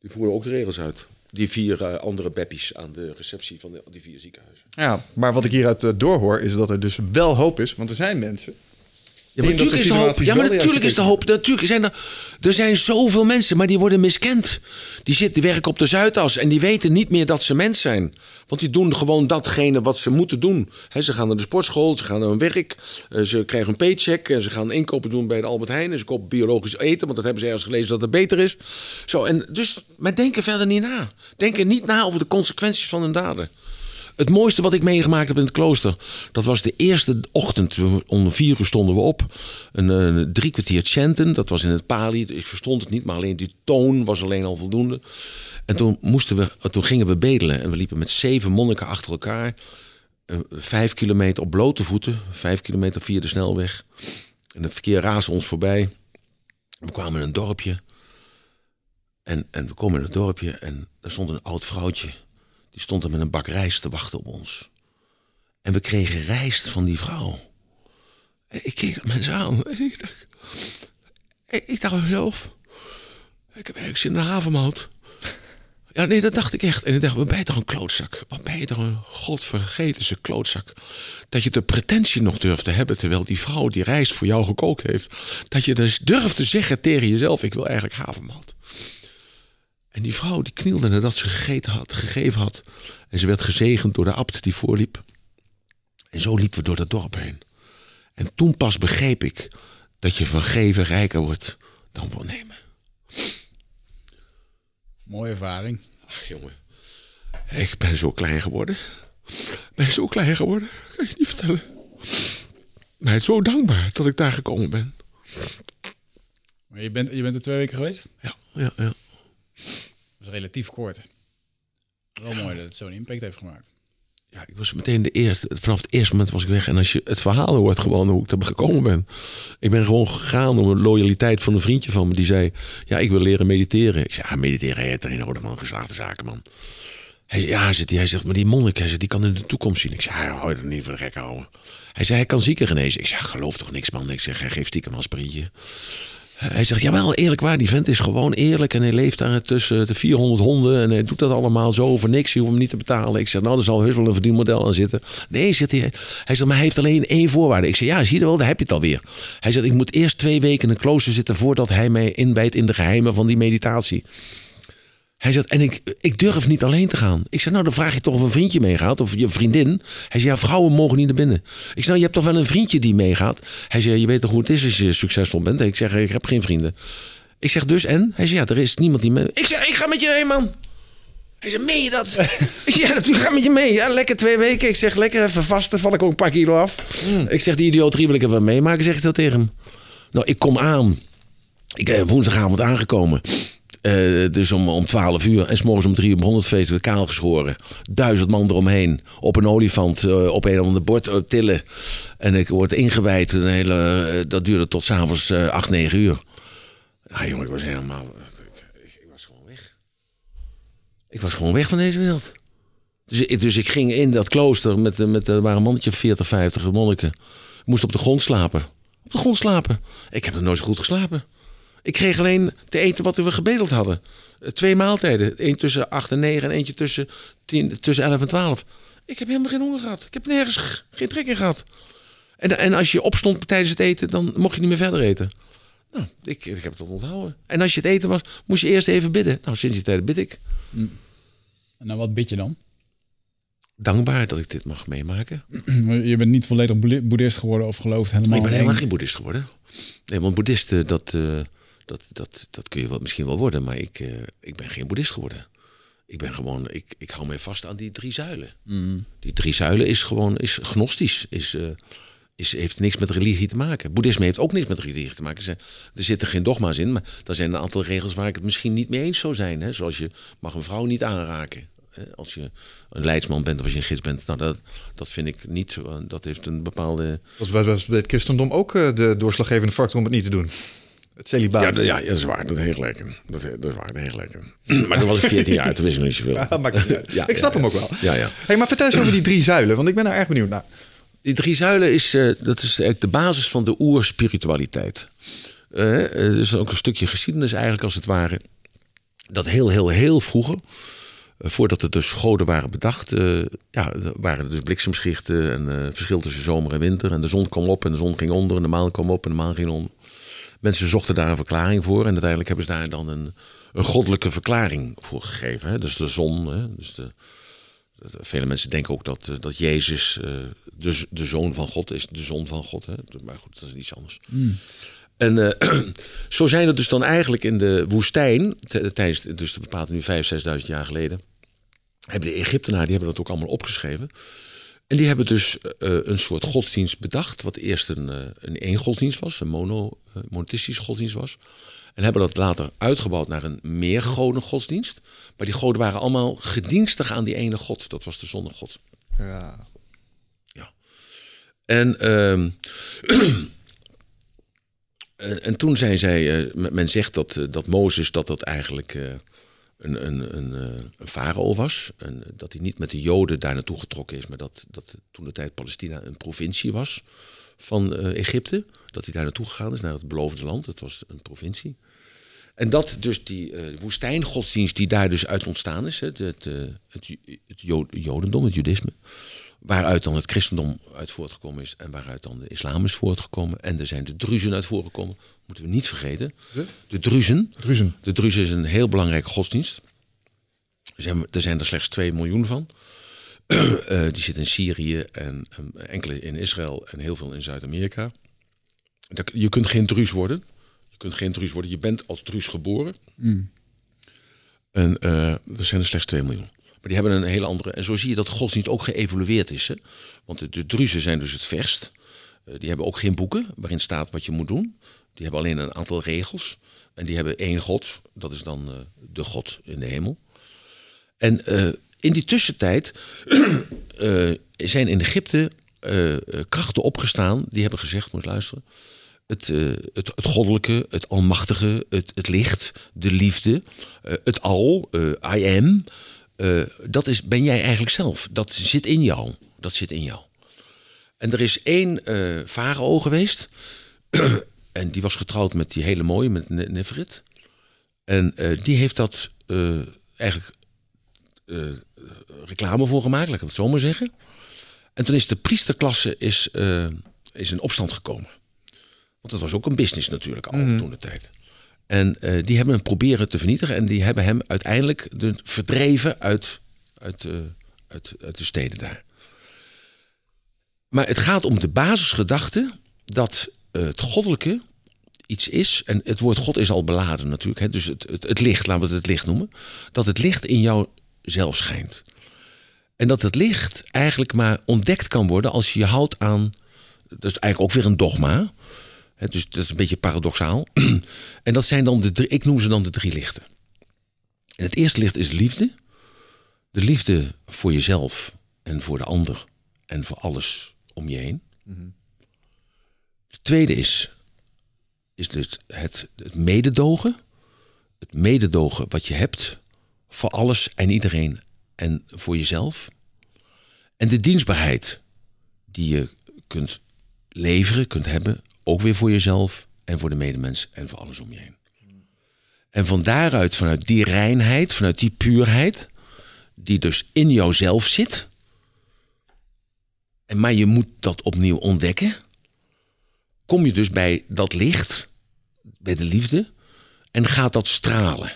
Die voerden ook de regels uit. die vier eh, andere beppies aan de receptie van die vier ziekenhuizen. Ja, maar wat ik hieruit eh, doorhoor is dat er dus wel hoop is. Want er zijn mensen Ja, maar natuurlijk is de hoop. Ja, maar natuurlijk is de hoop. Natuurlijk zijn er, er zijn zoveel mensen, maar die worden miskend. Die zitten die werken op de Zuidas en die weten niet meer dat ze mens zijn. Want die doen gewoon datgene wat ze moeten doen. Hè, ze gaan naar de sportschool, ze gaan naar hun werk, eh, ze krijgen een paycheck, en ze gaan inkopen doen bij de Albert Heijn. En ze kopen biologisch eten, want dat hebben ze ergens gelezen dat het beter is. Zo, en dus, maar denken verder niet na. Denken niet na over de consequenties van hun daden. Het mooiste wat ik meegemaakt heb in het klooster, dat was de eerste ochtend. Om vier uur stonden we op. Een, drie kwartier chanten, dat was in het Pali. Ik verstond het niet, maar alleen die toon was alleen al voldoende. En toen, moesten we, toen gingen we bedelen. En we liepen met zeven monniken achter elkaar. vijf kilometer op blote voeten. Vijf kilometer via de snelweg. En het verkeer raasde ons voorbij. We kwamen in een dorpje. En, en we komen in het dorpje en daar stond een oud vrouwtje. Die stond er met een bak rijst te wachten op ons. En we kregen rijst van die vrouw. Ik keek mensen aan. Ik dacht, ik, dacht mezelf. Ik heb zin in een havermout. Ja, nee, dat dacht ik echt. En ik dacht, wat ben je toch een klootzak? Wat ben je toch een godvergetense klootzak? Dat je de pretentie nog durft te hebben... terwijl die vrouw die rijst voor jou gekookt heeft... dat je dus durft te zeggen tegen jezelf... ik wil eigenlijk havermout. En die vrouw die knielde nadat ze gegeten had, gegeven had. En ze werd gezegend door de abt die voorliep. En zo liepen we door dat dorp heen. En toen pas begreep ik dat je van geven rijker wordt dan van nemen. Mooie ervaring. Ach jongen, ik ben zo klein geworden. Ik ben zo klein geworden, kan je niet vertellen. Maar zo dankbaar dat ik daar gekomen ben. Maar je bent, je bent er twee weken geweest? Ja, ja, ja. Dat is relatief kort. Wel mooi dat het zo'n impact heeft gemaakt. Ja, ik was meteen de eerste. Vanaf het eerste moment was ik weg. En als je het verhaal hoort, gewoon hoe ik daar gekomen ben. Ik ben gewoon gegaan om een loyaliteit van een vriendje van me. Die zei: Ja, ik wil leren mediteren. Ik zei: ja, Mediteren heeft er nodig, man. Geslaagde zaken, man. Hij zei: Ja, zegt hij. Zegt: Maar die monnik, hij zegt, die kan in de toekomst zien. Ik zei: ja, Hou je er niet voor de gek houden. Hij zei: Hij kan zieken genezen. Ik zeg: Geloof toch niks, man. Ik zeg: Hij geeft stiekem aspirintje. Hij zegt, jawel, eerlijk waar, die vent is gewoon eerlijk en hij leeft daar tussen de 400 honden en hij doet dat allemaal zo voor niks, je hoeft hem niet te betalen. Ik zeg, nou, er zal heus wel een verdienmodel aan zitten. Nee, zegt hij, hij zegt, maar hij heeft alleen één voorwaarde. Ik zeg, ja, zie je wel, daar heb je het alweer. Hij zegt, ik moet eerst twee weken in een klooster zitten voordat hij mij inwijdt in de geheimen van die meditatie. Hij zegt, en ik, ik durf niet alleen te gaan. Ik zeg, nou, dan vraag je toch of een vriendje meegaat, of je vriendin. Hij zegt, ja, vrouwen mogen niet naar binnen. Ik zeg, nou, je hebt toch wel een vriendje die meegaat? Hij zegt, je weet toch hoe het is als je succesvol bent? Ik zeg, ik heb geen vrienden. Ik zeg, dus en? Hij zegt, ja, er is niemand die mee... Ik zeg, ik ga met je heen, man. Hij zegt, meen je dat? [LAUGHS] ja, natuurlijk, ga met je mee. Ja, lekker twee weken. Ik zeg, lekker even vasten, val ik ook een paar kilo af. Ik zeg, die idioot wil ik even meemaken, zeg ik dat tegen hem. Nou, ik kom aan. Ik ben woensdagavond aangekomen. Eh, dus om, om 12 uur. En s'morgens om 3 uur begon het feest. kaal geschoren. Duizend man eromheen. Op een olifant. eh, op een of ander bord eh, tillen. En ik word ingewijd. Een hele, dat duurde tot s'avonds uh, 8, 9 uur. Ja, jongen, ik was helemaal... Ik, ik, was gewoon weg. Ik was gewoon weg van deze wereld. Dus, dus ik ging in dat klooster met, met, er waren een mannetje 40, 50 monniken. Ik moest op de grond slapen. Op de grond slapen. Ik heb nog nooit zo goed geslapen. Ik kreeg alleen te eten wat we gebedeld hadden. Eh, Twee maaltijden. Eén tussen 8 en 9 en eentje tussen, 10, tussen 11 en 12. Ik heb helemaal geen honger gehad. Ik heb nergens geen trek in gehad. En, en als je opstond tijdens het eten, dan mocht je niet meer verder eten. Nou, ik, ik heb het onthouden. En als je het eten was, moest je eerst even bidden. Nou, sinds die tijd bid ik. En nou, wat bid je dan? Dankbaar dat ik dit mag meemaken. [CLEARS THROAT] Je bent niet volledig boe- boeddhist geworden of gelooft helemaal Maar ik ben helemaal geen boeddhist geworden. Nee, want boeddhisten, dat, eh, dat, dat, dat kun je wel, misschien wel worden. Maar ik, eh, ik ben geen boeddhist geworden. Ik ben gewoon, ik, ik hou me vast aan die drie zuilen. Die drie zuilen is gewoon, is gnostisch. Is, eh, is, heeft niks met religie te maken. Boeddhisme heeft ook niks met religie te maken. Er Er zitten geen dogma's in, maar er zijn een aantal regels waar ik het misschien niet mee eens zou zijn. Hè? Zoals je mag een vrouw niet aanraken. hè. Als je een leidsman bent of als je een gids bent. Nou, dat, dat vind ik niet. Dat heeft een bepaalde... Dat was bij, bij het christendom ook eh, de doorslaggevende factor om het niet te doen. Het celibaat. Ja, dat- ja, ja, dat is waar. Dat is heel gelijk. Dat, dat is waar, dat is heel gelijk. [CLEARS THROAT] Maar toen was ik 14 jaar, toen wist ik nog niet zoveel. [LAUGHS] Ja, maakt. Ja, ik snap hem ook wel. Ja, ja. Hey, maar vertel eens over die drie zuilen, want ik ben daar erg benieuwd naar. Die drie zuilen is, eh, dat is eigenlijk de basis van de oerspiritualiteit. Eh het is ook een stukje geschiedenis eigenlijk als het ware. Dat heel, heel, heel vroeger eh, voordat er dus goden waren bedacht, eh, ja, waren er dus bliksemschichten en eh, verschil tussen zomer en winter. En de zon kwam op en de zon ging onder en de maan kwam op en de maan ging onder. Mensen zochten daar een verklaring voor en uiteindelijk hebben ze daar dan een, een goddelijke verklaring voor gegeven. Hè? Dus de zon, hè? Dus de, de- vele mensen denken ook dat, eh, dat Jezus eh, de, de zoon van God is, de zon van God. Hè? Maar goed, dat is iets anders. En eh, [CLEARS THROAT] zo zijn er dus dan eigenlijk in de woestijn, tijdens, dus we praten nu 5.000, 6.000 jaar geleden, hebben de Egyptenaren, die hebben dat ook allemaal opgeschreven. En die hebben dus eh, een soort godsdienst bedacht, wat eerst een, eh, een één godsdienst was, een mono, eh, godsdienst was. En hebben dat later uitgebouwd naar een meergoden godsdienst. Maar die goden waren allemaal gedienstig aan die ene god, dat was de zonnegod. Ja. En, ehm, [CLEARS THROAT] en, en toen zei zij, eh, men zegt dat, eh, dat Mozes dat dat eigenlijk eh, een, een, eh, een farao was. En dat hij niet met de Joden daar naartoe getrokken is, maar dat, dat toen de tijd Palestina een provincie was van eh, Egypte. Dat hij daar naartoe gegaan is, naar het beloofde land. Het was een provincie. En dat dus die eh, woestijngodsdienst die daar dus uit ontstaan is, het, het, het, het Jo- Jodendom, het Judisme, waaruit dan het christendom uit voortgekomen is en waaruit dan de islam is voortgekomen. En er zijn de druzen uit voortgekomen, moeten we niet vergeten. De? De druzen. Druzen. De druzen is een heel belangrijke godsdienst. Er zijn er, zijn er slechts 2 miljoen van. [CLEARS THROAT] Eh, die zitten in Syrië en, en enkele in Israël en heel veel in Zuid-Amerika. Je kunt geen druus worden. Je kunt geen druus worden. Je bent als druus geboren. En eh, er zijn er slechts 2 miljoen. Maar die hebben een hele andere. En zo zie je dat godsdienst ook geëvolueerd is. Hè? Want de, druzen zijn dus het verst. Eh, die hebben ook geen boeken waarin staat wat je moet doen. Die hebben alleen een aantal regels. En die hebben één God. Dat is dan eh, de God in de hemel. En eh, in die tussentijd [CLEARS THROAT] zijn in Egypte krachten opgestaan. Die hebben gezegd, moet luisteren. Het, het, het goddelijke, het almachtige, het, het licht, de liefde, het al, I am. Eh, dat is, ben jij eigenlijk zelf. Dat zit in jou. Dat zit in jou. En er is één eh farao geweest. [CLEARS THROAT] en die was getrouwd met die hele mooie, met Ne- Nefrit. En eh, die heeft dat eigenlijk reclame voor gemaakt, laat ik het zo maar zeggen. En toen is de priesterklasse is, is in opstand gekomen. Want dat was ook een business natuurlijk al toen de tijd. En eh, die hebben hem proberen te vernietigen. En die hebben hem uiteindelijk de, verdreven uit, uit, eh, uit, uit de steden daar. Maar het gaat om de basisgedachte dat eh, het goddelijke iets is. En het woord God is al beladen natuurlijk. Hè, dus het, het, het licht, laten we het het licht noemen. Dat het licht in jou zelf schijnt. En dat het licht eigenlijk maar ontdekt kan worden als je je houdt aan. Dat is eigenlijk ook weer een dogma. Dus dat is een beetje paradoxaal. [CLEARS THROAT] en dat zijn dan de drie, ik noem ze dan de drie lichten. En het eerste licht is liefde. De liefde voor jezelf en voor de ander en voor alles om je heen. Het tweede is, is dus het, het mededogen. Het mededogen wat je hebt voor alles en iedereen en voor jezelf. En de dienstbaarheid die je kunt leveren, kunt hebben, ook weer voor jezelf en voor de medemens en voor alles om je heen. En van daaruit, vanuit die reinheid, vanuit die puurheid, die dus in jouzelf zit, en maar je moet dat opnieuw ontdekken, kom je dus bij dat licht, bij de liefde, en gaat dat stralen.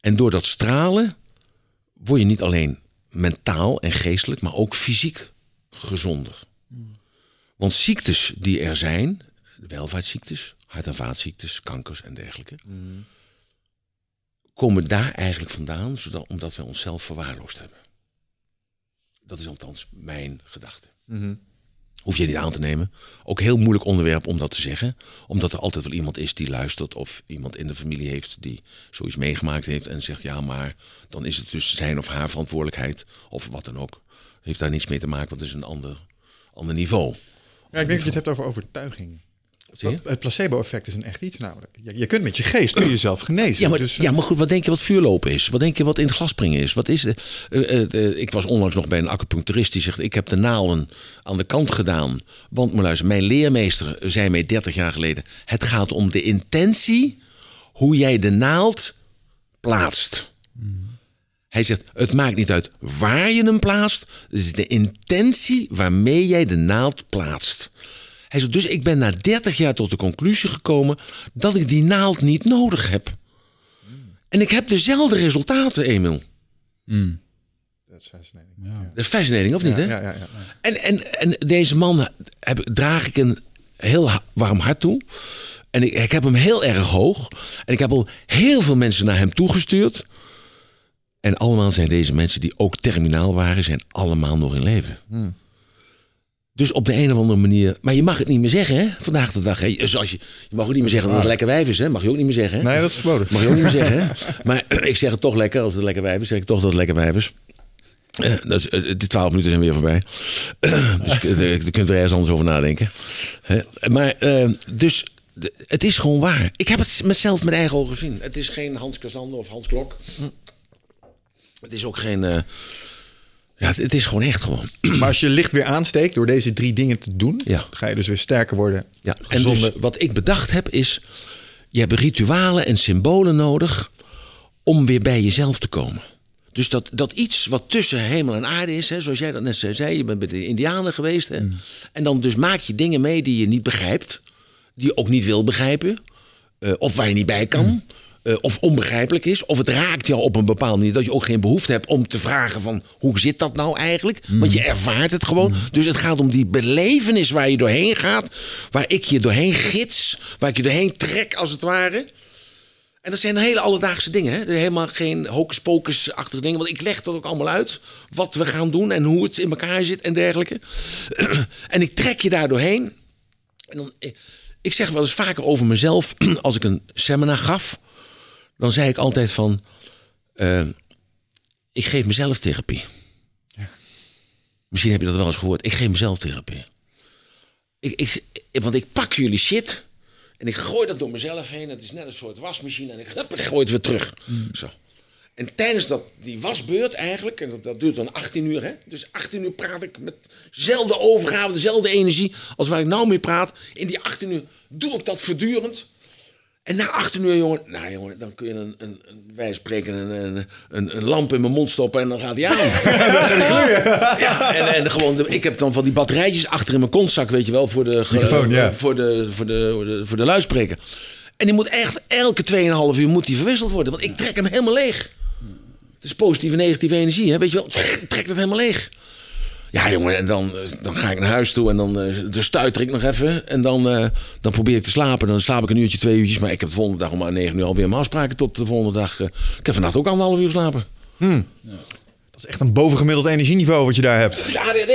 En door dat stralen word je niet alleen mentaal en geestelijk, maar ook fysiek gezonder. Want ziektes die er zijn, welvaartsziektes, hart- en vaatziektes, kankers en dergelijke, komen daar eigenlijk vandaan, zodat, omdat wij onszelf verwaarloosd hebben. Dat is althans mijn gedachte. Hoef je niet aan te nemen. Ook heel moeilijk onderwerp om dat te zeggen. Omdat er altijd wel iemand is die luistert. Of iemand in de familie heeft die zoiets meegemaakt heeft. En zegt ja, maar dan is het dus zijn of haar verantwoordelijkheid. Of wat dan ook. Heeft daar niets mee te maken, want het is een ander, ander niveau. Ja, ik denk dat je het hebt over overtuiging. Dat- Het placebo-effect is een echt iets namelijk. Je, je kunt met je geest kun je jezelf genezen. Ja maar, dus, ja, maar goed, wat denk je wat vuurlopen is? Wat denk je wat in het glas springen is? Wat is eh, ik was onlangs nog bij een acupuncturist die zegt... ik heb de naalden aan de kant gedaan. Want, maar luister, mijn leermeester zei mij 30 jaar geleden... het gaat om de intentie hoe jij de naald plaatst. Hij zegt, het maakt niet uit waar je hem plaatst. Het is de intentie waarmee jij de naald plaatst. Hij zegt, dus ik ben na 30 jaar tot de conclusie gekomen dat ik die naald niet nodig heb. En ik heb dezelfde resultaten, Emil. Dat is fascinating. Dat is fascinating, of niet? hè? Ja, ja, ja. En, en, en deze man heb, draag ik een heel warm hart toe. En ik, ik heb hem heel erg hoog. En ik heb al heel veel mensen naar hem toegestuurd. En allemaal zijn deze mensen die ook terminaal waren, zijn allemaal nog in leven. Dus op de een of andere manier. Maar je mag het niet meer zeggen, hè? Vandaag de dag. Hè? Zoals je, je mag ook niet meer zeggen dat het lekker wijf is, hè? Mag je ook niet meer zeggen. Hè? Nee, dat is verboden. Mag je ook niet meer zeggen, hè? [LAUGHS] Maar ik zeg het toch lekker. Als het lekker wijf is, zeg ik toch dat het lekker wijf is. Eh, is, eh, de twaalf minuten zijn weer voorbij. [CLEARS THROAT] dus eh, daar kunt er ergens anders over nadenken. Maar, eh, dus de- het is gewoon waar. Ik heb het mezelf met eigen ogen gezien. Het is geen Hans Kazande of Hans Klok. Het is ook geen... eh, ja, het, het is gewoon echt gewoon. [CLEARS THROAT] Maar als je licht weer aansteekt door deze drie dingen te doen, Ja. ga je dus weer sterker worden. Ja, en dus wat ik bedacht heb is... je hebt ritualen en symbolen nodig... om weer bij jezelf te komen. Dus dat, dat iets wat tussen hemel en aarde is... Hè, zoals jij dat net zei, je bent bij de indianen geweest... Hè, en dan dus maak je dingen mee die je niet begrijpt... die je ook niet wil begrijpen... eh, of waar je niet bij kan... eh, of onbegrijpelijk is, of het raakt jou op een bepaalde manier dat je ook geen behoefte hebt om te vragen van hoe zit dat nou eigenlijk? Want je ervaart het gewoon. Dus het gaat om die belevenis waar je doorheen gaat, waar ik je doorheen gids, waar ik je doorheen trek als het ware. En dat zijn hele alledaagse dingen. Hè? Er helemaal geen hocus-pocus-achtige dingen. Want ik leg dat ook allemaal uit. Wat we gaan doen en hoe het in elkaar zit en dergelijke. [CLEARS THROAT] en ik trek je daar doorheen. En dan, ik- ik zeg wel eens vaker over mezelf. [CLEARS THROAT] Als ik een seminar gaf. Dan zei ik altijd van... eh, ik geef mezelf therapie. Misschien heb je dat wel eens gehoord. Ik geef mezelf therapie. Ik, ik, want ik pak jullie shit. En ik gooi dat door mezelf heen. Het is net een soort wasmachine. En ik, hup, ik gooi het weer terug. Zo. En tijdens dat, die wasbeurt eigenlijk, en dat, dat duurt dan 18 uur, hè? dus 18 uur praat ik met dezelfde overgave, dezelfde energie als waar ik nou mee praat. In die 18 uur doe ik dat voortdurend. En na 18 uur, jongen, nou jongen, dan kun je een, een, een wij spreken een, een, een, lamp in mijn mond stoppen en dan gaat hij aan. [LAUGHS] [LAUGHS] ja, en, en gewoon, ik heb dan van die batterijtjes achter in mijn kontzak, weet je wel, voor de, ja. voor de, voor de, voor de, voor de luidspreker. En die moet echt elke 2,5 uur moet die verwisseld worden, want ik trek hem helemaal leeg. Het is positieve en negatieve energie, hè? weet je wel. Trek het helemaal leeg. Ja, jongen, en dan, eh, dan ga ik naar huis toe en dan, eh, dan stuiter ik nog even. En dan, eh, dan probeer ik te slapen. Dan slaap ik een uurtje, twee uurtjes. Maar ik heb de volgende dag om maar negen uur alweer mijn afspraken tot de volgende dag. ik heb vannacht ook anderhalf uur geslapen. Dat is echt een bovengemiddeld energieniveau wat je daar hebt. Dus ADHD.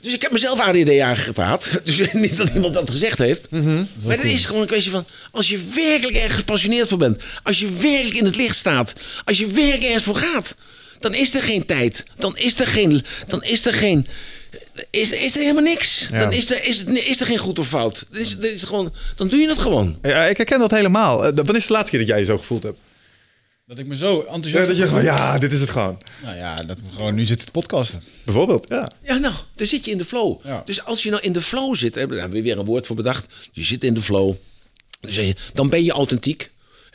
Dus ik heb mezelf ADHD aangepraat. [LAUGHS] Dus niet dat iemand dat gezegd heeft. Maar het is gewoon een kwestie van... als je werkelijk erg gepassioneerd voor bent... als je werkelijk in het licht staat... als je werkelijk ergens voor gaat... dan is er geen tijd. Dan is er geen... Dan is er geen is, is er helemaal niks. Ja. Dan is er, is, is er geen goed of fout. Dan, is, dan, is het gewoon, dan doe je het gewoon. Ja, ik herken dat helemaal. Eh, Wanneer is de laatste keer dat jij je zo gevoeld hebt? Dat ik me zo Ja, enthousiast... dat je gewoon, ja, dit is het gewoon. Nou ja, dat we gewoon nu zitten te podcasten. Bijvoorbeeld, ja. Ja, nou, dan zit je in de flow. Ja. Dus als je nou in de flow zit, daar hebben we weer een woord voor bedacht. Je zit in de flow. Dan zeg je, Dan ben je authentiek.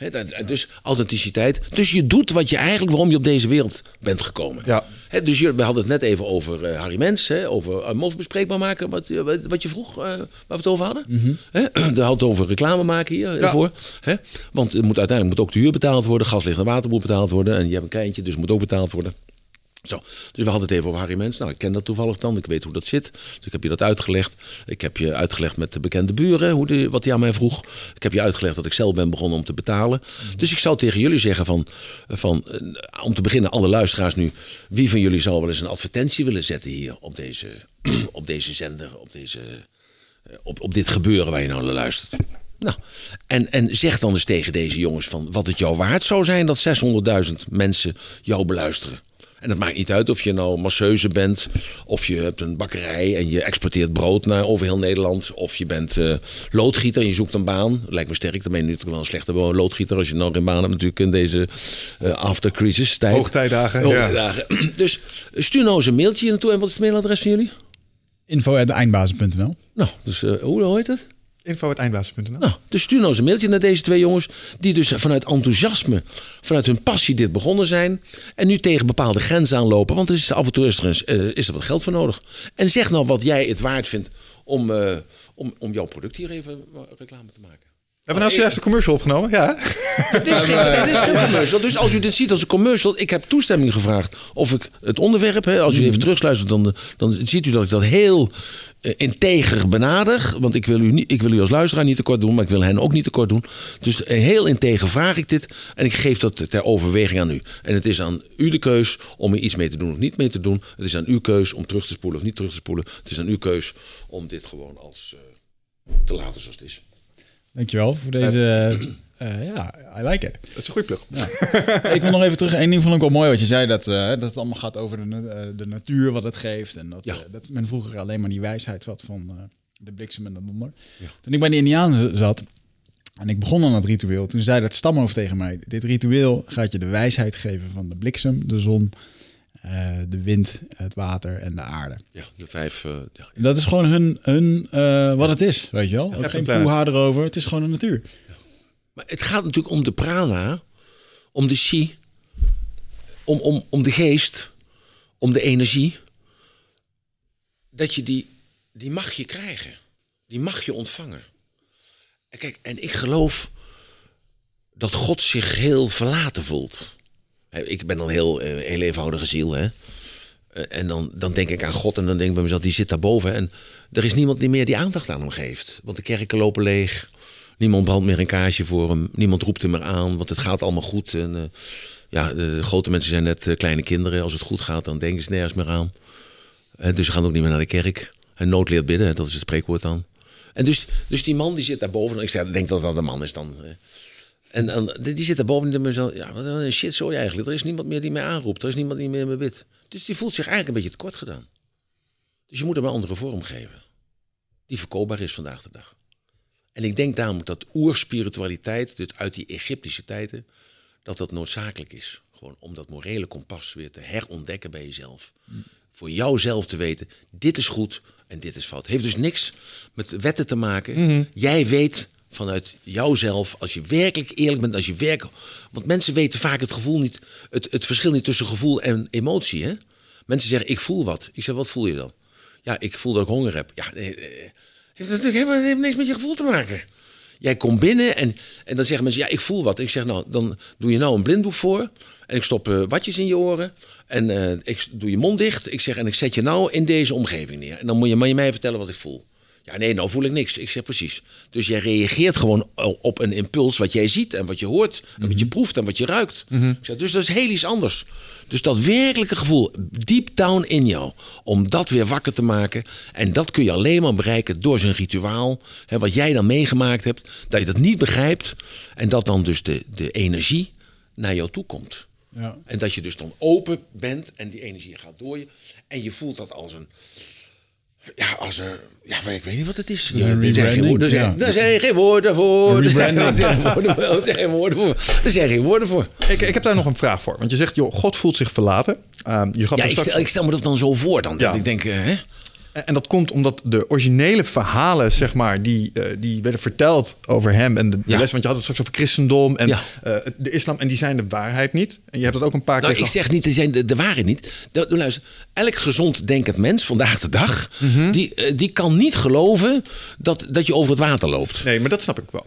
Dat- Dus authenticiteit. Dus je doet wat je eigenlijk, waarom je op deze wereld bent gekomen. Ja. Dus je, we hadden het net even over eh, Harry Mens, over uh, mos bespreekbaar maken, wat, eh, wat- je vroeg, eh, waar we het over hadden. Hè? [CLEARS THROAT] We hadden het over reclame maken hier Ja. Want het moet, uiteindelijk moet ook de huur betaald worden, gas, licht en water moet betaald worden. En je hebt een kleintje, dus het moet ook betaald worden. Zo, dus we hadden het even over Harry Mens. Nou, ik ken dat toevallig dan. Ik weet hoe dat zit. Dus ik heb je dat uitgelegd. Ik heb je uitgelegd met de bekende buren hoe die, wat hij aan mij vroeg. Ik heb je uitgelegd dat ik zelf ben begonnen om te betalen. Dus ik zou tegen jullie zeggen van, van eh, om te beginnen, alle luisteraars nu. Wie van jullie zou wel eens een advertentie willen zetten hier op deze, [CLEARS THROAT] op deze zender, op deze eh, op, op dit gebeuren waar je nou naar luistert. Nou, en, en zeg dan eens tegen deze jongens van wat het jou waard zou zijn dat 600.000 mensen jou beluisteren. En dat maakt niet uit of je nou masseuse bent, of je hebt een bakkerij en je exporteert brood naar over heel Nederland, of je bent eh, loodgieter en je zoekt een baan. Lijkt me sterk, dan ben je natuurlijk wel een slechte loodgieter als je nog geen baan hebt natuurlijk in deze eh after crisis tijd. Hoogtijdagen, ja. [CLEARS THROAT] Dus stuur nou eens een mailtje hier naartoe. En wat is het mailadres van jullie? Info@eindbazen.nl Nou, dus eh, hoe heet het? Info.eindbazen.nl Nou, dus stuur nou eens een mailtje naar deze twee jongens. Die dus vanuit enthousiasme, vanuit hun passie dit begonnen zijn. En nu tegen bepaalde grenzen aanlopen. Want er is af en toe is er, eh, is er wat geld voor nodig. En zeg nou wat jij het waard vindt om, eh, om, om jouw product hier even wa- reclame te maken. Hebben we nou zojuist een commercial opgenomen? Ja. Het is, geen, het is geen commercial. Dus als u dit ziet als een commercial, ik heb toestemming gevraagd of ik het onderwerp, hè, als u even terugsluistert, dan, dan ziet u dat ik dat heel eh, integer benader. Want ik wil, u niet, ik wil u als luisteraar niet tekort doen, maar ik wil hen ook niet tekort doen. Dus eh, heel integer vraag ik dit en ik geef dat ter overweging aan u. En het is aan u de keus om er iets mee te doen of niet mee te doen. Het is aan uw keus om terug te spoelen of niet terug te spoelen. Het is aan uw keus om dit gewoon als eh, te laten zoals het is. Dankjewel voor deze... eh, ja, I like it. Dat is een goede plug. ik wil nog even terug. Eén ding vond ik wel mooi wat je zei. Dat, eh, dat het allemaal gaat over de, de natuur, wat het geeft. En dat, Ja. dat men vroeger alleen maar die wijsheid had van de bliksem en de donder. Toen ik bij de Indianen zat en ik begon aan het ritueel. Toen zei dat stamhoofd tegen mij. Dit ritueel gaat je de wijsheid geven van de bliksem, de zon, eh, de wind, het water en de aarde. Ja, de vijf. eh, ja. Dat is gewoon hun, hun eh, wat het is, weet je wel. Ook geen poeha erover. Het is gewoon de natuur. Maar het gaat natuurlijk om de prana, om de chi, om, om, om de geest, om de energie. Dat je die, die mag je krijgen. Die mag je ontvangen. En kijk, en ik geloof dat God zich heel verlaten voelt. Ik ben dan heel, eh, heel eenvoudige ziel, hè. Eh, En dan, dan denk ik aan God en dan denk ik bij mezelf, die zit daarboven. En er is niemand die meer die aandacht aan hem geeft. Want de kerken lopen leeg. Niemand brandt meer een kaarsje voor hem. Niemand roept hem meer aan, want het gaat allemaal goed. En, eh, ja, de grote mensen zijn net kleine kinderen. Als het goed gaat, dan denken ze nergens meer aan. Dus ze gaan ook niet meer naar de kerk. En nood leert bidden, dat is het spreekwoord dan. En dus, dus die man die zit daarboven. En ik denk dat dat een man is dan. En, dan die zit en die denkt bij mezelf, ja, wat een shit zo eigenlijk. Er is niemand meer die mij aanroept. Er is niemand die meer me bidt. Dus die voelt zich eigenlijk een beetje tekort gedaan. Dus je moet hem een andere vorm geven. Die verkoopbaar is vandaag de dag. En ik denk daarom dat oerspiritualiteit, dus uit die Egyptische tijden, dat dat noodzakelijk is. Gewoon om dat morele kompas weer te herontdekken bij jezelf. Voor jouzelf te weten, dit is goed en dit is fout. Heeft dus niks met wetten te maken. Jij weet vanuit jouzelf, als je werkelijk eerlijk bent, als je werkelijk... Want mensen weten vaak het gevoel niet, het, het verschil niet tussen gevoel en emotie. Hè? Mensen zeggen, ik voel wat. Ik zeg, wat voel je dan? Ja, ik voel dat ik honger heb. Ja, heeft natuurlijk helemaal heeft niks met je gevoel te maken. Jij komt binnen en, en dan zeggen mensen, ja, ik voel wat. Ik zeg, nou, dan doe je nou een blinddoek voor. En ik stop eh, watjes in je oren. En eh, ik doe je mond dicht. Ik zeg, en ik zet je nou in deze omgeving neer. En dan moet je, moet je mij vertellen wat ik voel. Ja, nee, nou voel ik niks. Ik zeg precies. Dus jij reageert gewoon op een impuls wat jij ziet en wat je hoort. En wat je proeft en wat je ruikt. Ik zeg, dus dat is heel iets anders. Dus dat werkelijke gevoel, deep down in jou, om dat weer wakker te maken. En dat kun je alleen maar bereiken door zo'n rituaal. Hè, wat jij dan meegemaakt hebt, dat je dat niet begrijpt. En dat dan dus de, de energie naar jou toe komt. Ja. En dat je dus dan open bent en die energie gaat door je. En je voelt dat als een. Ja, als een. Ja, maar ik weet niet wat het is. Ja, er, zijn geen woorden, zijn, ja. er zijn geen woorden voor. [LAUGHS] Er zijn, er zijn woorden voor. Er zijn geen woorden voor. Er zijn geen woorden voor. Ik, ik heb daar nog een vraag voor. Want je zegt, joh, God voelt zich verlaten. Ehm, je gaf Ja, ik straks- stel, ik stel me dat dan zo voor dan. Ja. Dat ik denk, eh, hè? En dat komt omdat de originele verhalen, zeg maar, die, eh, die werden verteld over hem en de, de Ja. les. Want je had het straks over christendom en Ja. eh, de islam. En die zijn de waarheid niet. En je hebt dat ook een paar Nou, keer ik zeg niet, die zijn de, de waarheid niet. De, de- luister, elk gezond denkend mens vandaag de dag, Mhm. die, eh, die kan niet geloven dat, dat je over het water loopt. Nee, maar dat snap ik wel.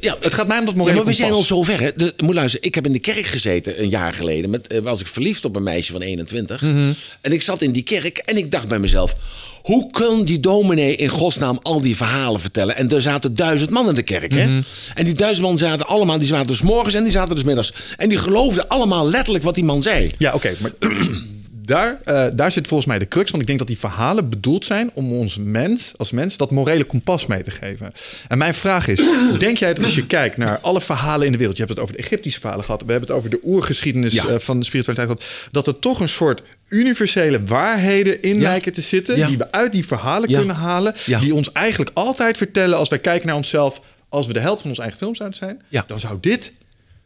Ja, Het gaat mij om dat Ja, morele maar we zijn al kompas. zo ver. Hè? De, moet luisteren, ik heb in de kerk gezeten een jaar geleden. Met, was ik verliefd op een meisje van 21. Mhm. En ik zat in die kerk en ik dacht bij mezelf... Hoe kan die dominee in godsnaam al die verhalen vertellen? En er zaten duizend man in de kerk. Hè? Mhm. En die duizend man zaten allemaal... Die zaten dus morgens en die zaten dus middags. En die geloofden allemaal letterlijk wat die man zei. Ja, oké. maar daar, eh, daar zit volgens mij de crux. Want ik denk dat die verhalen bedoeld zijn om ons mens, als mens dat morele kompas mee te geven. En mijn vraag is: [CLEARS THROAT] denk jij dat als je kijkt naar alle verhalen in de wereld, je hebt het over de Egyptische verhalen gehad, we hebben het over de oergeschiedenis Ja. eh, van de spiritualiteit gehad, dat er toch een soort universele waarheden in Ja. lijken te zitten, Ja. die we uit die verhalen kunnen halen, die ons eigenlijk altijd vertellen als wij kijken naar onszelf, als we de held van ons eigen film zouden zijn, dan zou dit.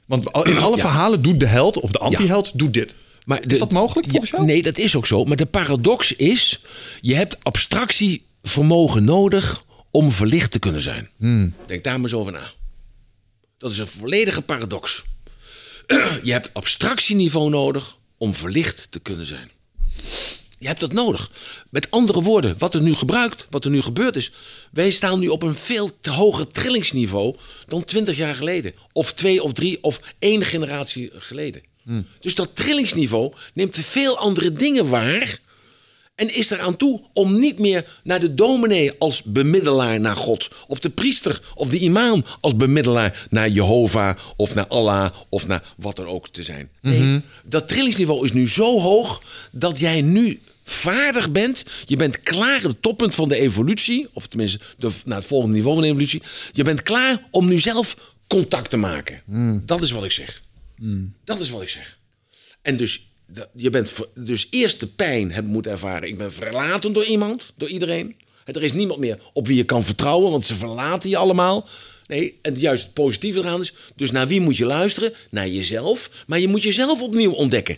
Want in alle Ja. verhalen doet de held of de anti-held doet dit. Maar Is dat mogelijk volgens jou? Nee, dat is ook zo. Maar de paradox is, je hebt abstractievermogen nodig om verlicht te kunnen zijn. Denk daar maar eens over na. Dat is een volledige paradox. [CLEARS THROAT] Je hebt abstractieniveau nodig om verlicht te kunnen zijn. Je hebt dat nodig. Met andere woorden, wat er nu gebruikt, wat er nu gebeurd is. Wij staan nu op een veel te hoger trillingsniveau dan 20 jaar geleden. Of twee of drie of één generatie geleden. Dus dat trillingsniveau neemt veel andere dingen waar. En is eraan toe om niet meer naar de dominee als bemiddelaar naar God. Of de priester of de imam als bemiddelaar naar Jehovah of naar Allah of naar wat dan ook te zijn. Nee, dat trillingsniveau is nu zo hoog dat jij nu vaardig bent. Je bent klaar, het toppunt van de evolutie, of tenminste de, naar het volgende niveau van de evolutie. Je bent klaar om nu zelf contact te maken. Dat is wat ik zeg. Dat is wat ik zeg. En dus, dat- je bent dus eerst de pijn hebben moeten ervaren. Ik ben verlaten door iemand, door iedereen. Er is niemand meer op wie je kan vertrouwen, want ze verlaten je allemaal. Nee, en juist het positieve eraan is, dus naar wie moet je luisteren? Naar jezelf, maar je moet jezelf opnieuw ontdekken.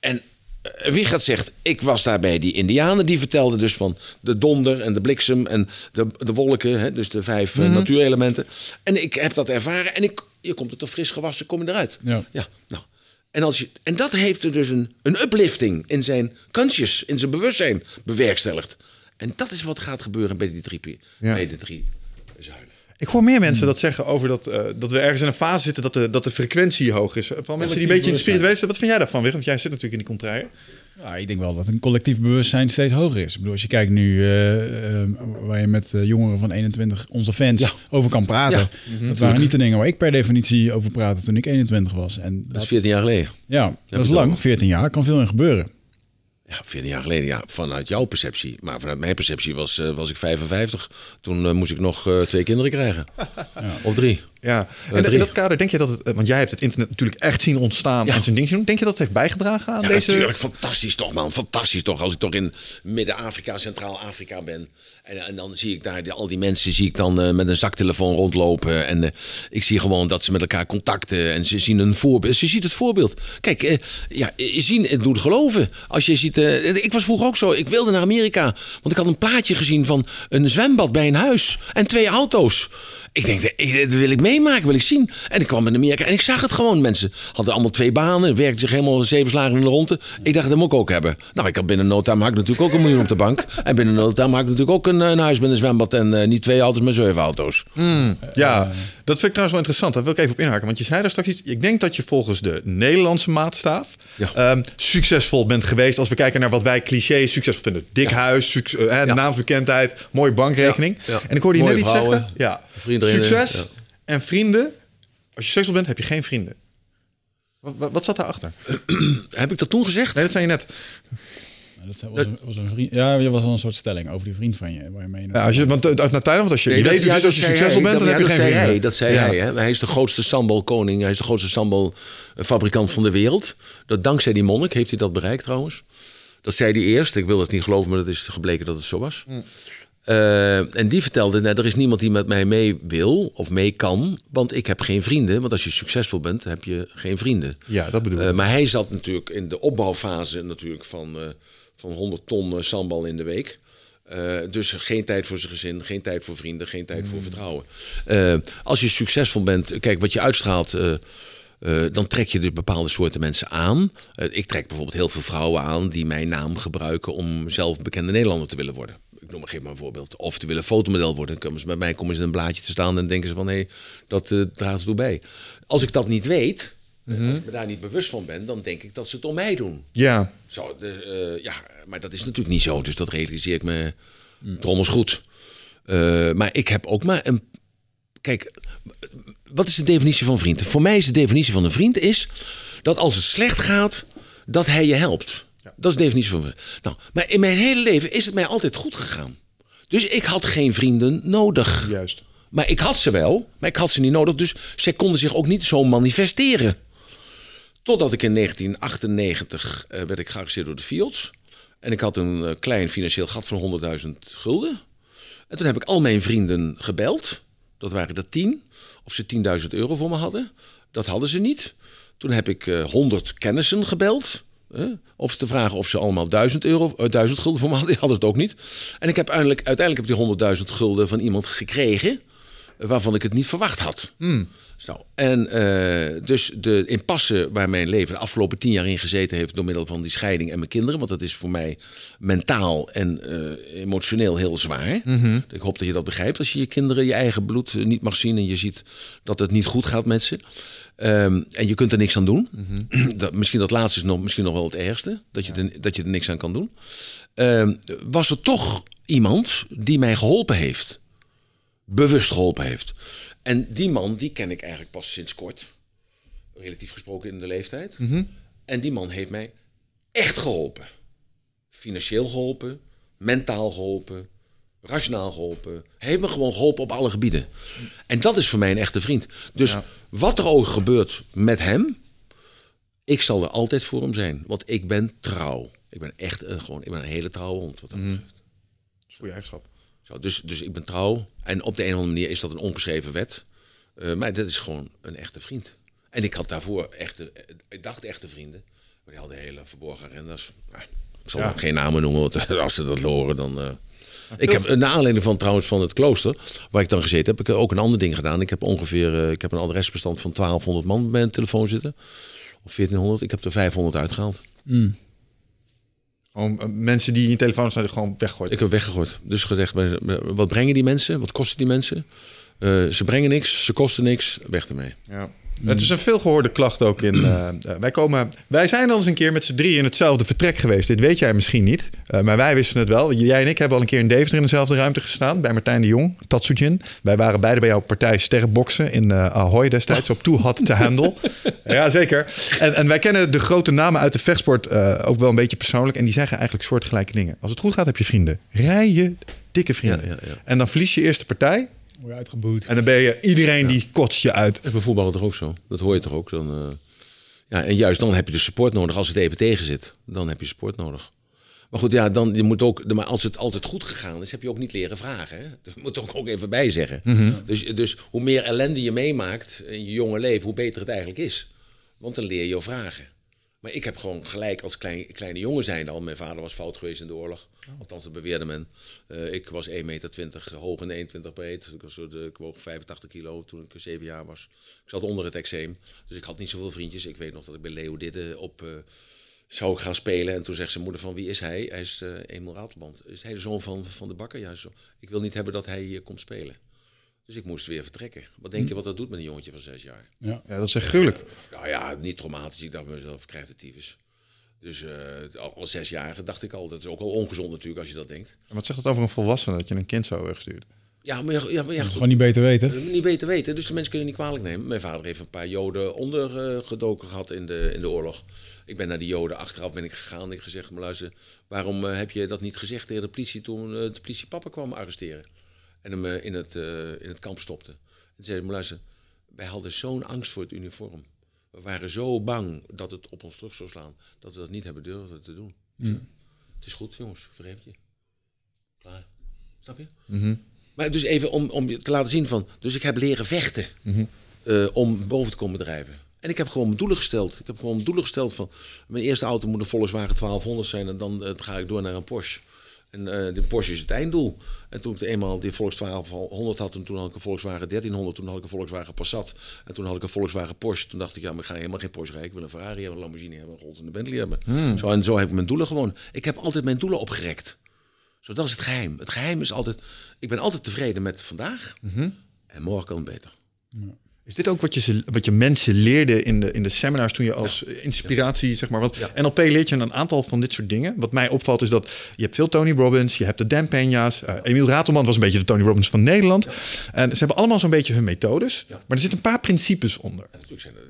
En eh, wie gaat zegt, ik was daar bij die indianen, die vertelden dus van de donder en de bliksem en de, de wolken, hè, dus de vijf eh, natuurelementen. En ik heb dat ervaren en ik, je komt er toch fris gewassen, kom je eruit. Ja. Ja, nou. En, als je, en dat heeft er dus een, een uplifting in zijn conscious, in zijn bewustzijn bewerkstelligd. En dat is wat gaat gebeuren bij die drie, Ja. bij de drie zuilen. Ik hoor meer mensen dat zeggen over dat, eh, dat we ergens in een fase zitten dat de, dat de frequentie hoog is. Van mensen die een beetje in de spirituele zitten. Wat vind jij daarvan? Want jij zit natuurlijk in die contraire. Ja, ik denk wel dat een collectief bewustzijn steeds hoger is. Ik bedoel, als je kijkt nu eh, eh, waar je met eh, jongeren van 21, onze fans, Ja. over kan praten. Dat waren niet de dingen waar ik per definitie over praatte toen ik 21 was. En Dat dat, is 14 jaar geleden. ja, dat is lang, 14 jaar, kan veel in gebeuren. Ja, 14 jaar geleden, ja, vanuit jouw perceptie. Maar vanuit mijn perceptie was, eh, was ik 55. Toen moest ik nog eh, twee kinderen krijgen. Of drie. Ja, en in dat kader denk je dat het, eh, want jij hebt het internet natuurlijk echt zien ontstaan Ja. en zijn ding zien doen. Denk je dat het heeft bijgedragen aan Ja, deze? natuurlijk. Fantastisch toch, man. Fantastisch toch. Als ik toch in Midden-Afrika, Centraal-Afrika ben. En, en dan zie ik daar die, al die mensen zie ik dan eh, met een zaktelefoon rondlopen. En eh, ik zie gewoon dat ze met elkaar contacten. En ze zien een voorbeeld. Ze ziet het voorbeeld. Kijk, eh, ja, eh, zien het doet geloven. Als je ziet... eh, ik was vroeger ook zo. Ik wilde naar Amerika. Want ik had een plaatje gezien van een zwembad bij een huis. En twee auto's. Ik denk, eh, dat wil ik meemaken, wil ik zien. En ik kwam in Amerika en ik zag het gewoon. Mensen hadden allemaal twee banen, werkten zich helemaal zeven slagen in de ronde. Ik dacht, dat moet ik ook hebben. Nou, ik had binnen no time had ik natuurlijk ook een miljoen op de bank. [LAUGHS] En binnen no time had ik natuurlijk ook een, eh, een huis met een zwembad en eh, niet twee auto's, maar zeven auto's. Ja, dat vind ik trouwens wel interessant. Daar wil ik even op inhaken. Want je zei daar straks iets. Ik denk dat je volgens de Nederlandse maatstaaf Ja. ehm, succesvol bent geweest. Als we kijken naar wat wij cliché succesvol vinden. Dik huis, suc- eh, naamsbekendheid, mooie bankrekening. En ik hoorde je Mooie net iets vrouwen, zeggen. Ja, vriendinnen, succes en vrienden. Als je succesvol bent, heb je geen vrienden. Wat, wat, wat zat daarachter? [CLEARS THROAT] Heb ik dat toen gezegd? Nee, dat zei je net. Dat was een, was een vriend, ja, je was wel een soort stelling over die vriend van je. Waar je mee Ja, als je, want eh, uit naar tijden, want als je, je Nee, weet dat- ja, dus als je dat succesvol bent, dan Dat- heb je geen dat zei vrienden. Hij, dat zei Ja. hij. Hè? Hij is de grootste sambalkoning. Hij is de grootste sambalfabrikant van de wereld. Dat, dankzij die monnik heeft hij dat bereikt trouwens. Dat zei hij eerst. Ik wil het niet geloven, maar het is gebleken dat het zo was. Eh, en die vertelde, nou, er is niemand die met mij mee wil of mee kan. Want ik heb geen vrienden. Want als je succesvol bent, heb je geen vrienden. Ja, dat bedoel ik. Eh, maar hij zat natuurlijk in de opbouwfase natuurlijk van, eh, van 100 ton eh, sambal in de week. Eh, dus geen tijd voor zijn gezin, geen tijd voor vrienden, geen tijd voor vertrouwen. Eh, als je succesvol bent, kijk wat je uitstraalt, dan trek je dus bepaalde soorten mensen aan. Ik trek bijvoorbeeld heel veel vrouwen aan die mijn naam gebruiken om zelf bekende Nederlander te willen worden. Ik noem maar geef maar een voorbeeld. Of te willen fotomodel worden. Dan komen ze bij mij komen ze in een blaadje te staan en denken ze van hé, dat eh, draagt ertoe bij. Als ik dat niet weet, als ik me daar niet bewust van ben, dan denk ik dat ze het om mij doen. Ja, Zo, de, eh, ja, maar dat is natuurlijk niet zo. Dus dat realiseer ik me drommels goed. Eh, maar ik heb ook maar een... Kijk, wat is de definitie van vriend? Voor mij is de definitie van een vriend is... dat als het slecht gaat, dat hij je helpt. Dat is de definitie van. Nou, maar in mijn hele leven is het mij altijd goed gegaan. Dus ik had geen vrienden nodig. juist. Maar ik had ze wel, maar ik had ze niet nodig. Dus zij konden zich ook niet zo manifesteren. Totdat ik in 1998 eh, werd ik gearresteerd door de Fields. En ik had een eh, klein financieel gat van 100.000 gulden. En toen heb ik al mijn vrienden gebeld. Dat waren er tien. Of ze 10.000 euro voor me hadden. Dat hadden ze niet. Toen heb ik eh 100 kennissen gebeld. Hè? Of te vragen of ze allemaal 1000 euro, eh, 1000 gulden voor me hadden. Die hadden het ook niet. En ik heb uiteindelijk, uiteindelijk heb die 100.000 gulden van iemand gekregen. eh, Waarvan ik het niet verwacht had. Zo. En eh, dus de impasse waar mijn leven de afgelopen tien jaar in gezeten heeft... door middel van die scheiding en mijn kinderen... want dat is voor mij mentaal en eh, emotioneel heel zwaar. Ik hoop dat je dat begrijpt. Als je je kinderen je eigen bloed eh, niet mag zien... en je ziet dat het niet goed gaat met ze... Ehm, en je kunt er niks aan doen. [CLEARS THROAT] dat, misschien dat laatste is nog, misschien nog wel het ergste. Dat je, er, dat je er niks aan kan doen. Ehm, was er toch iemand die mij geholpen heeft. Bewust geholpen heeft. En die man, die ken ik eigenlijk pas sinds kort. Relatief gesproken in de leeftijd. En die man heeft mij echt geholpen. Financieel geholpen. Mentaal geholpen. Rationaal geholpen. Hij heeft me gewoon geholpen op alle gebieden. En dat is voor mij een echte vriend. Dus wat er ook gebeurt met hem, ik zal er altijd voor hem zijn. Want ik ben trouw. Ik ben echt een, gewoon, ik ben een hele trouwe hond. Wat dat betreft. Goeie eigenschap. Zo, dus, dus ik ben trouw. En op de een of andere manier is dat een ongeschreven wet. Eh, maar dat is gewoon een echte vriend. En ik had daarvoor echte, eh, ik dacht echte vrienden. Maar die hadden hele verborgen agendas. Nou, ik zal Ja. geen namen noemen, want als ze dat horen, dan... eh, ik heb, naar aanleiding van trouwens van het klooster, waar ik dan gezeten heb, heb ik ook een ander ding gedaan. Ik heb ongeveer, eh, ik heb een adresbestand van 1200 man bij een telefoon zitten. Of 1400. Ik heb er 500 uitgehaald. Gewoon eh, mensen die in je telefoon staan, gewoon weggooien. Ik heb weggegooid. Dus gezegd, wat brengen die mensen? Wat kosten die mensen? Eh, ze brengen niks, ze kosten niks, weg ermee. Ja. Het is een veelgehoorde klacht ook in. eh, eh, wij, komen, wij zijn al eens een keer met z'n drie in hetzelfde vertrek geweest. Dit weet jij misschien niet. eh, maar wij wisten het wel. Jij en ik hebben al een keer in Deventer in dezelfde ruimte gestaan. Bij Martijn de Jong, Tatsujin. Wij waren beide bij jouw partij Sterrenboksen in eh Ahoy destijds. Op Too Hot to Handle. [LAUGHS] ja, zeker. En, en wij kennen de grote namen uit de vechtsport ook wel een beetje persoonlijk. En die zeggen eigenlijk soortgelijke dingen. Als het goed gaat, heb je vrienden. Rij je dikke vrienden. Ja, ja, ja. En dan verlies je eerste partij. Word je uitgeboet. En dan ben je iedereen die kotst je uit. Dat is bij voetballen toch ook zo? Dat hoor je toch ook? Dan, eh, ja, en juist dan heb je de support nodig. Als het even tegen zit, dan heb je support nodig. Maar goed, ja, dan, je moet ook, maar als het altijd goed gegaan is, heb je ook niet leren vragen. Hè? Dat moet ik ook even bij zeggen. dus, dus hoe meer ellende je meemaakt in je jonge leven, hoe beter het eigenlijk is. Want dan leer je je vragen. Maar ik heb gewoon gelijk als klein, kleine jongen zijnde al. Mijn vader was fout geweest in de oorlog. Althans, dat beweerde men. Eh, ik was 1,20 meter hoog en 21 breed. Ik, was de, ik woog 85 kilo toen ik 7 jaar was. Ik zat onder het eczeem. Dus ik had niet zoveel vriendjes. Ik weet nog dat ik bij Leo Didde op... eh, zou ik gaan spelen. En toen zegt zijn moeder van wie is hij? Hij is eh Emil Ratelband. Is hij de zoon van, van de bakker? Juist zo. Ik wil niet hebben dat hij hier komt spelen. Dus ik moest weer vertrekken. Wat denk je wat dat doet met een jongetje van zes jaar? Ja. Ja, dat is echt gruwelijk. Nou ja, niet traumatisch. Ik dacht bij mezelf, ik krijg de tyfus. Dus eh, al, al zesjarige dacht ik al. Dat is ook al ongezond natuurlijk als je dat denkt. En wat zegt dat over een volwassene dat je een kind zo wegstuurt? Ja, maar ja, ja, maar gewoon niet beter weten. Eh, Niet beter weten, dus de mensen kunnen niet kwalijk nemen. Mijn vader heeft een paar Joden ondergedoken gehad in de, in de oorlog. Ik ben naar die Joden achteraf ben ik gegaan. Ik heb gezegd, maar luister, waarom eh, heb je dat niet gezegd tegen de politie toen eh, de politie papa kwam arresteren? En hem eh, in, het, eh, in het kamp stopte. En zei, maar luister, wij hadden zo'n angst voor het uniform. We waren zo bang dat het op ons terug zou slaan, dat we dat niet hebben durven te doen. Zei, Het is goed, jongens, vergeef je. Klaar. Snap je? Maar dus even om, om je te laten zien van... Dus ik heb leren vechten eh, om boven te komen drijven. En ik heb gewoon mijn doelen gesteld. Ik heb gewoon mijn doelen gesteld van... Mijn eerste auto moet een Volkswagen 1200 zijn... en dan eh, ga ik door naar een Porsche. En eh de Porsche is het einddoel. En toen ik eenmaal die Volkswagen 100 had... en toen had ik een Volkswagen 1300... toen had ik een Volkswagen Passat... en toen had ik een Volkswagen Porsche. Toen dacht ik, ja, maar ik ga helemaal geen Porsche rijden. Ik wil een Ferrari hebben, een Lamborghini hebben... een Rolls en een Bentley hebben. Zo, en zo heb ik mijn doelen gewoon... Ik heb altijd mijn doelen opgerekt. Zo, dat is het geheim. Het geheim is altijd... Ik ben altijd tevreden met vandaag. En morgen kan het beter. Is dit ook wat je, ze- wat je mensen leerde in de, in de seminars toen je als inspiratie, zeg maar, want NLP leert je een aantal van dit soort dingen. Wat mij opvalt is dat je hebt veel Tony Robbins, je hebt de Dan Peña's, eh Emiel Ratelman was een beetje de Tony Robbins van Nederland. En ze hebben allemaal zo'n beetje hun methodes, maar er zitten een paar principes onder. Er...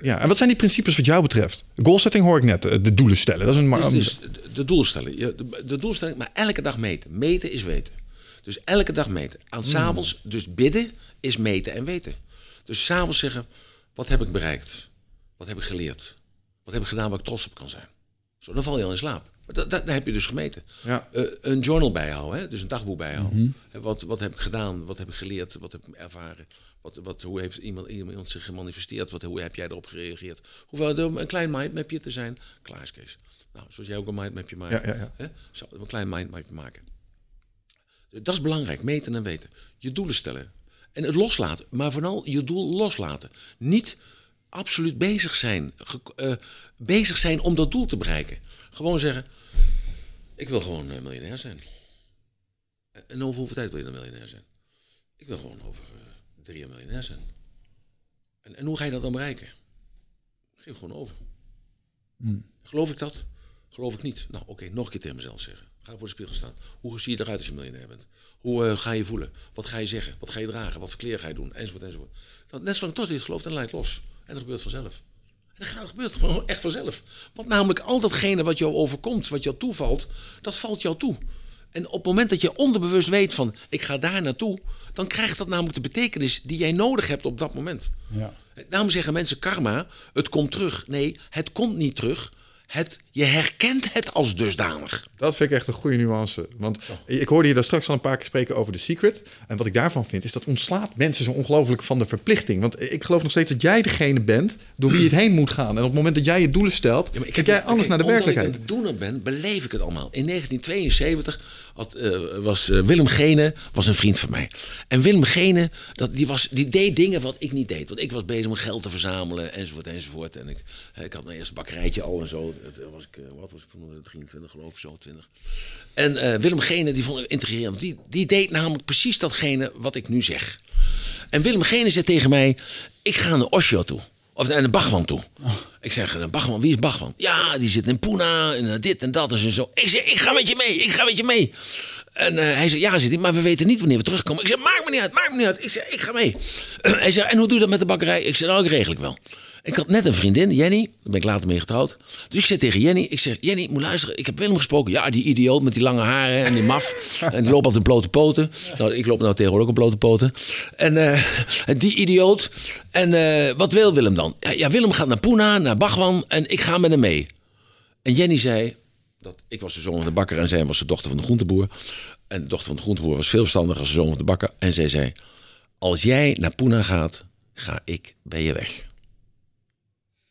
Ja, en wat zijn die principes wat jou betreft? Goalsetting hoor ik net, eh, de doelen stellen. Dat is een Dus, dus de, doelstelling. De, de doelstelling, maar elke dag meten. Meten is weten. Dus elke dag meten. Aan s'avonds, dus bidden is meten en weten. Dus s'avonds zeggen, wat heb ik bereikt? Wat heb ik geleerd? Wat heb ik gedaan waar ik trots op kan zijn? Zo, dan val je al in slaap. Maar dat, dat, dat heb je dus gemeten. Ja. Eh, een journal bijhouden, hè? dus een dagboek bijhouden. Hè, Wat, wat heb ik gedaan? Wat heb ik geleerd? Wat heb ik ervaren? Wat, wat, hoe heeft iemand, iemand zich gemanifesteerd? Wat, hoe heb jij erop gereageerd? Hoeveel een klein mindmapje te zijn? Klaar is Kees. Nou, zoals jij ook een mindmapje maakt. Ja, ja, ja. Hè? Zo, een klein mindmapje maken. Dat is belangrijk, meten en weten. Je doelen stellen. En het loslaten, maar vooral je doel loslaten. Niet absoluut bezig zijn. ge- eh, bezig zijn om dat doel te bereiken. Gewoon zeggen, ik wil gewoon eh, miljonair zijn. En- over hoeveel tijd wil je dan miljonair zijn? Ik wil gewoon over eh, drie jaar miljonair zijn. En, en hoe ga je dat dan bereiken? Geef gewoon over. Geloof ik dat? Geloof ik niet. Nou, oké, nog een keer tegen mezelf zeggen. Ga voor de spiegel staan. Hoe zie je eruit als je miljonair bent? Hoe eh, ga je voelen? Wat ga je zeggen? Wat ga je dragen? Wat voor kleren ga je doen? Enzovoort, enzovoort. Dat, net zolang tot je het gelooft en laat los. En dat gebeurt vanzelf. En dat gebeurt gewoon echt vanzelf. Want namelijk al datgene wat jou overkomt, wat jou toevalt, dat valt jou toe. En op het moment dat je onderbewust weet van, ik ga daar naartoe, dan krijgt dat namelijk de betekenis die jij nodig hebt op dat moment. Ja. Daarom zeggen mensen karma, het komt terug. Nee, het komt niet terug. Het, je herkent het als dusdanig. Dat vind ik echt een goede nuance. Want ik hoorde je daar straks al een paar keer spreken over de secret. En wat ik daarvan vind, is dat ontslaat mensen zo ongelooflijk van de verplichting. Want ik geloof nog steeds dat jij degene bent door wie je het heen moet gaan. En op het moment dat jij je doelen stelt, Ja, maar kijk jij anders naar de omdat werkelijkheid. ik een doener ben, beleef ik het allemaal. In 1972 eh, was eh, Willem Gene was een vriend van mij. En Willem Gene, dat, die, was, die deed dingen wat ik niet deed. Want ik was bezig met geld te verzamelen, enzovoort, enzovoort. En ik, ik had mijn eerste bakkerijtje al en zo. Het, eh, was ik, wat was ik toen? eh, 23 geloof ik, zo 20. En Willem Gene, die vond ik intrigerend. Die, die deed namelijk precies datgene wat ik nu zeg. En Willem Gene zei tegen mij, ik ga naar Osho toe. Of de Bachman toe. Ik zeg, "Een Bachman, wie is Bachman? Ja, die zit in Pune en dit en dat en zo. Ik zeg, ik ga met je mee, ik ga met je mee. En eh, hij zei, ja, zit maar we weten niet wanneer we terugkomen. Ik zeg, maakt me niet uit, maakt me niet uit. Ik zeg, ik ga mee. [CLEARS THROAT] hij zei, en hoe doe je dat met de bakkerij? Ik zeg, nou, ik regel ik wel. Ik had net een vriendin, Jenny, daar ben ik later mee getrouwd. Dus ik zei tegen Jenny, ik zeg, Jenny, moet luisteren, ik heb Willem gesproken. Ja, die idioot met die lange haren en die maf. [LAUGHS] en die loopt altijd in blote poten. Nou, ik loop nou tegenwoordig ook in blote poten. En eh, die idioot. En eh, wat wil Willem dan? Ja, ja, Willem gaat naar Pune, naar Bachwan en ik ga met hem mee. En Jenny zei, dat ik was de zoon van de bakker en zij was de dochter van de groenteboer. En de dochter van de groenteboer was veel verstandiger als de zoon van de bakker. En zij zei, als jij naar Pune gaat, ga ik bij je weg.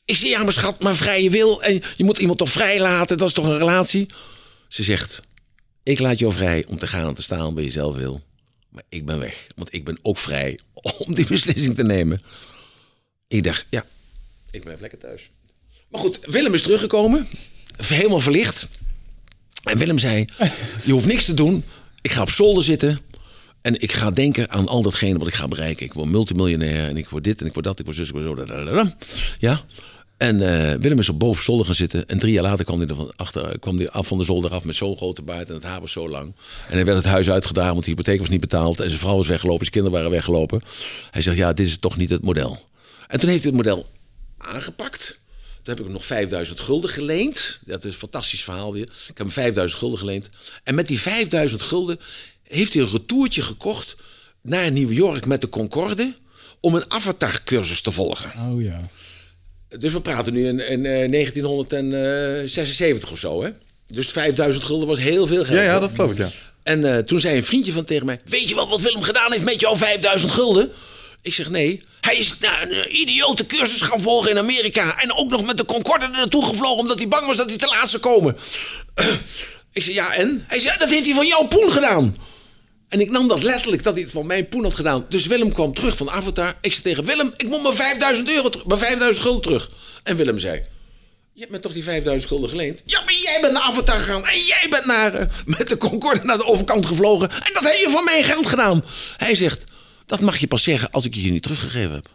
Ik zei, ja, maar schat, maar vrije wil. En je moet iemand toch vrij laten, dat is toch een relatie? Ze zegt, ik laat jou vrij om te gaan en te staan waar je zelf wil. Maar ik ben weg, want ik ben ook vrij [LAUGHS] om die beslissing te nemen. Ik dacht, ja, ik blijf lekker thuis. Maar goed, Willem is teruggekomen, helemaal verlicht. En Willem zei, je hoeft niks te doen. Ik ga op zolder zitten en ik ga denken aan al datgene wat ik ga bereiken. Ik word multimiljonair en ik word dit en ik word dat, ik word zus, ik word zo. Ja. En eh, Willem is op boven zolder gaan zitten. En drie jaar later kwam hij, er van achter, kwam hij af van de zolder af met zo'n grote baard. En het haar was zo lang. En hij werd het huis uitgedragen, want de hypotheek was niet betaald. En zijn vrouw was weggelopen, zijn kinderen waren weggelopen. Hij zegt, ja, dit is toch niet het model. En toen heeft hij het model aangepakt. Toen heb ik hem nog 5000 gulden geleend. Dat is een fantastisch verhaal weer. Ik heb hem 5000 gulden geleend. En met die 5000 gulden heeft hij een retourtje gekocht naar New York met de Concorde. Om een avatar-cursus te volgen. Oh ja. Dus we praten nu in, in eh, 1976 of zo, hè? Dus 5000 gulden was heel veel geld. Ja, ja, dat geloof ik, ja. En eh, toen zei een vriendje van tegen mij: Weet je wel wat Willem gedaan heeft met jouw 5000 gulden? Ik zeg nee. Hij is naar een eh, idiote cursus gaan volgen in Amerika. En ook nog met de Concorde er naartoe gevlogen omdat hij bang was dat hij te laat zou komen. [CLEARS THROAT] ik zeg ja, en? Hij zei: Dat heeft hij van jouw poen gedaan. En ik nam dat letterlijk dat hij het van mijn poen had gedaan. Dus Willem kwam terug van Avatar. Ik zei tegen Willem: Ik moet mijn 5000 euro mijn 5000 gulden terug. En Willem zei: je hebt me toch die 5000 gulden geleend? Ja, maar jij bent naar Avatar gegaan. En jij bent naar, eh, met de Concorde naar de overkant gevlogen. En dat heb je van mijn geld gedaan. Hij zegt, dat mag je pas zeggen als ik je niet teruggegeven heb.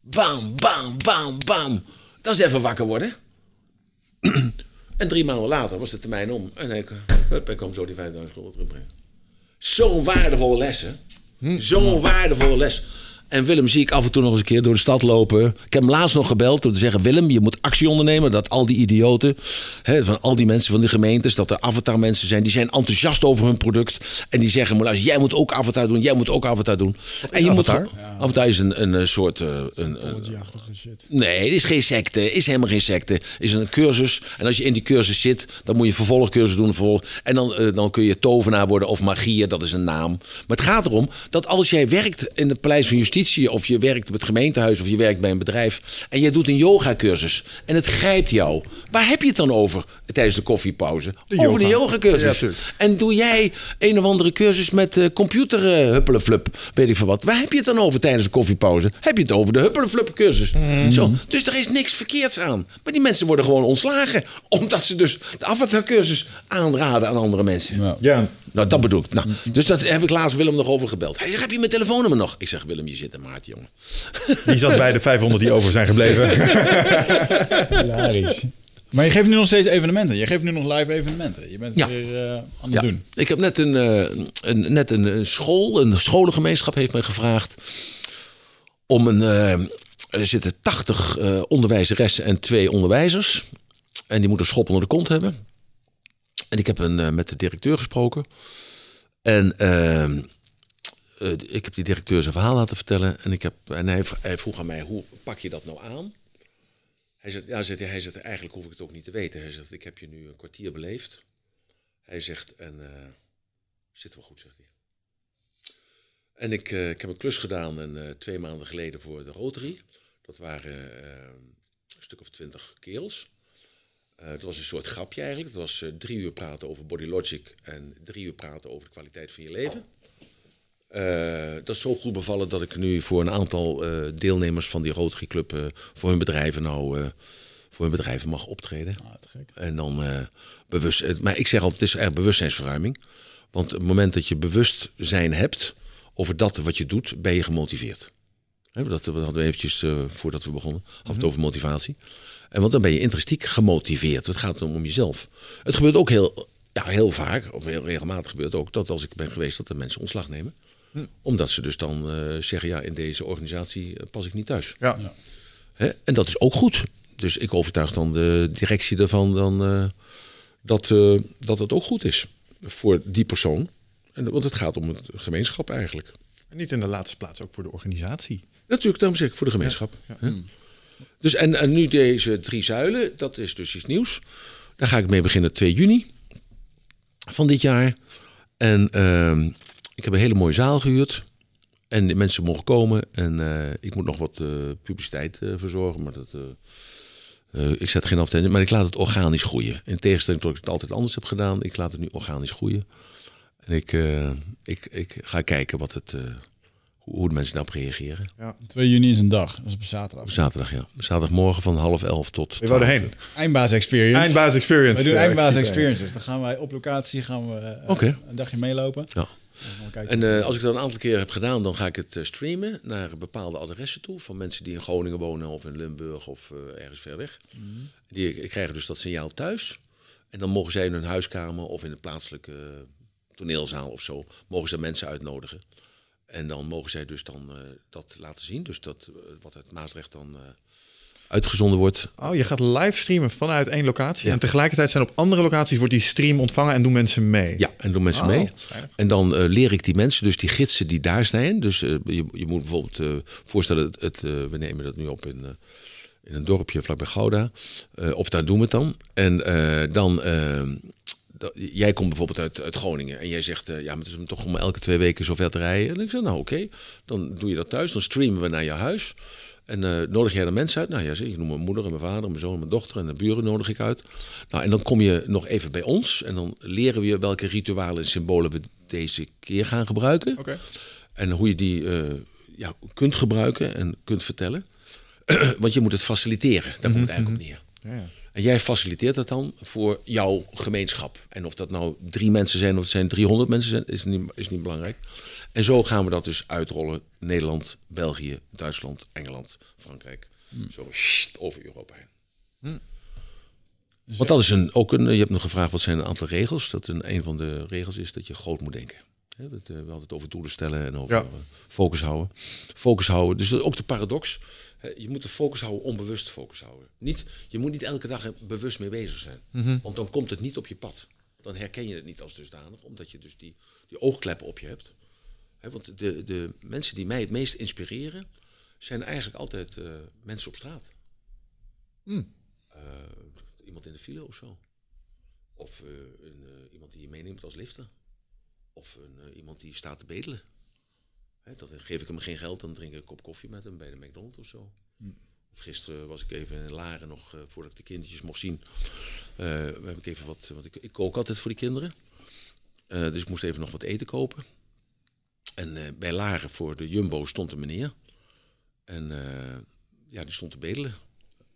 Bam, bam, bam, bam. Dat is even wakker worden. [CLEARS THROAT] en drie maanden later was de termijn om. En ik, hup, ik kwam zo die 5000 gulden terugbrengen. Zo'n waardevolle les, hè? Zo'n waardevolle les. En Willem zie ik af en toe nog eens een keer door de stad lopen. Ik heb hem laatst nog gebeld om te zeggen... Willem, je moet actie ondernemen. Dat al die idioten, hè, van al die mensen van de gemeentes... dat er avatar-mensen zijn, die zijn enthousiast over hun product. En die zeggen, maar luister, jij moet ook avatar doen. Jij moet ook avatar doen. en je avatar? Moet, gewoon- avatar is een, een, eh, soort... eh, een, een, Achtige shit. Nee, het is geen secte. is helemaal geen secte. Het is een cursus. En als je in die cursus zit, dan moet je vervolgcursus doen. Vervolg, en dan, eh, dan kun je tovenaar worden of magier, dat is een naam. Maar het gaat erom dat als jij werkt in het Paleis van Justitie of je werkt op het gemeentehuis of je werkt bij een bedrijf en je doet een yogacursus en het grijpt jou. Waar heb je het dan over tijdens de koffiepauze? De over de yoga. yogacursus. Ja, en doe jij een of andere cursus met eh computer eh, huppelenflup, weet ik veel wat. Waar heb je het dan over tijdens de koffiepauze? Heb je het over de huppelenflup cursus? Mhm. Zo. Dus er is niks verkeerds aan. Maar die mensen worden gewoon ontslagen [LAUGHS] omdat ze dus de avatarcursus aanraden aan andere mensen. Ja. Ja, Nou, dat bedoel ik. Nou, dus dat heb ik laatst Willem nog over gebeld. Hij zegt, heb je mijn telefoonnummer nog? Ik zeg, Willem, je zit in maart, jongen. die zat bij de 500 die over zijn gebleven. [LAUGHS] Hilarisch. Maar je geeft nu nog steeds evenementen. Je geeft nu nog live evenementen. Je bent Ja. weer eh, aan het Ja, doen. ik heb net een, eh, een, net een school, een scholengemeenschap heeft mij gevraagd om een. eh, er zitten 80 eh onderwijzeressen en twee onderwijzers. En die moeten schop onder de kont hebben. En ik heb een, eh, met de directeur gesproken. En eh, eh, ik heb die directeur zijn verhaal laten vertellen. En, ik heb, en hij, vroeg aan mij, hoe pak je dat nou aan? Hij zegt, ja, zegt hij, zegt, eigenlijk hoef ik het ook niet te weten. Hij zegt, ik heb je nu een kwartier beleefd. Hij zegt, en eh, zit wel goed, zegt hij. En ik, ik heb een klus gedaan en, twee maanden geleden voor de Rotary. Dat waren eh, een stuk of twintig kerels. Eh, het was een soort grapje eigenlijk. Het was eh, drie uur praten over body logic en drie uur praten over de kwaliteit van je leven. Eh, dat is zo goed bevallen dat ik nu voor een aantal deelnemers van die Rotary Club voor hun bedrijven nou voor hun bedrijven mag optreden. Ah. En dan bewust. Maar ik zeg altijd, het is echt bewustzijnsverruiming. Want op het moment dat je bewustzijn hebt over dat wat je doet, ben je gemotiveerd. Hè, dat we hadden we eventjes voordat we begonnen, hadden het over motivatie. En want dan ben je intrinsiek gemotiveerd. Het gaat dan om jezelf. Het gebeurt ook heel, ja, heel vaak, of heel regelmatig gebeurt ook, dat als ik ben geweest, dat de mensen ontslag nemen. Omdat ze dus dan eh, zeggen, ja, in deze organisatie eh, pas ik niet thuis. Ja. Hè? En dat is ook goed. Dus ik overtuig dan de directie ervan dan, eh, dat, eh, dat het ook goed is voor die persoon. En, want het gaat om het gemeenschap eigenlijk. En niet in de laatste plaats ook voor de organisatie. Natuurlijk, daarom zeg ik voor de gemeenschap. Hè? Dus en, nu deze drie zuilen, dat is dus iets nieuws. Daar ga ik mee beginnen 2 juni van dit jaar. En ehm, ik heb een hele mooie zaal gehuurd. En de mensen mogen komen. En eh, ik moet nog wat eh, publiciteit eh, verzorgen. Maar dat, ik zet geen advertentie. Maar ik laat het organisch groeien. In tegenstelling tot ik het altijd anders heb gedaan. Ik laat het nu organisch groeien. En ik, ik, ik ga kijken wat het, hoe de mensen daarop reageren. 2 juni is een dag. Dat is op zaterdag. Op zaterdag, ja. Zaterdagmorgen van half elf tot. Wou 12. erheen. Eindbaas Experience. Eindbaas Experience. Wij doen Ja, Eindbaas. Experiences. Dan gaan wij op locatie gaan we eh, een dagje meelopen. Ja. Dan gaan we kijken En eh, als ik dat een aantal keer heb gedaan, dan ga ik het eh, streamen naar bepaalde adressen toe. Van mensen die in Groningen wonen of in Limburg of eh, ergens ver weg. Die krijgen dus dat signaal thuis. En dan mogen zij in hun huiskamer of in een plaatselijke toneelzaal of zo, mogen ze mensen uitnodigen. En dan mogen zij dus dan eh, dat laten zien. Dus dat eh, wat uit Maasrecht dan eh, uitgezonden wordt. Oh, je gaat livestreamen vanuit één locatie. En tegelijkertijd zijn op andere locaties wordt die stream ontvangen en doen mensen mee. Ja, en doen mensen Oh, mee. fijn. En dan leer ik die mensen, dus die gidsen die daar zijn. Dus je, je moet bijvoorbeeld voorstellen, het, het, we nemen dat nu op in, in een dorpje vlakbij Gouda. Of daar doen we het dan. En dan, eh, dat- jij komt bijvoorbeeld uit, uit Groningen. En jij zegt, eh, ja, maar het is toch om elke twee weken zo ver te rijden. En ik zeg, nou oké, dan doe je dat thuis. Dan streamen we naar je huis. En eh, nodig jij de mensen uit? Nou ja, zeg, ik noem mijn moeder en mijn vader, mijn zoon en mijn dochter en de buren nodig ik uit. Nou, en dan kom je nog even bij ons en dan leren we je welke ritualen en symbolen we deze keer gaan gebruiken. En hoe je die eh, ja, kunt gebruiken en kunt vertellen. [CLEARS THROAT] Want je moet het faciliteren, daar komt het eigenlijk op neer. Ja, ja. En jij faciliteert dat dan voor jouw gemeenschap. En of dat nou drie mensen zijn of het zijn 300 mensen zijn, is niet, is niet belangrijk. En zo gaan we dat dus uitrollen. Nederland, België, Duitsland, Engeland, Frankrijk. Zo sst, over Europa heen. Want dat is een, ook een, je hebt nog gevraagd wat zijn een aantal regels. Dat een, een van de regels is dat je groot moet denken. Eh, we hadden het over doelen stellen en over Ja. focus houden. Focus houden. Dus dat is ook de paradox. Je moet de focus houden, onbewust focus houden. Niet, je moet niet elke dag bewust mee bezig zijn. Want dan komt het niet op je pad. Dan herken je het niet als dusdanig, omdat je dus die, die oogkleppen op je hebt. Want de, de mensen die mij het meest inspireren, zijn eigenlijk altijd eh, mensen op straat. Eh, iemand in de file of zo. Of eh, een, iemand die je meeneemt als lifter. Of een, iemand die staat te bedelen. Hè, dat geef ik hem geen geld, dan drink ik een kop koffie met hem bij de McDonald's of zo. Of gisteren was ik even in Laren nog, eh, voordat ik de kindertjes mocht zien. eh heb ik even wat, want ik, ik kook altijd voor die kinderen. Eh, dus ik moest even nog wat eten kopen. En eh, bij Laren voor de Jumbo stond een meneer. En ja, die stond te bedelen.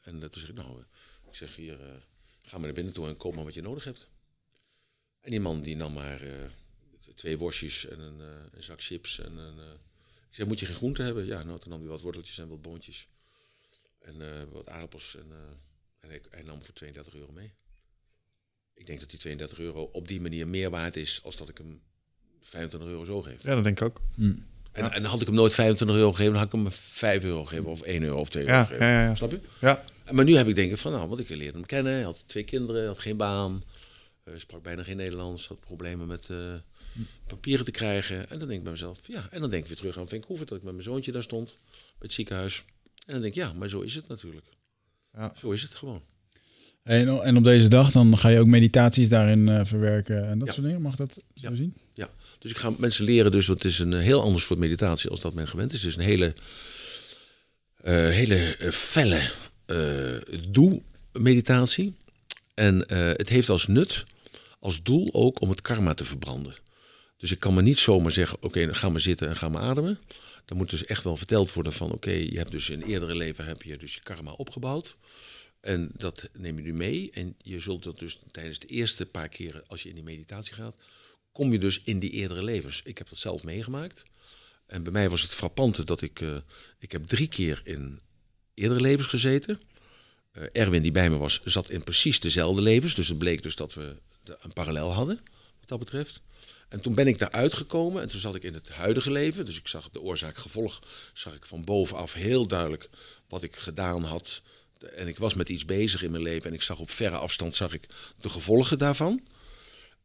En toen zeg ik, nou, ik zeg hier, ga maar naar binnen toe en koop maar wat je nodig hebt. En die man die nam maar twee worstjes en een, eh, een zak chips. En een, eh, ik zeg, moet je geen groente hebben? Ja, nou, toen nam hij wat worteltjes en wat boontjes. En eh, wat aardappels. En, eh, en hij, hij nam voor 32 euro mee. Ik denk dat die 32 euro op die manier meer waard is als dat ik hem 25 euro zo geef. Ja, dat denk ik ook. En, en had ik hem nooit 25 euro gegeven, dan had ik hem 5 euro gegeven of 1 euro of 2 euro Ja, gegeven. ja, ja, ja. Snap je? Ja, Maar nu heb ik denken van, nou, want ik leerde hem kennen. Hij had twee kinderen, had geen baan. eh, sprak bijna geen Nederlands. Had problemen met eh, papieren te krijgen. En dan denk ik bij mezelf, ja. En dan denk ik weer terug aan Vancouver, dat ik met mijn zoontje daar stond. Bij het ziekenhuis. En dan denk ik, ja, maar zo is het natuurlijk. Ja. Zo is het gewoon. En, en op deze dag dan ga je ook meditaties daarin eh, verwerken en dat Ja. soort dingen. Mag dat zo Ja. zien? Ja, dus ik ga mensen leren, dus het is een eh, heel ander soort meditatie als dat men gewend is. Het is een hele, eh, hele felle eh doe-meditatie. En het heeft als nut, als doel ook om het karma te verbranden. Dus ik kan me niet zomaar zeggen, oké, ga maar zitten en ga maar ademen. Dan moet dus echt wel verteld worden van, oké, je hebt dus in eerdere leven heb je dus je karma opgebouwd. En dat neem je nu mee. En je zult dat dus tijdens de eerste paar keren, als je in die meditatie gaat, kom je dus in die eerdere levens. Ik heb dat zelf meegemaakt. En bij mij was het frappante dat ik... eh, ik heb drie keer in eerdere levens gezeten. Eh, Erwin, die bij me was, zat in precies dezelfde levens. Dus het bleek dus dat we een parallel hadden, wat dat betreft. En toen ben ik daaruit gekomen en toen zat ik in het huidige leven. Dus ik zag de oorzaak-gevolg, zag ik van bovenaf heel duidelijk wat ik gedaan had. En ik was met iets bezig in mijn leven en ik zag op verre afstand zag ik de gevolgen daarvan.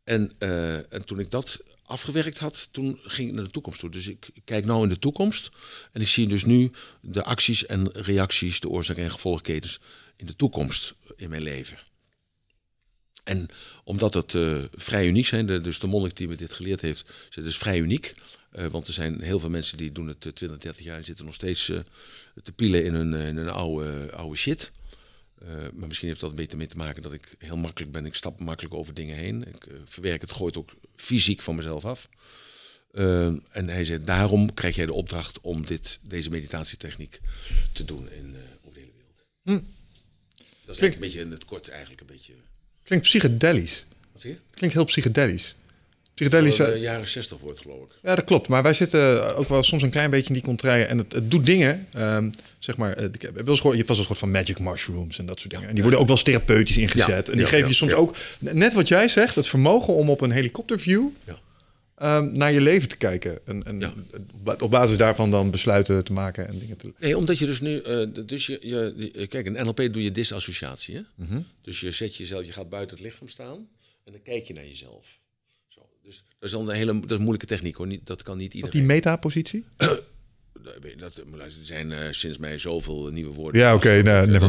En, eh, en toen ik dat afgewerkt had, toen ging ik naar de toekomst toe. Dus ik kijk nou in de toekomst en ik zie dus nu de acties en reacties, de oorzaak- en gevolgketens in de toekomst in mijn leven. En omdat het eh, vrij uniek zijn, de, dus de monnik die me dit geleerd heeft, het is vrij uniek. Eh, want er zijn heel veel mensen die doen het eh, 20, 30 jaar en zitten nog steeds eh, te pielen in hun, eh, in hun oude, oude shit. Eh, maar misschien heeft dat een beetje mee te maken dat ik heel makkelijk ben. Ik stap makkelijk over dingen heen. Ik eh, verwerk het, gooi het ook fysiek van mezelf af. Eh, en hij zei, daarom krijg jij de opdracht om dit, deze meditatietechniek te doen in, eh, over de hele wereld. Dat is eigenlijk een beetje in het kort eigenlijk een beetje... klinkt psychedelisch. Wat zie je? Klinkt heel psychedelisch. Psychedelisch, Dat eh, de jaren 60 wordt geloof ik. ja, dat klopt. Maar wij zitten ook wel soms een klein beetje in die contraien. En het, het doet dingen. ehm, zeg maar, eh, ik heb wel eens gehoord, je hebt wel eens gehoord van magic mushrooms en dat soort dingen. En die worden ook wel eens therapeutisch ingezet. Ja, en die ja, geven ja, je soms ook, net wat jij zegt, het vermogen om op een helikopterview Ehm, naar je leven te kijken. En, en Ja. op- basis daarvan dan besluiten te maken en dingen te... Nee, omdat je dus nu, eh, dus je, je, je- kijk, in NLP doe je disassociatie. Hè? Dus je zet jezelf, je gaat buiten het lichaam staan en dan kijk je naar jezelf. Zo. Dus dat is dan een hele, dat is een moeilijke techniek hoor. Niet, dat kan niet Wat iedereen. die metapositie? [COUGHS] Dat, er zijn eh, sinds mij zoveel nieuwe woorden. Ja, oké,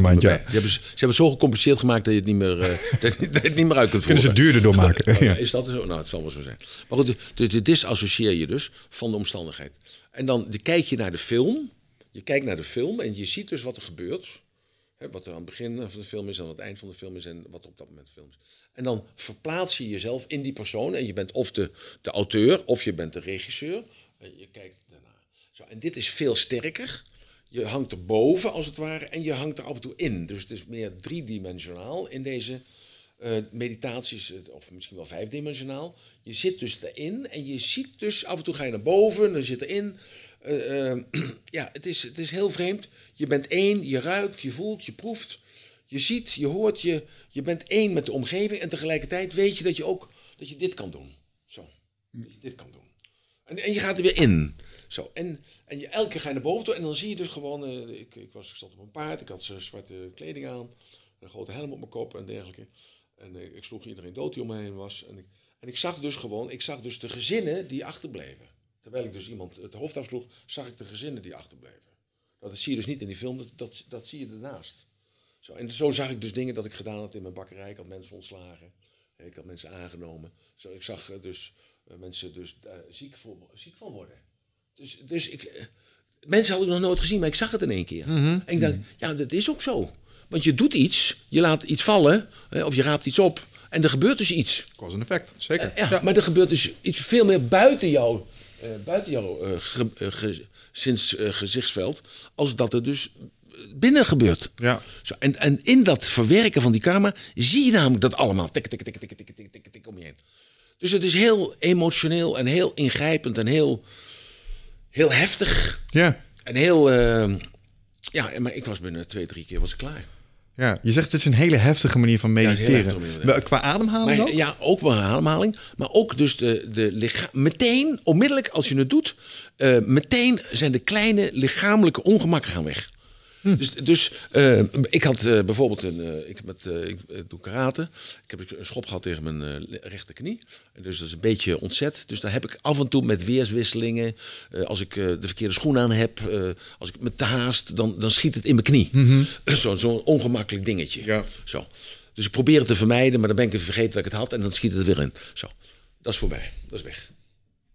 mind, dat- ja. Ze hebben, ze hebben het zo gecompliceerd gemaakt dat je het niet meer, eh, [LAUGHS] dat je het niet meer uit kunt Kunnen ze voeren. duurder doormaken? [LAUGHS] Oh, ja. Is dat zo? Nou, het zal wel zo zijn. Maar goed, dus dit disassocieer je dus van de omstandigheid. En dan de- kijk je naar de film. Je kijkt naar de film en je ziet dus wat er gebeurt. Hè, wat er aan het begin van de film is en aan het eind van de film is en wat er op dat moment film is. En dan verplaats je jezelf in die persoon. En je bent of de, de auteur of je bent de regisseur. Je kijkt. En dit is veel sterker. Je hangt er boven als het ware en je hangt er af en toe in. Dus het is meer driedimensionaal in deze eh, meditaties, eh, of misschien wel vijfdimensionaal. Je zit dus erin en je ziet dus, af en toe ga je naar boven, dan zit erin. Eh, [CLEARS THROAT] ja, het is, het is heel vreemd. Je bent één, je ruikt, je voelt, je proeft. Je ziet, je hoort, je, je bent één met de omgeving. En tegelijkertijd weet je dat je ook dat je dit kan doen. Zo, dat je dit kan doen. En, en je gaat er weer in. Zo, en, en je, elke keer ga je naar boven toe en dan zie je dus gewoon... eh, ik, ik, was, ik zat op een paard, ik had zwarte kleding aan... een grote helm op mijn kop en dergelijke. En eh, ik sloeg iedereen dood die om me heen was. En ik, en ik zag dus gewoon, ik zag dus de gezinnen die achterbleven. Terwijl ik dus iemand het hoofd afsloeg, zag ik de gezinnen die achterbleven. Dat zie je dus niet in die film, dat, dat, dat zie je ernaast. Zo, en zo zag ik dus dingen dat ik gedaan had in mijn bakkerij. Ik had mensen ontslagen. Ik had mensen aangenomen. Zo, ik zag eh, dus mensen dus, ziek, voor, ziek van worden. Dus, dus ik, eh, mensen hadden het nog nooit gezien, maar ik zag het in één keer. En ik dacht, ja, dat is ook zo. Want je doet iets, je laat iets vallen, of je raapt iets op, en er gebeurt dus iets. Cause and effect, zeker. Eh, ja, Maar er gebeurt dus iets veel meer buiten jou, eh, buiten jouw ge, ge- sinds gezichtsveld, als dat er dus binnen gebeurt. Ja. Zo, en, en in dat verwerken van die karma zie je namelijk dat allemaal tik, tik, tik, tik, tik, tik, tik, tik om je heen. Dus het is heel emotioneel en heel ingrijpend en heel, heel heftig. Ja. En heel, eh, ja, maar ik was binnen twee, drie keer was ik klaar. ja, je zegt het is een hele heftige manier van mediteren. je- Wel, Qua ademhaling Maar, ja, ook wel ademhaling. Maar ook dus de, de licha- meteen, onmiddellijk als je het doet, eh, meteen zijn de kleine lichamelijke ongemakken gaan weg. Dus, dus eh, ik had eh, bijvoorbeeld een, eh, ik, met, ik doe karate. Ik heb een schop gehad tegen mijn rechterknie. Dus dat is een beetje ontzet. Dus daar heb ik af en toe met weerswisselingen. als ik de verkeerde schoen aan heb, als ik me te haast, dan, dan schiet het in mijn knie. [CLEARS THROAT] Zo- Zo'n ongemakkelijk dingetje. Ja. Zo. Dus ik probeer het te vermijden, maar dan ben ik vergeten dat ik het had en dan schiet het er weer in. Zo. Dat is voorbij. Dat is weg.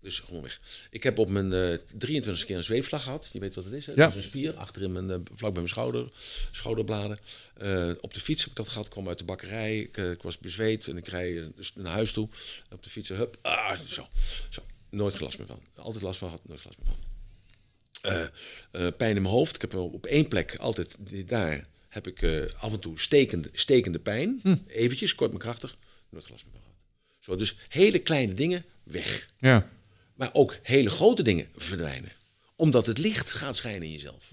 Dus gewoon weg. Ik heb op mijn eh 23 keer een zweepslag gehad. Je weet wat het is. Hè? Ja. Dat is een spier achter in mijn, eh, vlak bij mijn schouder, schouderbladen. Eh, op de fiets heb ik dat gehad. Ik kwam uit de bakkerij. Ik, ik was bezweet en ik rijd dus naar huis toe. Op de fiets, hup, ah, zo. zo. Nooit gelast meer van. Altijd last van gehad, nooit gelast meer van. Pijn in mijn hoofd. Ik heb op één plek altijd die- daar heb ik af en toe stekende, stekende pijn. Eventjes, kort maar krachtig. Nooit meer van gehad. Zo, dus hele kleine dingen weg. Ja. Maar ook hele grote dingen verdwijnen. Omdat het licht gaat schijnen in jezelf.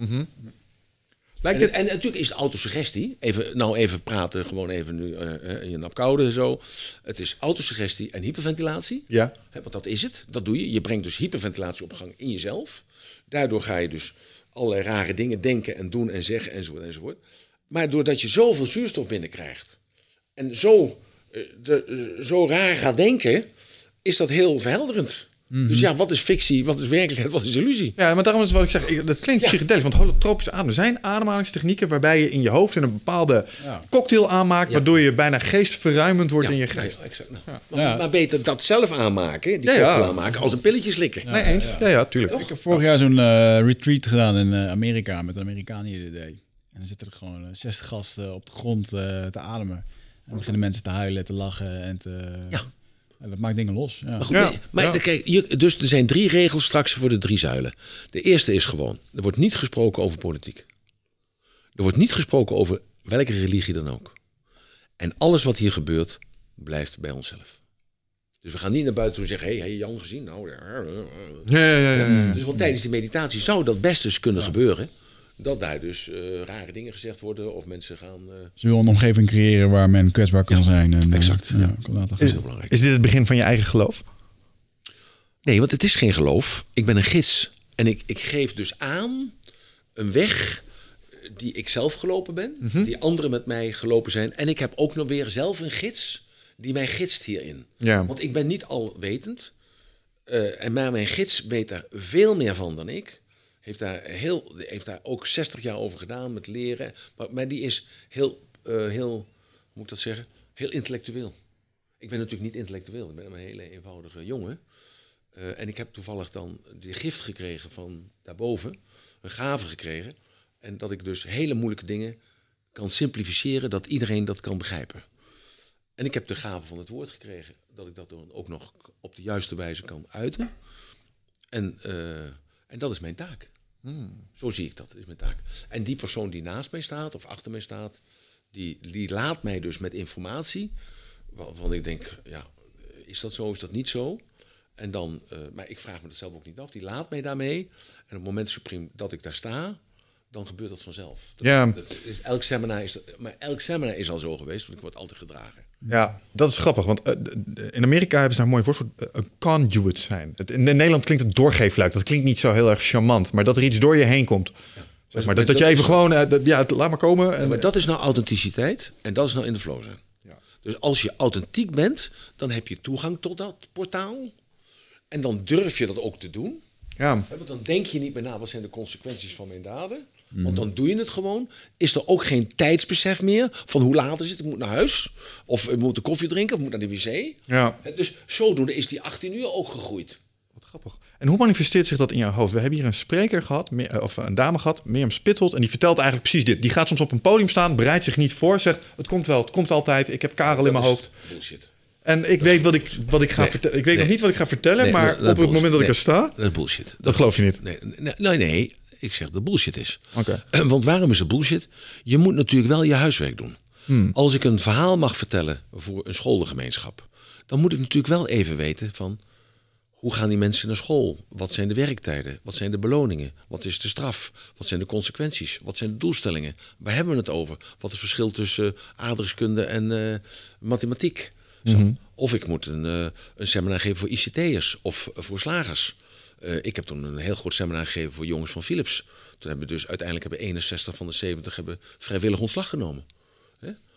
Lijkt En, het... en natuurlijk is het autosuggestie. Even, nou, even praten, gewoon even nu eh, eh, in je nap koude en zo. Het is autosuggestie en hyperventilatie. Ja. Hè, want dat is het. Dat doe je. Je brengt dus hyperventilatie op gang in jezelf. Daardoor ga je dus allerlei rare dingen denken en doen en zeggen enzovoort enzovoort. Maar doordat je zoveel zuurstof binnenkrijgt en zo, eh, de, zo raar gaat denken, is dat heel verhelderend. Dus ja, wat is fictie, wat is werkelijkheid, wat is illusie? Ja, maar daarom is wat ik zeg, ik- dat klinkt Ja. psychedelisch, want holotropische ademen er zijn ademhalingstechnieken waarbij je in je hoofd een bepaalde cocktail aanmaakt, waardoor je bijna geestverruimend wordt in je geest. Ja, exact. Nou, Ja. Maar, maar beter dat zelf aanmaken, die ja. aanmaken, als een pilletje slikken. Nee, eens? Ja, ja, tuurlijk. Ik heb vorig jaar zo'n eh, retreat gedaan in eh, Amerika met een Amerikaan die dit deed. En dan zitten er gewoon eh, 60 gasten op de grond eh, te ademen. En dan beginnen mensen te huilen, te lachen en te... Ja. En dat maakt dingen los. Ja. Maar goed, Ja, nee, maar ja. de- kijk, je, dus er zijn drie regels straks voor de drie zuilen. De eerste is gewoon, er wordt niet gesproken over politiek. Er wordt niet gesproken over welke religie dan ook. En alles wat hier gebeurt, blijft bij onszelf. Dus we gaan niet naar buiten toe en zeggen, hey, je Jan gezien? Nou, ja, ja, ja. Ja, ja, ja, ja. Dus want tijdens die meditatie zou dat best eens kunnen gebeuren. Dat daar dus eh, rare dingen gezegd worden of mensen gaan... eh, Ze wil een omgeving creëren waar men kwetsbaar kan zijn. En, eh, exact, Ja, ja. kan laten dat gaan. is heel belangrijk. Is dit het begin van je eigen geloof? Nee, want het is geen geloof. Ik ben een gids. En ik, ik geef dus aan een weg die ik zelf gelopen ben, die anderen met mij gelopen zijn. En ik heb ook nog weer zelf een gids die mij gidst hierin. Ja. Want ik ben niet alwetend. eh en maar mijn gids weet daar veel meer van dan ik. Heeft daar, heel, heeft daar ook 60 jaar over gedaan met leren. Maar, maar die is heel, eh, heel, hoe moet ik dat zeggen? Heel intellectueel. Ik ben natuurlijk niet intellectueel. Ik ben een hele eenvoudige jongen. Eh, en ik heb toevallig dan de gift gekregen van daarboven, een gave gekregen. En dat ik dus hele moeilijke dingen kan simplificeren, dat iedereen dat kan begrijpen. En ik heb de gave van het woord gekregen, dat ik dat dan ook nog op de juiste wijze kan uiten. En, eh, en dat is mijn taak. Zo zie ik dat, dat is mijn taak. En die persoon die naast mij staat of achter mij staat, die, die laat mij dus met informatie, waarvan ik denk, ja, is dat zo, is dat niet zo? En dan, eh, maar ik vraag me dat zelf ook niet af, die laat mij daarmee. En op het moment supreme dat ik daar sta, dan gebeurt dat vanzelf. Dat, Ja. dat is, elk seminar is, maar elk seminar is al zo geweest, want ik word altijd gedragen. Ja, dat is grappig, want eh, in Amerika hebben ze daar een mooi woord voor, eh, een conduit zijn. Het, in Nederland klinkt het doorgeefluik, dat klinkt niet zo heel erg charmant, maar dat er iets door je heen komt. Zeg maar, dat, dat je even gewoon, eh, dat- ja, laat maar komen. En, Maar dat is nou authenticiteit en dat is nou in de flow zijn. Dus als je authentiek bent, dan heb je toegang tot dat portaal. En dan durf je dat ook te doen. ja, Want dan denk je niet meer na, wat zijn de consequenties van mijn daden? Want dan doe je het gewoon. Is er ook geen tijdsbesef meer van hoe laat is het? Ik moet naar huis. Of ik moet de koffie drinken, of ik moet naar de wc. ja, Dus zodoende is die 18 uur ook gegroeid. wat grappig. En hoe manifesteert zich dat in jouw hoofd? We hebben hier een spreker gehad, eh, of een dame gehad, Mirjam Spittelt, en die vertelt eigenlijk precies dit. Die gaat soms op een podium staan, bereidt zich niet voor, zegt: Het komt wel, het komt altijd, ik heb Karel in mijn hoofd. Bullshit. En ik weet wat ik, wat ik ga Nee. vertellen. Ik weet Nee. nog niet wat ik ga vertellen, Nee, maar dat- op dat het bullshit. moment dat ik er sta, Dat is bullshit. dat geloof je niet. Nee, nee, nee, ik zeg dat bullshit is. Oké. [CLEARS THROAT] Want waarom is het bullshit? Je moet natuurlijk wel je huiswerk doen. Hmm. Als ik een verhaal mag vertellen voor een scholengemeenschap, dan moet ik natuurlijk wel even weten van hoe gaan die mensen naar school? Wat zijn de werktijden? Wat zijn de beloningen? Wat is de straf? Wat zijn de consequenties? Wat zijn de doelstellingen? Waar hebben we het over? Wat is het verschil tussen aardrijkskunde en eh, mathematiek? Zo. Of ik moet een, eh, een seminar geven voor ICT'ers of voor slagers. Eh, ik heb toen een heel groot seminar gegeven voor jongens van Philips. Toen hebben we dus uiteindelijk hebben 61 van de 70 hebben vrijwillig ontslag genomen.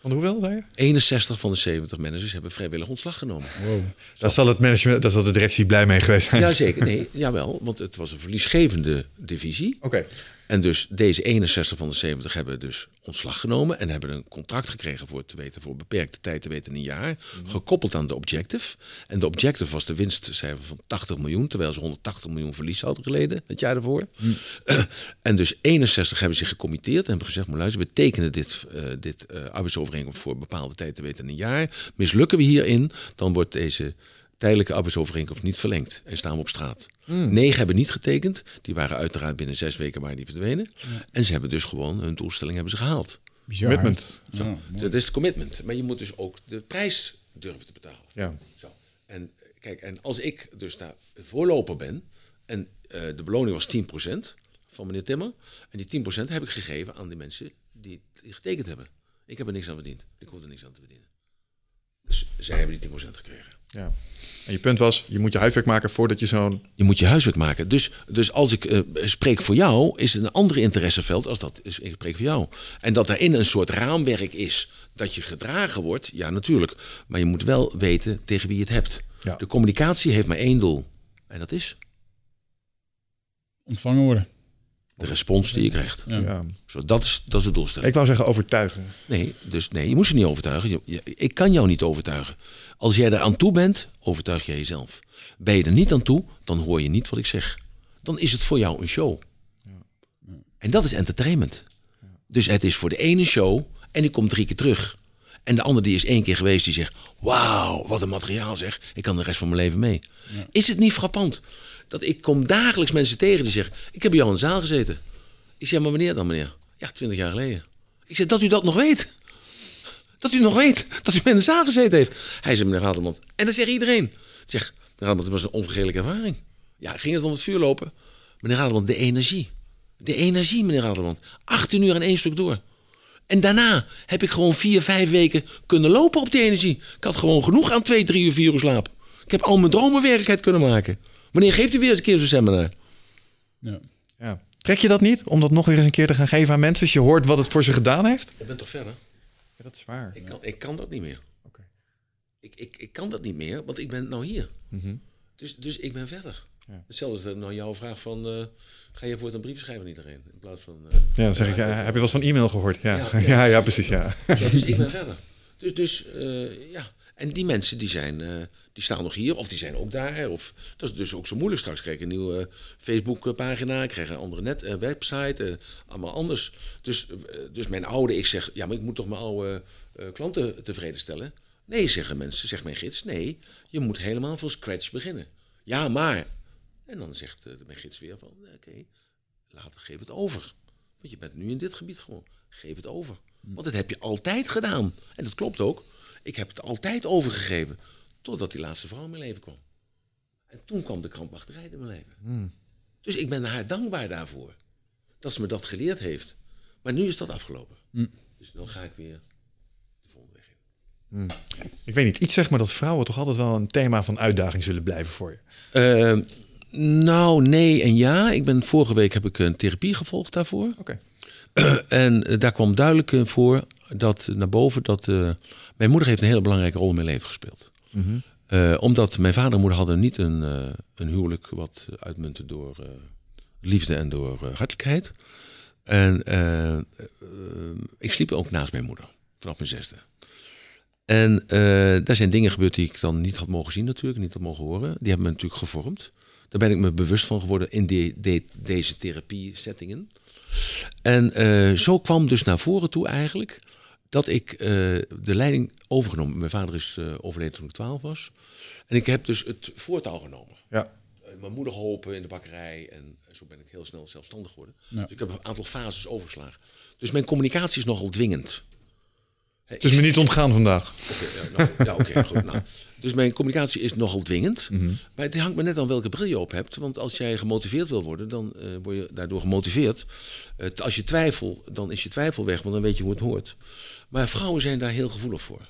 Van hoeveel zei je? 61 van de 70 managers hebben vrijwillig ontslag genomen. Daar zal het management, daar zal de directie blij mee geweest zijn. Jazeker, nee, jawel, want het was een verliesgevende divisie. Oké. En dus deze 61 van de 70 hebben dus ontslag genomen en hebben een contract gekregen voor te weten voor beperkte tijd te weten een jaar, gekoppeld aan de objective. En de objective was de winstcijfer van 80 miljoen, terwijl ze 180 miljoen verlies hadden geleden het jaar daarvoor. [CLEARS THROAT] en dus 61 hebben zich gecommitteerd en hebben gezegd, maar luister, we tekenen dit, eh, dit eh, arbeidsovereenkomst voor bepaalde tijd te weten een jaar. Mislukken we hierin, dan wordt deze tijdelijke arbeidsovereenkomst niet verlengd en staan we op straat. Negen hebben niet getekend. Die waren uiteraard binnen zes weken waren die verdwenen. En ze hebben dus gewoon hun doelstelling hebben ze gehaald. Bizar. Commitment. Ja, dat is het commitment. Maar je moet dus ook de prijs durven te betalen. Ja. Zo. En eh, kijk, en als ik dus daar voorloper ben en eh, de beloning was 10% van meneer Timmer. En die 10% heb ik gegeven aan die mensen die het getekend hebben. Ik heb er niks aan verdiend. Ik hoef er niks aan te verdienen. Dus zij hebben die 10% gekregen. Ja. En je punt was, je moet je huiswerk maken voordat je zo'n... Je moet je huiswerk maken. Dus, dus als ik eh, spreek voor jou, is het een andere interesseveld als dat is, ik spreek voor jou. En dat daarin een soort raamwerk is dat je gedragen wordt, ja natuurlijk. Maar je moet wel weten tegen wie je het hebt. Ja. De communicatie heeft maar één doel. En dat is Ontvangen worden. De respons die je krijgt. Ja. Zo, dat, is, dat is de doelstelling. Ik wou zeggen overtuigen. Nee, dus nee, je moet ze niet overtuigen. Je- je- ik kan jou niet overtuigen. Als jij er aan toe bent, overtuig jij jezelf. Ben je er niet aan toe, dan hoor je niet wat ik zeg. Dan is het voor jou een show. En dat is entertainment. Dus het is voor de ene show en die komt drie keer terug. En de ander die is één keer geweest, die zegt... Wauw, wat een materiaal zeg. Ik kan de rest van mijn leven mee. Is het niet frappant? Dat ik kom dagelijks mensen tegen die zeggen... Ik heb bij jou in de zaal gezeten. Ik zeg, maar wanneer dan meneer? Ja, twintig jaar geleden. Ik zeg, dat u dat nog weet. Dat u nog weet dat u in de zaal gezeten heeft. Hij zei, meneer Radelman. En dat zegt iedereen. Zeg, meneer Radelman, het was een onvergetelijke ervaring. Ja, ging het om het vuur lopen? Meneer Radelman, de energie. De energie, meneer Radelman. 18 uur en één stuk door. En daarna heb ik gewoon vier, vijf weken kunnen lopen op die energie. Ik had gewoon genoeg aan twee, drie uur, vier uur slaap. Ik heb al mijn dromen werkelijkheid kunnen maken. Wanneer geeft u weer eens een keer zo'n seminar? Ja. Ja. Trek je dat niet om dat nog weer eens een keer te gaan geven aan mensen als je hoort wat het voor ze gedaan heeft? Ik ben toch verder? Ja, dat is waar. Ik kan, ik kan dat niet meer. Oké. Ik, ik, ik kan dat niet meer, want ik ben nou hier. dus, dus ik ben verder. Ja. Hetzelfde nou jouw vraag van... eh, ga je voor een brief schrijven aan iedereen? In plaats van... eh, Ja, dan zeg ik, ja, heb je wel eens van e-mail gehoord? Ja, ja, Ja, [LAUGHS] ja, precies, ja. Ja, dus ik ben verder. Dus, dus eh, ja. En die mensen die zijn, eh, die staan nog hier, of die zijn ook daar. Of, dat is dus ook zo moeilijk straks. Krijg een nieuwe Facebook-pagina, krijg een andere net, eh, website, eh, allemaal anders. Dus, eh, dus mijn oude, ik zeg, ja, maar ik moet toch mijn oude eh, klanten tevreden stellen? Nee, zeggen mensen, zegt mijn gids, nee, je moet helemaal van scratch beginnen. Ja, maar. En dan zegt eh, mijn gids weer van, eh, oké, later geef het over. Want je bent nu in dit gebied gewoon. Geef het over. Want dat heb je altijd gedaan. En dat klopt ook. Ik heb het altijd overgegeven. Totdat die laatste vrouw in mijn leven kwam. En toen kwam de krampachterij in mijn leven. Dus ik ben haar dankbaar daarvoor. Dat ze me dat geleerd heeft. Maar nu is dat afgelopen. Dus dan ga ik weer de volgende weg in. Ik weet niet, iets zeg maar dat vrouwen toch altijd wel een thema van uitdaging zullen blijven voor je. Eh, nou, nee en ja. Ik ben, vorige week heb ik een therapie gevolgd daarvoor. Oké. [CLEARS THROAT] En eh, daar kwam duidelijk voor dat naar boven dat eh, mijn moeder heeft een hele belangrijke rol in mijn leven gespeeld. Eh, omdat mijn vader en moeder hadden niet een, eh, een huwelijk wat uitmuntte door liefde en door hartelijkheid. En ik sliep ook naast mijn moeder vanaf mijn zesde. En daar zijn dingen gebeurd die ik dan niet had mogen zien natuurlijk, niet had mogen horen. Die hebben me natuurlijk gevormd. Daar ben ik me bewust van geworden in de- deze therapie-settingen. En eh, zo kwam dus naar voren toe eigenlijk dat ik eh, de leiding overgenomen. Mijn vader is eh, overleden toen ik 12 was. En ik heb dus het voortouw genomen. Ja. Mijn moeder geholpen in de bakkerij en zo ben ik heel snel zelfstandig geworden. Ja. Dus ik heb een aantal fases overgeslagen. Dus mijn communicatie is nogal dwingend. Het is me niet ontgaan vandaag. Oké, ja, nou, ja, oké, goed. Nou. Dus mijn communicatie is nogal dwingend. Maar het hangt me net aan welke bril je op hebt. Want als jij gemotiveerd wil worden, dan eh, word je daardoor gemotiveerd. Als je twijfel, dan is je twijfel weg, want dan weet je hoe het hoort. Maar vrouwen zijn daar heel gevoelig voor.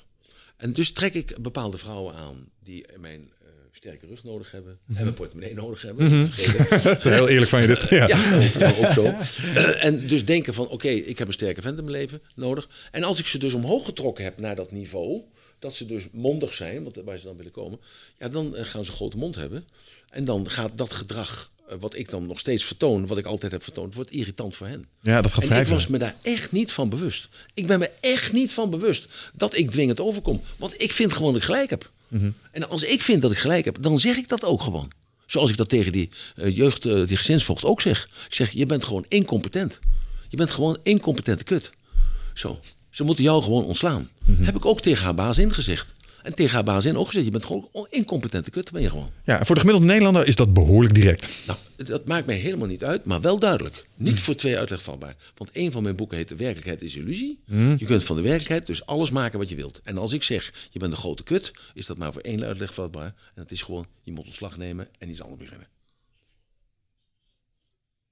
En dus trek ik bepaalde vrouwen aan die mijn sterke rug nodig hebben. En mijn portemonnee nodig hebben. vergeten. Dat is [LAUGHS] heel eerlijk van je dit. [LAUGHS] Ja. Ja, dat is ook zo. [LAUGHS] En dus denken van, oké, ik heb een sterke vent in mijn leven nodig. En als ik ze dus omhoog getrokken heb naar dat niveau, dat ze dus mondig zijn, want waar ze dan willen komen, ja, dan eh, gaan ze een grote mond hebben. En dan gaat dat gedrag, eh, wat ik dan nog steeds vertoon, wat ik altijd heb vertoond, wordt irritant voor hen. ja, dat gaat En vrij ik was me daar echt niet van bewust. Ik ben me echt niet van bewust dat ik dwingend overkom. Want ik vind gewoon dat ik gelijk heb. Mhm. En als ik vind dat ik gelijk heb, dan zeg ik dat ook gewoon. Zoals ik dat tegen die eh, jeugd, eh, die gezinsvoogd ook zeg. Ik zeg, je bent gewoon incompetent. Je bent gewoon incompetente kut. Zo. Ze moeten jou gewoon ontslaan. Mhm. Heb ik ook tegen haar baas ingezegd. En tegen haar baas in ook gezegd, je bent gewoon een incompetente kut, ben je gewoon. Ja, voor de gemiddelde Nederlander is dat behoorlijk direct. Nou, dat maakt mij helemaal niet uit, maar wel duidelijk. Niet voor twee uitlegvatbaar. Want een van mijn boeken heet De werkelijkheid is illusie. Je kunt van de werkelijkheid dus alles maken wat je wilt. En als ik zeg, je bent een grote kut, is dat maar voor één uitlegvatbaar. En dat is gewoon, je moet ontslag nemen en iets anders beginnen.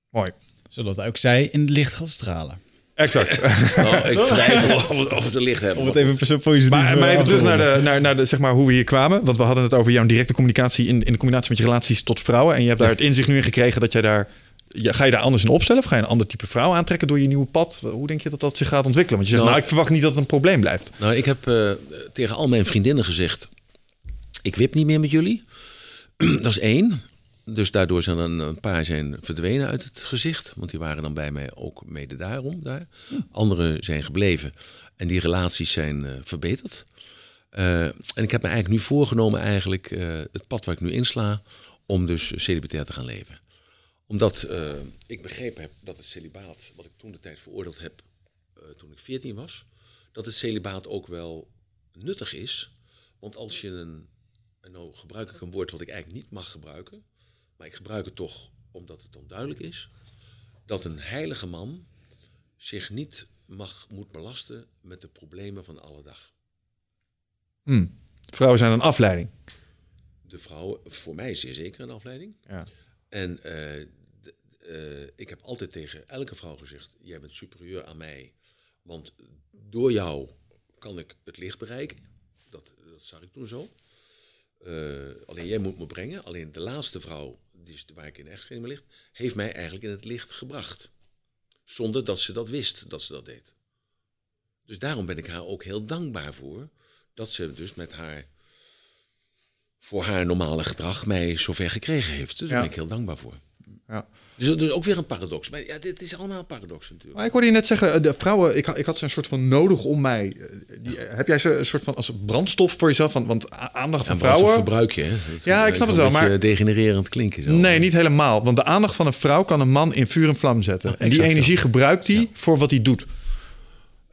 Mooi. Zodat ook zij in het licht gaat stralen. Exact. [LAUGHS] Nou, ik [LAUGHS] twijfel of, het- of het er licht hebben. Om het even positief Maar, maar eh, even af te terug naar, de, naar, naar de, zeg maar, hoe we hier kwamen. Want we hadden het over jouw directe communicatie in, in de combinatie met je relaties tot vrouwen. En je hebt daar het inzicht nu in gekregen dat jij daar... Ja, ga je daar anders in opstellen? Of ga je een ander type vrouw aantrekken door je nieuwe pad? Hoe denk je dat dat zich gaat ontwikkelen? Want je zegt, Nou, nou, ik verwacht niet dat het een probleem blijft. Nou, ik heb eh, tegen al mijn vriendinnen gezegd: ik wip niet meer met jullie. [CLEARS THROAT] dat is één. Dus daardoor zijn er een, paar zijn verdwenen uit het gezicht. Want die waren dan bij mij ook mede daarom daar. Anderen zijn gebleven. En die relaties zijn eh, verbeterd. Eh, en ik heb me eigenlijk nu voorgenomen, eigenlijk, eh, het pad waar ik nu insla, om dus celibatair te gaan leven. Omdat ik begrepen heb dat het celibaat, wat ik toen de tijd veroordeeld heb, toen ik 14 was, dat het celibaat ook wel nuttig is. Want als je een, en nou gebruik ik een woord wat ik eigenlijk niet mag gebruiken, maar ik gebruik het toch omdat het dan duidelijk is, dat een heilige man zich niet mag, moet belasten met de problemen van alle dag. Hm. Vrouwen zijn een afleiding. De vrouw, voor mij zeer zeker een afleiding. Ja. En eh, eh, ik heb altijd tegen elke vrouw gezegd: jij bent superieur aan mij. Want door jou kan ik het licht bereiken. Dat, dat zag ik toen zo. Eh, alleen jij moet me brengen. Alleen de laatste vrouw, is, waar ik in echtscheiding ligt, heeft mij eigenlijk in het licht gebracht. Zonder dat ze dat wist dat ze dat deed. Dus daarom ben ik haar ook heel dankbaar voor. Dat ze dus met haar, voor haar normale gedrag mij zover gekregen heeft. Dus daar Ja. ben ik heel dankbaar voor. Ja. Dus ook weer een paradox. Maar ja, dit is allemaal een paradox natuurlijk. Maar ik hoorde je net zeggen, eh, de vrouwen, ik, ik had ze een soort van nodig om mij. eh, Die, heb jij ze een soort van als brandstof voor jezelf? Van, want aandacht van En vrouwen verbruik je. Hè? Dat Ja, ik snap het wel, maar- degenererend klinken. Zo. Nee, niet helemaal. Want de aandacht van een vrouw kan een man in vuur en vlam zetten. Ja, en die energie ja. gebruikt hij Ja. voor wat hij doet.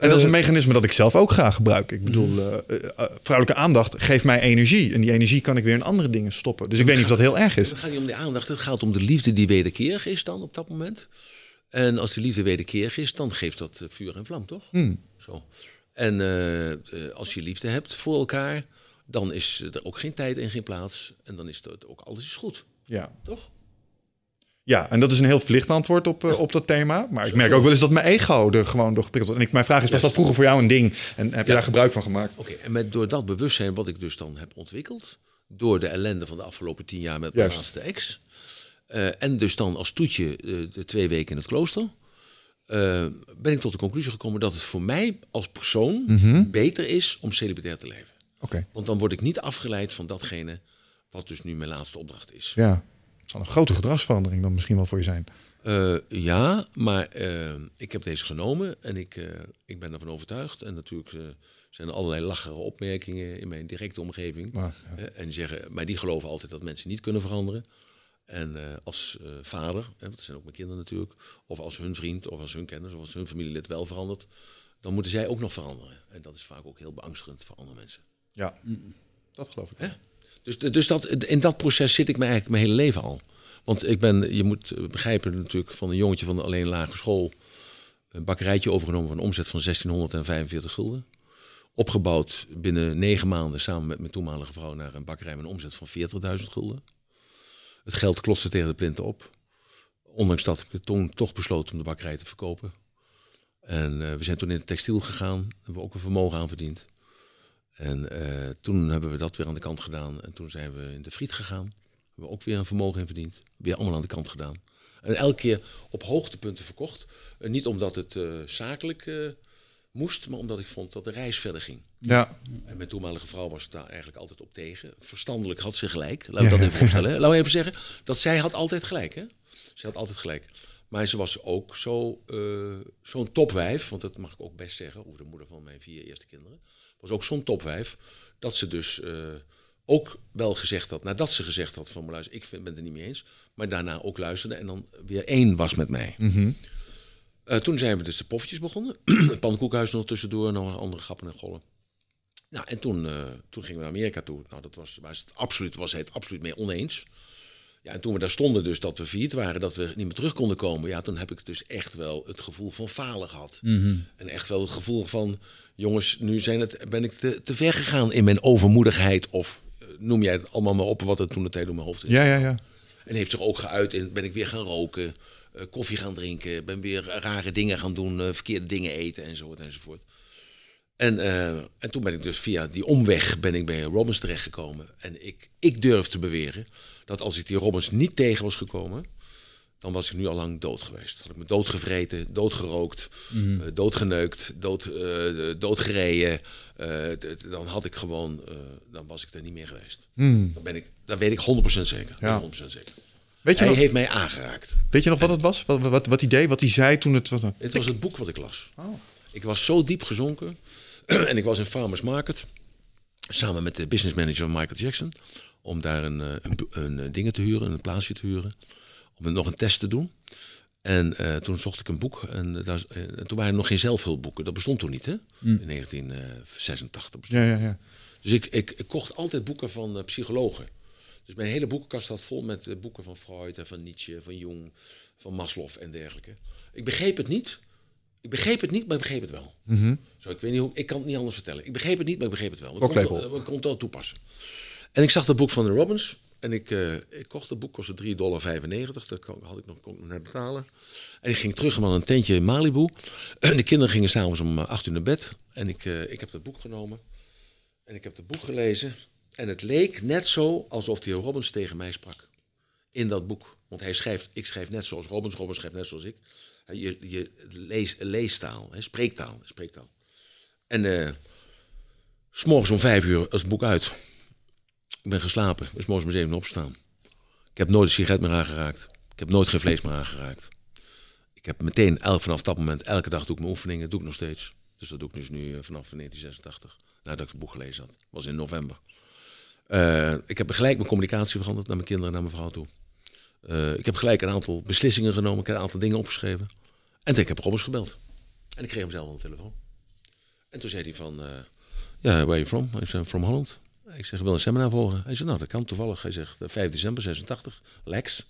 En dat is een Eh, mechanisme dat ik zelf ook graag gebruik. Ik bedoel, eh, eh, eh, vrouwelijke aandacht geeft mij energie. En die energie kan ik weer in andere dingen stoppen. Dus ik weet niet of dat heel erg is. Het gaat niet om de aandacht, het gaat om de liefde die wederkerig is dan op dat moment. En als de liefde wederkerig is, dan geeft dat vuur en vlam, toch? Hmm. Zo. En als je liefde hebt voor elkaar, dan is er ook geen tijd en geen plaats. En dan is het ook alles is goed, Ja. toch? Ja, en dat is een heel verlicht antwoord op, eh, op dat thema. Maar ik merk ook wel eens dat mijn ego er gewoon door geprikkeld wordt. En ik, mijn vraag is, was dat vroeger voor jou een ding? En heb je Ja. daar gebruik van gemaakt? Oké, en met, door dat bewustzijn wat ik dus dan heb ontwikkeld, door de ellende van de afgelopen tien jaar met mijn laatste ex, eh, en dus dan als toetje eh, de twee weken in het klooster, ben ik tot de conclusie gekomen dat het voor mij als persoon Mhm. beter is om celibatair te leven. Oké, Want dan word ik niet afgeleid van datgene wat dus nu mijn laatste opdracht is. ja. Zal een grote gedragsverandering dan misschien wel voor je zijn. Eh, ja, maar eh, ik heb deze genomen en ik, eh, ik ben ervan overtuigd. En natuurlijk zijn er allerlei lachere opmerkingen in mijn directe omgeving. Maar, Eh, en die zeggen, maar die geloven altijd dat mensen niet kunnen veranderen. En als vader, hè, dat zijn ook mijn kinderen natuurlijk, of als hun vriend, of als hun kennis, of als hun familielid wel verandert, dan moeten zij ook nog veranderen. En dat is vaak ook heel beangstigend voor andere mensen. Ja, dat geloof ik. Hè? Dus, dus dat, in dat proces zit ik me eigenlijk mijn hele leven al. Want ik ben, je moet begrijpen natuurlijk van een jongetje van alleen lagere school, een bakkerijtje overgenomen van een omzet van 1645 gulden. Opgebouwd binnen negen maanden samen met mijn toenmalige vrouw naar een bakkerij met een omzet van 40.000 gulden. Het geld klotste tegen de plinten op. Ondanks dat heb ik toen toch besloten om de bakkerij te verkopen. En eh, we zijn toen in het textiel gegaan. Hebben we ook een vermogen aan verdiend. En eh, toen hebben we dat weer aan de kant gedaan. En toen zijn we in de friet gegaan. Hebben we ook weer een vermogen in verdiend. Weer allemaal aan de kant gedaan. En elke keer op hoogtepunten verkocht. Uh, niet omdat het zakelijk moest, maar omdat ik vond dat de reis verder ging. Ja. En mijn toenmalige vrouw was daar eigenlijk altijd op tegen. Verstandelijk had ze gelijk. Laat ik dat even voorstellen. Laten we even zeggen dat zij had altijd gelijk. Hè? Ze had altijd gelijk. Maar ze was ook zo, zo'n topwijf, want dat mag ik ook best zeggen, over de moeder van mijn vier eerste kinderen. Was ook zo'n topwijf, dat ze dus uh, ook wel gezegd had, nadat ze gezegd had van, luister, ik ben het er niet mee eens, maar daarna ook luisterde en dan weer één was met mij. Mm -hmm. Uh, toen zijn we dus de poffertjes begonnen. [CLEARS THROAT] het pannenkoekhuis nog tussendoor en nog andere grappen en gollen. Nou, en toen, uh, toen gingen we naar Amerika toe. Nou, dat was, was het absoluut, was hij het absoluut mee oneens. Ja, en toen we daar stonden, dus dat we failliet waren, dat we niet meer terug konden komen. Ja, toen heb ik dus echt wel het gevoel van falen gehad. Mm -hmm. En echt wel het gevoel van, jongens, nu zijn het, ben ik te, te ver gegaan in mijn overmoedigheid. Of uh, noem jij het allemaal maar op wat er toen de tijd door mijn hoofd is. Ja, ja, ja. En heeft zich ook geuit in, ben ik weer gaan roken. Uh, koffie gaan drinken, ben weer rare dingen gaan doen, uh, verkeerde dingen eten enzovoort enzovoort. En, uh, en toen ben ik dus via die omweg ben ik bij Robbins terechtgekomen. En ik, ik durf te beweren dat als ik die Robbins niet tegen was gekomen, dan was ik nu al lang dood geweest. Had ik me doodgevreten, doodgerookt, mm. uh, doodgeneukt, dood, uh, doodgereden. dan had ik gewoon, dan was ik er niet meer geweest. Mm. Dan ben ik, dat weet ik 100% zeker. Ja. 100% zeker. Weet je Hij nog, heeft mij aangeraakt. weet je nog wat het was? Wat, wat, wat hij deed? Wat hij zei toen het was? Het was het boek wat ik las. Oh. Ik was zo diep gezonken. [CLEARS THROAT] en ik was in Farmers Market. Samen met de business manager van Michael Jackson. Om daar een, een, een, een dingen te huren, een plaatsje te huren. Om nog een test te doen. En uh, toen zocht ik een boek. En, uh, daar, uh, en toen waren er nog geen zelfhulpboeken. Dat bestond toen niet, hè? Hmm. In 1986 bestond. Ja, ja, ja. Dus ik, ik, ik, kocht altijd boeken van psychologen. Dus mijn hele boekenkast staat vol met boeken van Freud en van Nietzsche, van Jung, van Maslow en dergelijke. Ik begreep het niet. Ik begreep het niet, maar ik begreep het wel. Mm -hmm. Zo, ik weet niet hoe, ik kan het niet anders vertellen. Ik begreep het niet, maar ik begreep het wel. Ik kon, het, ik kon het wel toepassen. En ik zag het boek van de Robbins. En ik, uh, ik kocht het boek, kostte 3,95 dollar. Dat had ik nog, kon ik nog net betalen. En ik ging terug naar een tentje in Malibu. En [CLEARS THROAT] de kinderen gingen s'avonds om 8 uur naar bed. En ik, uh, ik heb dat boek genomen. En ik heb het boek gelezen. En het leek net zo alsof de heer Robbins tegen mij sprak. In dat boek. Want hij schrijft, ik schrijf net zoals Robbins, Robbins schrijft net zoals ik. Je, je lees, leestaal, hè, spreektaal, spreektaal. En uh, s'morgens om vijf uur is het boek uit. Ik ben geslapen, is morgens om zeven opstaan. Ik heb nooit een sigaret meer aangeraakt. Ik heb nooit geen vlees meer aangeraakt. Ik heb meteen, vanaf dat moment, elke dag doe ik mijn oefeningen, doe ik nog steeds. Dus dat doe ik dus nu uh, vanaf 1986, nadat ik het boek gelezen had. Was in november. Uh, ik heb gelijk mijn communicatie veranderd naar mijn kinderen en naar mijn vrouw toe. Uh, ik heb gelijk een aantal beslissingen genomen. Ik heb een aantal dingen opgeschreven. En ik heb Robbins gebeld. En ik kreeg hem zelf aan de telefoon. En toen zei hij van... Ja, uh, yeah, where are you from? Ik zei, from Holland. Ik zeg, ik wil een seminar volgen. Hij zei, nou, dat kan toevallig. Hij zegt, 5 december 86, Lex.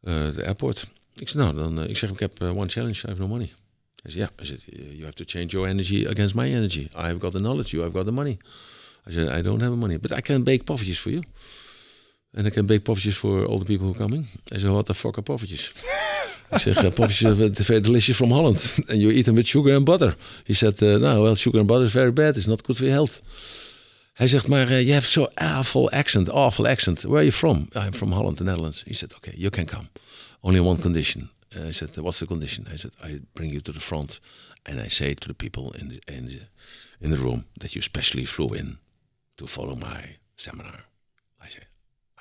De airport. Ik zeg, nou, dan... ik zeg, ik heb one challenge, I have no money. Hij zei, ja. Hij you have to change your energy against my energy. I have got the knowledge, you have got the money. I said, I don't have the money, but I can bake poffertjes for you. En ik heb bake poffertjes for all the people who are coming. Hij zei, what the fuck are poffertjes? [LAUGHS] ik zeg, poffertjes are very delicious from Holland. [LAUGHS] And you eat them with sugar and butter. He said, uh, no, well, sugar and butter is very bad. It's not good for your health. Hij zegt, maar uh, you have so awful accent, awful accent. Where are you from? I'm from Holland, the Netherlands. He said, okay, you can come. Only one condition. Uh, I said, what's the condition? I said, I bring you to the front and I say to the people in the, in the, in the room that you specially flew in to follow my seminar.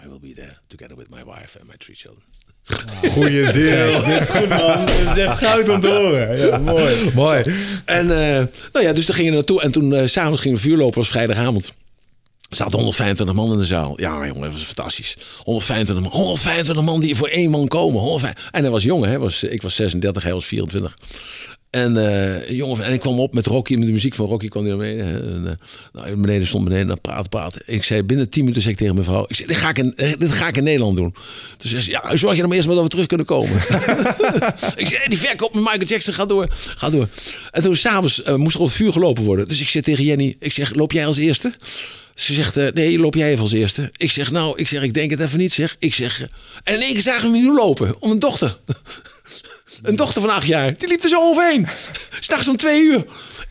I will be there together with my wife and my three children. [LAUGHS] Goeie deel. Dit is goed, man. Dat is echt goud om te horen. Ja, mooi. Mooi. En uh, nou ja, dus daar gingen we naartoe. En toen uh, s'avonds gingen we vuur lopen, was vrijdagavond. Er zaten 125 man in de zaal. Ja, jongen, dat was fantastisch. 125 man, 125 man die voor één man komen. 125. En hij was jong, hè? Was, ik was 36, hij was 24. En, eh, jongen, en ik kwam op met Rocky, met de muziek van Rocky kwam hij naar beneden. En, eh, nou, beneden stond beneden, dan praten, praten. Ik zei, binnen 10 minuten zei ik tegen mijn vrouw, ik zei, dit ga ik in, eh, dit ga ik in Nederland doen. Toen zei ze, ja, zorg je dan maar eerst maar dat we terug kunnen komen. [LAUGHS] [LAUGHS] ik zei, die verkoop met Michael Jackson gaat door, gaat door. En toen s'avonds uh, moest er op het vuur gelopen worden. Dus ik zeg tegen Jenny, ik zeg, loop jij als eerste? Ze zegt, eh, nee, loop jij even als eerste. Ik zeg, nou, ik zeg, ik denk het even niet, zeg. Ik zeg, eh, en in één keer zagen we me nu lopen, om een dochter. Een dochter van acht jaar. Die liep er zo overheen. [LAUGHS] S'nachts om twee uur.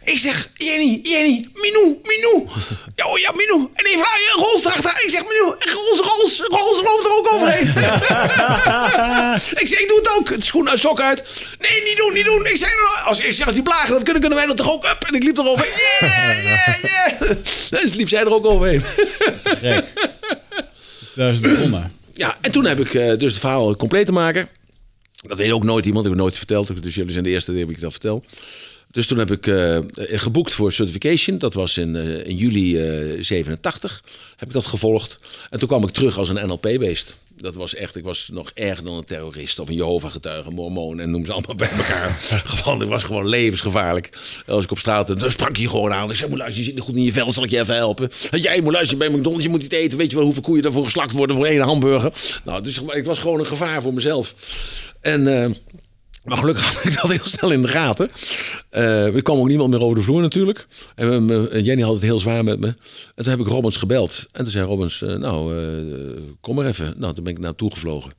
Ik zeg, Jenny, Jenny, Minou, Minou. Ja, oh ja, Minou. En even een Rols erachter. Ik zeg, Minou, en Rols, Rols, Rols loopt er ook overheen. [LAUGHS] ik zeg, ik doe het ook. Het schoen uit, sok uit. Nee, niet doen, niet doen. Ik zeg, als, ik zeg, als die plagen, dat kunnen, kunnen wij dat toch ook. Up. En ik liep er overheen. [LAUGHS] Yeah, yeah, yeah. Dus liep zij er ook overheen. Gek. Dus daar is het begonnen. Ja, en toen heb ik eh, dus het verhaal compleet te maken. Dat weet ook nooit iemand, ik heb het nooit verteld. Dus jullie zijn de eerste die ik dat vertel. Dus toen heb ik eh, geboekt voor certification. Dat was in, eh, in juli eh 87. Heb ik dat gevolgd. En toen kwam ik terug als een NLP-beest. Dat was echt, ik was nog erger dan een terrorist of een Jehovah-getuige, mormoon en noem ze allemaal bij elkaar. [LAUGHS] gewoon, ik was gewoon levensgevaarlijk. Als ik op straat, dan sprak je gewoon aan. Ik zei, luister, je zit niet goed in je vel, zal ik je even helpen? En jij moet luisteren bij McDonald's, je moet niet eten. Weet je wel hoeveel koeien daarvoor geslacht worden voor één hamburger? Nou, dus ik was gewoon een gevaar voor mezelf. En... eh, maar gelukkig had ik dat heel snel in de gaten. Eh er kwam ook niemand meer over de vloer natuurlijk. En eh, Jenny had het heel zwaar met me. En toen heb ik Robbins gebeld. En toen zei Robbins, eh, nou, eh, kom maar even. Nou, toen ben ik naartoe gevlogen.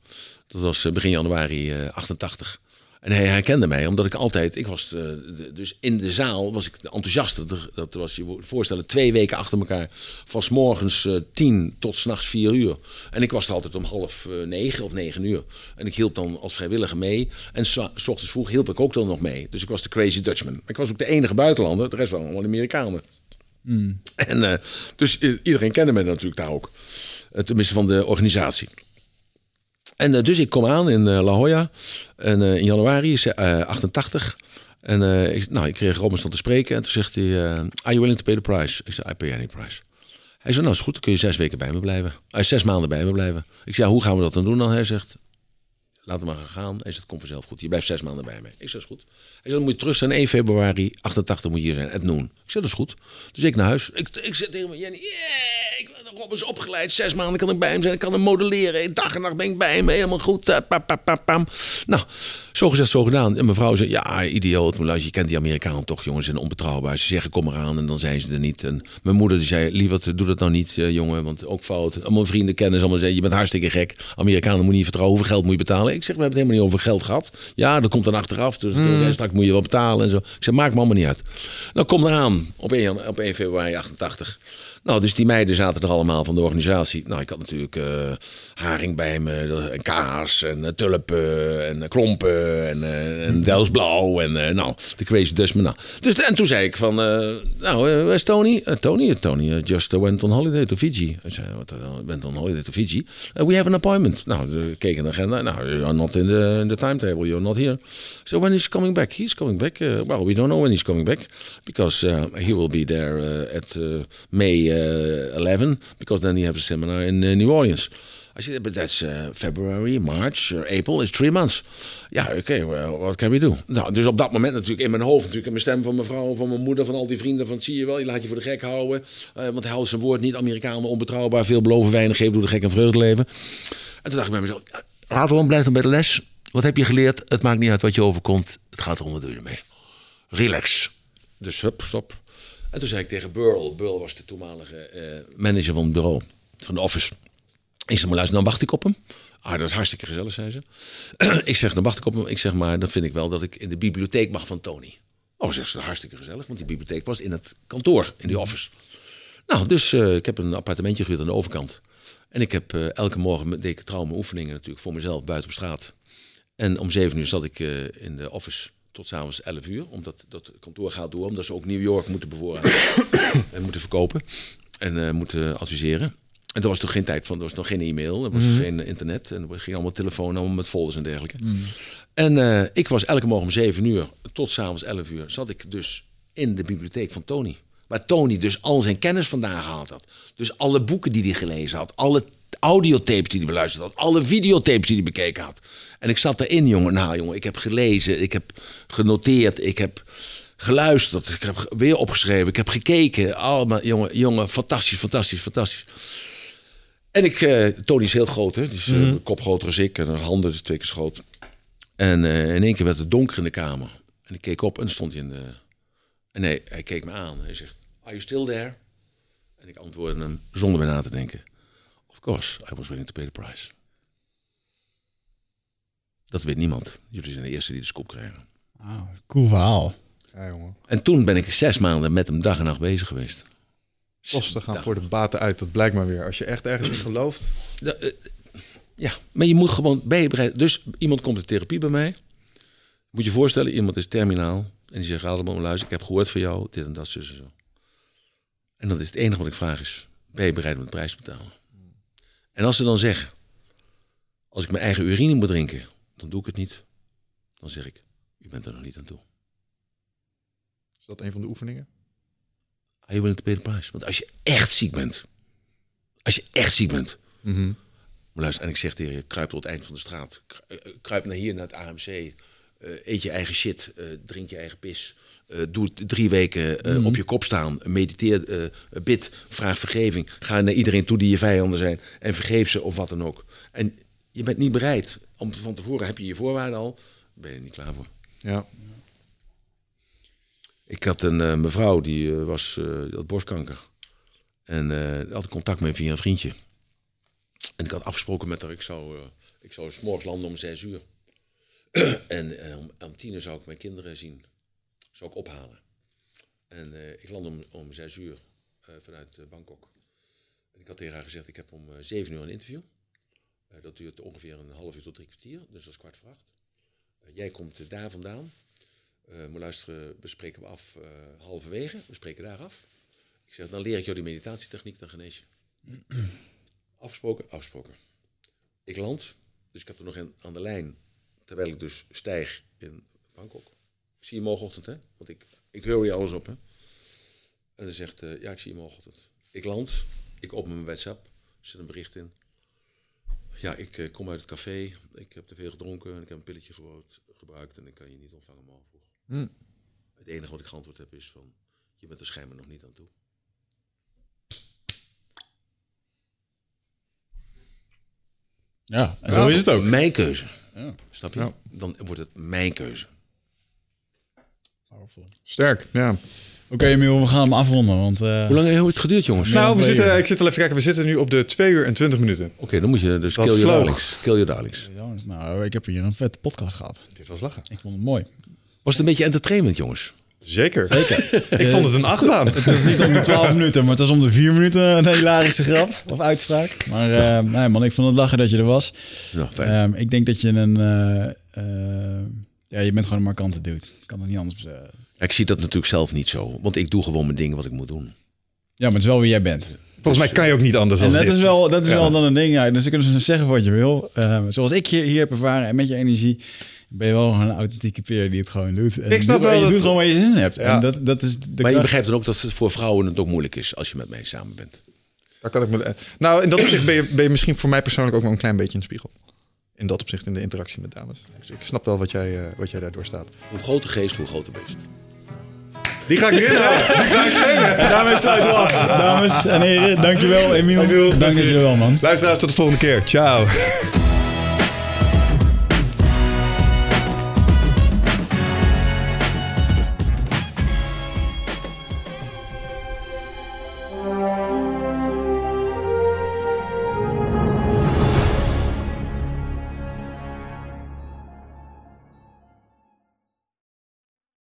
Dat was eh, begin januari eh, 88. En hij herkende mij, omdat ik altijd, ik was eh, de- dus in de zaal was ik de enthousiaste. Dat- was je voorstellen, twee weken achter elkaar, van 's morgens eh, tien tot s'nachts vier uur. En ik was er altijd om half eh, negen of negen uur. En ik hielp dan als vrijwilliger mee. En s ochtends vroeg hielp ik ook dan nog mee. Dus ik was de crazy Dutchman. Maar ik was ook de enige buitenlander, de rest waren allemaal Amerikanen. En eh, dus iedereen kende mij natuurlijk daar ook. Tenminste van de organisatie. En eh, dus ik kom aan in eh, La Jolla en, eh, in januari is, eh, 88. En ik, nou, ik kreeg Robinson te spreken en toen zegt hij... Are you willing to pay the price? Ik zei, I pay any price. Hij zei, nou is goed, dan kun je zes weken bij me blijven. Hij zes maanden bij me blijven. Ik zei, hoe gaan we dat dan doen dan? Hij zegt, laat het maar gaan. Hij zegt, kom vanzelf goed. Je blijft zes maanden bij me. Ik dat is goed. Hij zegt, dan moet je terug zijn. 1 februari 88 moet je hier zijn. Het noon. Ik zeg, dat is goed. Dus ik naar huis. Ik, ik zeg tegen me, Jenny, yeah, ik ben Rob is opgeleid. Zes maanden kan ik bij hem zijn. Ik kan hem modelleren. Dag en nacht ben ik bij hem. Helemaal goed. Eh, pam, pam. Nou, zo gezegd, zo gedaan. En mijn vrouw zei, ja, idioot. Maar je kent die Amerikanen toch, jongens. Ze zijn onbetrouwbaar. Ze zeggen, kom eraan. En dan zijn ze er niet. En mijn moeder die zei, lieverd, doe dat nou niet, eh, jongen. Want ook fout. Allemaal vrienden kennen. Allemaal zeggen, je bent hartstikke gek. Amerikanen moet je niet vertrouwen. Hoeveel geld moet je betalen? Ik zeg, we hebben het helemaal niet over geld gehad. Ja, dat komt dan achteraf. Dus eh, straks moet je wel betalen en zo. Ik zeg, maakt me allemaal niet uit. Nou, kom eraan op 1, jan- op 1 februari 88. Nou, dus die meiden zaten er allemaal van de organisatie. Nou, ik had natuurlijk eh, haring bij me, en kaas en uh, tulpen en eh, klompen en, eh en Delsblauw en eh, nou, de Crazy Dustman. Nou. Dus, en toen zei ik van, eh, nou, eh, waar is Tony? Eh, Tony, Tony uh, just uh, went on holiday to Fiji. Hij zei, what, uh, went on holiday to Fiji? Uh, we have an appointment. Nou, de, keek in de agenda. Nou, you are not in the, in the timetable, you're not here. So when is coming back? He's coming back. Uh, well, we don't know when he's coming back because uh, he will be there uh, at uh, May uh, 11 because then he has a seminar in uh, New Orleans. I said, but that's uh, February, March, or April. It's three months. Ja, oké, okay, well, what can we do? Nou, dus op dat moment natuurlijk in mijn hoofd, natuurlijk in mijn stem van mijn vrouw, van mijn moeder, van al die vrienden, van zie je wel, je laat je voor de gek houden. Want hij houdt zijn woord niet, Amerikanen onbetrouwbaar, veel beloven, weinig geven, doe de gek en vreugde leven. En toen dacht ik bij mezelf, laat gewoon, blijf dan bij de les. Wat heb je geleerd? Het maakt niet uit wat je overkomt. Het gaat erom, wat doe je ermee? Relax. Dus hup, stop. En toen zei ik tegen Burl, Burl was de toenmalige uh, manager van het bureau, van de office. Ik zeg, maar luister, dan wacht ik op hem. Ah, dat is hartstikke gezellig, zei ze. [CLEARS THROAT] ik zeg, dan wacht ik op hem. Ik zeg, maar dan vind ik wel dat ik in de bibliotheek mag van Tony. Oh, zegt ze, hartstikke gezellig, want die bibliotheek was in het kantoor, in die office. Nou, dus uh, ik heb een appartementje gehuurd aan de overkant. En ik heb uh, elke morgen deed ik trouw mijn oefeningen natuurlijk voor mezelf buiten op straat. En om zeven uur zat ik in de office tot s'avonds 11 uur. Omdat dat kantoor gaat door, omdat ze ook New York moeten bevoorraden [COUGHS] en moeten verkopen en uh, moeten adviseren. En er was toch geen tijd van, er was nog geen e-mail, er was mm -hmm. geen internet. En er ging allemaal telefoon, allemaal met folders en dergelijke. Mm. En uh, ik was elke morgen om 7 uur tot s'avonds 11 uur, zat ik dus in de bibliotheek van Tony. Waar Tony dus al zijn kennis vandaan gehaald had. Dus alle boeken die hij gelezen had. Alle audiotapes die hij beluisterd had. Alle videotapes die hij bekeken had. En ik zat erin, jongen. Nou, jongen, ik heb gelezen. Ik heb genoteerd. Ik heb geluisterd. Ik heb weer opgeschreven. Ik heb gekeken. Allemaal, jongen, jongen. Fantastisch, fantastisch, fantastisch. En ik, eh, Tony is heel groot, hè? Dus kop groter als ik en handen twee keer zo groot. En eh, in één keer werd het donker in de kamer. En ik keek op en dan stond hij in de... En nee, hij keek me aan. Hij zegt, are you still there? En ik antwoordde hem zonder meer na te denken. Of course, I was willing to pay the price. Dat weet niemand. Jullie zijn de eerste die de scoop krijgen. Ah, cool verhaal. Ja, jongen. En toen ben ik zes maanden met hem dag en nacht bezig geweest. Kosten gaan voor de baten uit, dat blijkt maar weer. Als je echt ergens in gelooft. Ja, eh, Ja, maar je moet gewoon bij je bereid. Dus iemand komt in therapie bij mij. Moet je je voorstellen, iemand is terminaal. En die zegt, Adelman, luister, ik heb gehoord van jou, dit en dat, zus en zo. En dat is het enige wat ik vraag is, ben je bereid om de prijs te betalen? En als ze dan zeggen, als ik mijn eigen urine moet drinken, dan doe ik het niet. Dan zeg ik, u bent er nog niet aan toe. Is dat een van de oefeningen? Are you willing to pay the price? Want als je echt ziek bent, als je echt ziek bent, Mhm. Maar luister, en ik zeg tegen je, kruip tot het eind van de straat. Eh, Kruip naar hier, naar het AMC. eh, eet je eigen shit. eh, drink je eigen pis. Eh, doe drie weken eh, op je kop staan. Mediteer, eh, bid, vraag vergeving. Ga naar iedereen toe die je vijanden zijn. En vergeef ze of wat dan ook. En je bent niet bereid. Om van tevoren heb je je voorwaarden al. Ben je er niet klaar voor. Ja. Ik had een mevrouw die was, die had borstkanker. En had contact mee via een vriendje. En ik had afgesproken met haar, ik zou, ik zou 's morgens landen om zes uur. [CLEARS THROAT] en om, om tien uur zou ik mijn kinderen zien. Zou ik ophalen. En eh, ik landde om, om zes uur eh, vanuit eh, Bangkok. En ik had tegen haar gezegd, ik heb om zeven uur een interview. Dat duurt ongeveer een half uur tot drie kwartier, dus dat is kwart voor acht. Jij komt daar vandaan. Eh maar luisteren, bespreken we af halverwege. We spreken daar af. Ik zeg, dan leer ik jou die meditatietechniek, dan genees je. [CLEARS THROAT] afgesproken, afgesproken. Ik land, dus ik heb er nog een aan de lijn, terwijl ik dus stijg in Bangkok. Ik zie je morgenochtend, hè? Want ik, ik hoor je alles op, hè? En dan zegt, eh, ja, ik zie je morgenochtend. Ik land, ik open mijn WhatsApp, zit een bericht in. Ja, ik eh, kom uit het café, ik heb te veel gedronken en ik heb een pilletje gebruikt, gebruikt en ik kan je niet ontvangen morgen. Hm. Het enige wat ik geantwoord heb is van, je bent er schijnbaar nog niet aan toe. Ja, en zo is het ook. Mijn keuze. Ja. Snap je? Ja. Dan wordt het mijn keuze. Powerful. Sterk, ja. Oké, Emiel, we gaan hem afronden. Want, eh, Hoe lang heeft het geduurd, jongens? Nou, we zitten, uur. ik zit al even kijken. We zitten nu op de 2 uur en 20 minuten. Oké, dan moet je dus Dat kill your vloog. darlings. Kill your darlings. jongens, nou, ik heb hier een vette podcast gehad. Dit was lachen. Ik vond het mooi. Was het een beetje entertainment, jongens? Zeker. Zeker. [LAUGHS] ik vond het een achtbaan. Het was niet om de 12 minuten, maar het was om de 4 minuten een hilarische grap of uitspraak. Maar eh, nee, man, ik vond het lachen dat je er was. Ja, fijn. Ehm, ik denk dat je een... eh, ja, je bent gewoon een markante dude. Ik kan het niet anders zeggen. ik zie dat natuurlijk zelf niet zo. Want ik doe gewoon mijn dingen wat ik moet doen. Ja, maar het is wel wie jij bent. Volgens mij kan je ook niet anders En dan dat dit. is wel, dat is Ja. wel dan een ding. Ja. Dus je kunt dus zeggen wat je wil. Eh, zoals ik je hier heb ervaren en met je energie... ben je wel een authentieke peer die het gewoon doet. En Ik snap je doet- wel Je dat- doet gewoon waar je zin in hebt. Ja. En dat, dat is de maar je begrijpt dan ook dat het voor vrouwen het ook moeilijk is als je met mij samen bent. Daar kan ik me... Nou, in dat opzicht ben je, ben je misschien voor mij persoonlijk ook wel een klein beetje een spiegel. In dat opzicht, in de interactie met dames. Dus ik snap wel wat jij, eh, wat jij daardoor staat. Hoe groter geest, hoe groter beest. Die ga ik halen. Die ga ik stelen. En daarmee sluiten we af. Dames en heren, dankjewel. Emiel, Emiel, dank dat je plezier. er wel, man. Luisteraars, tot de volgende keer. Ciao.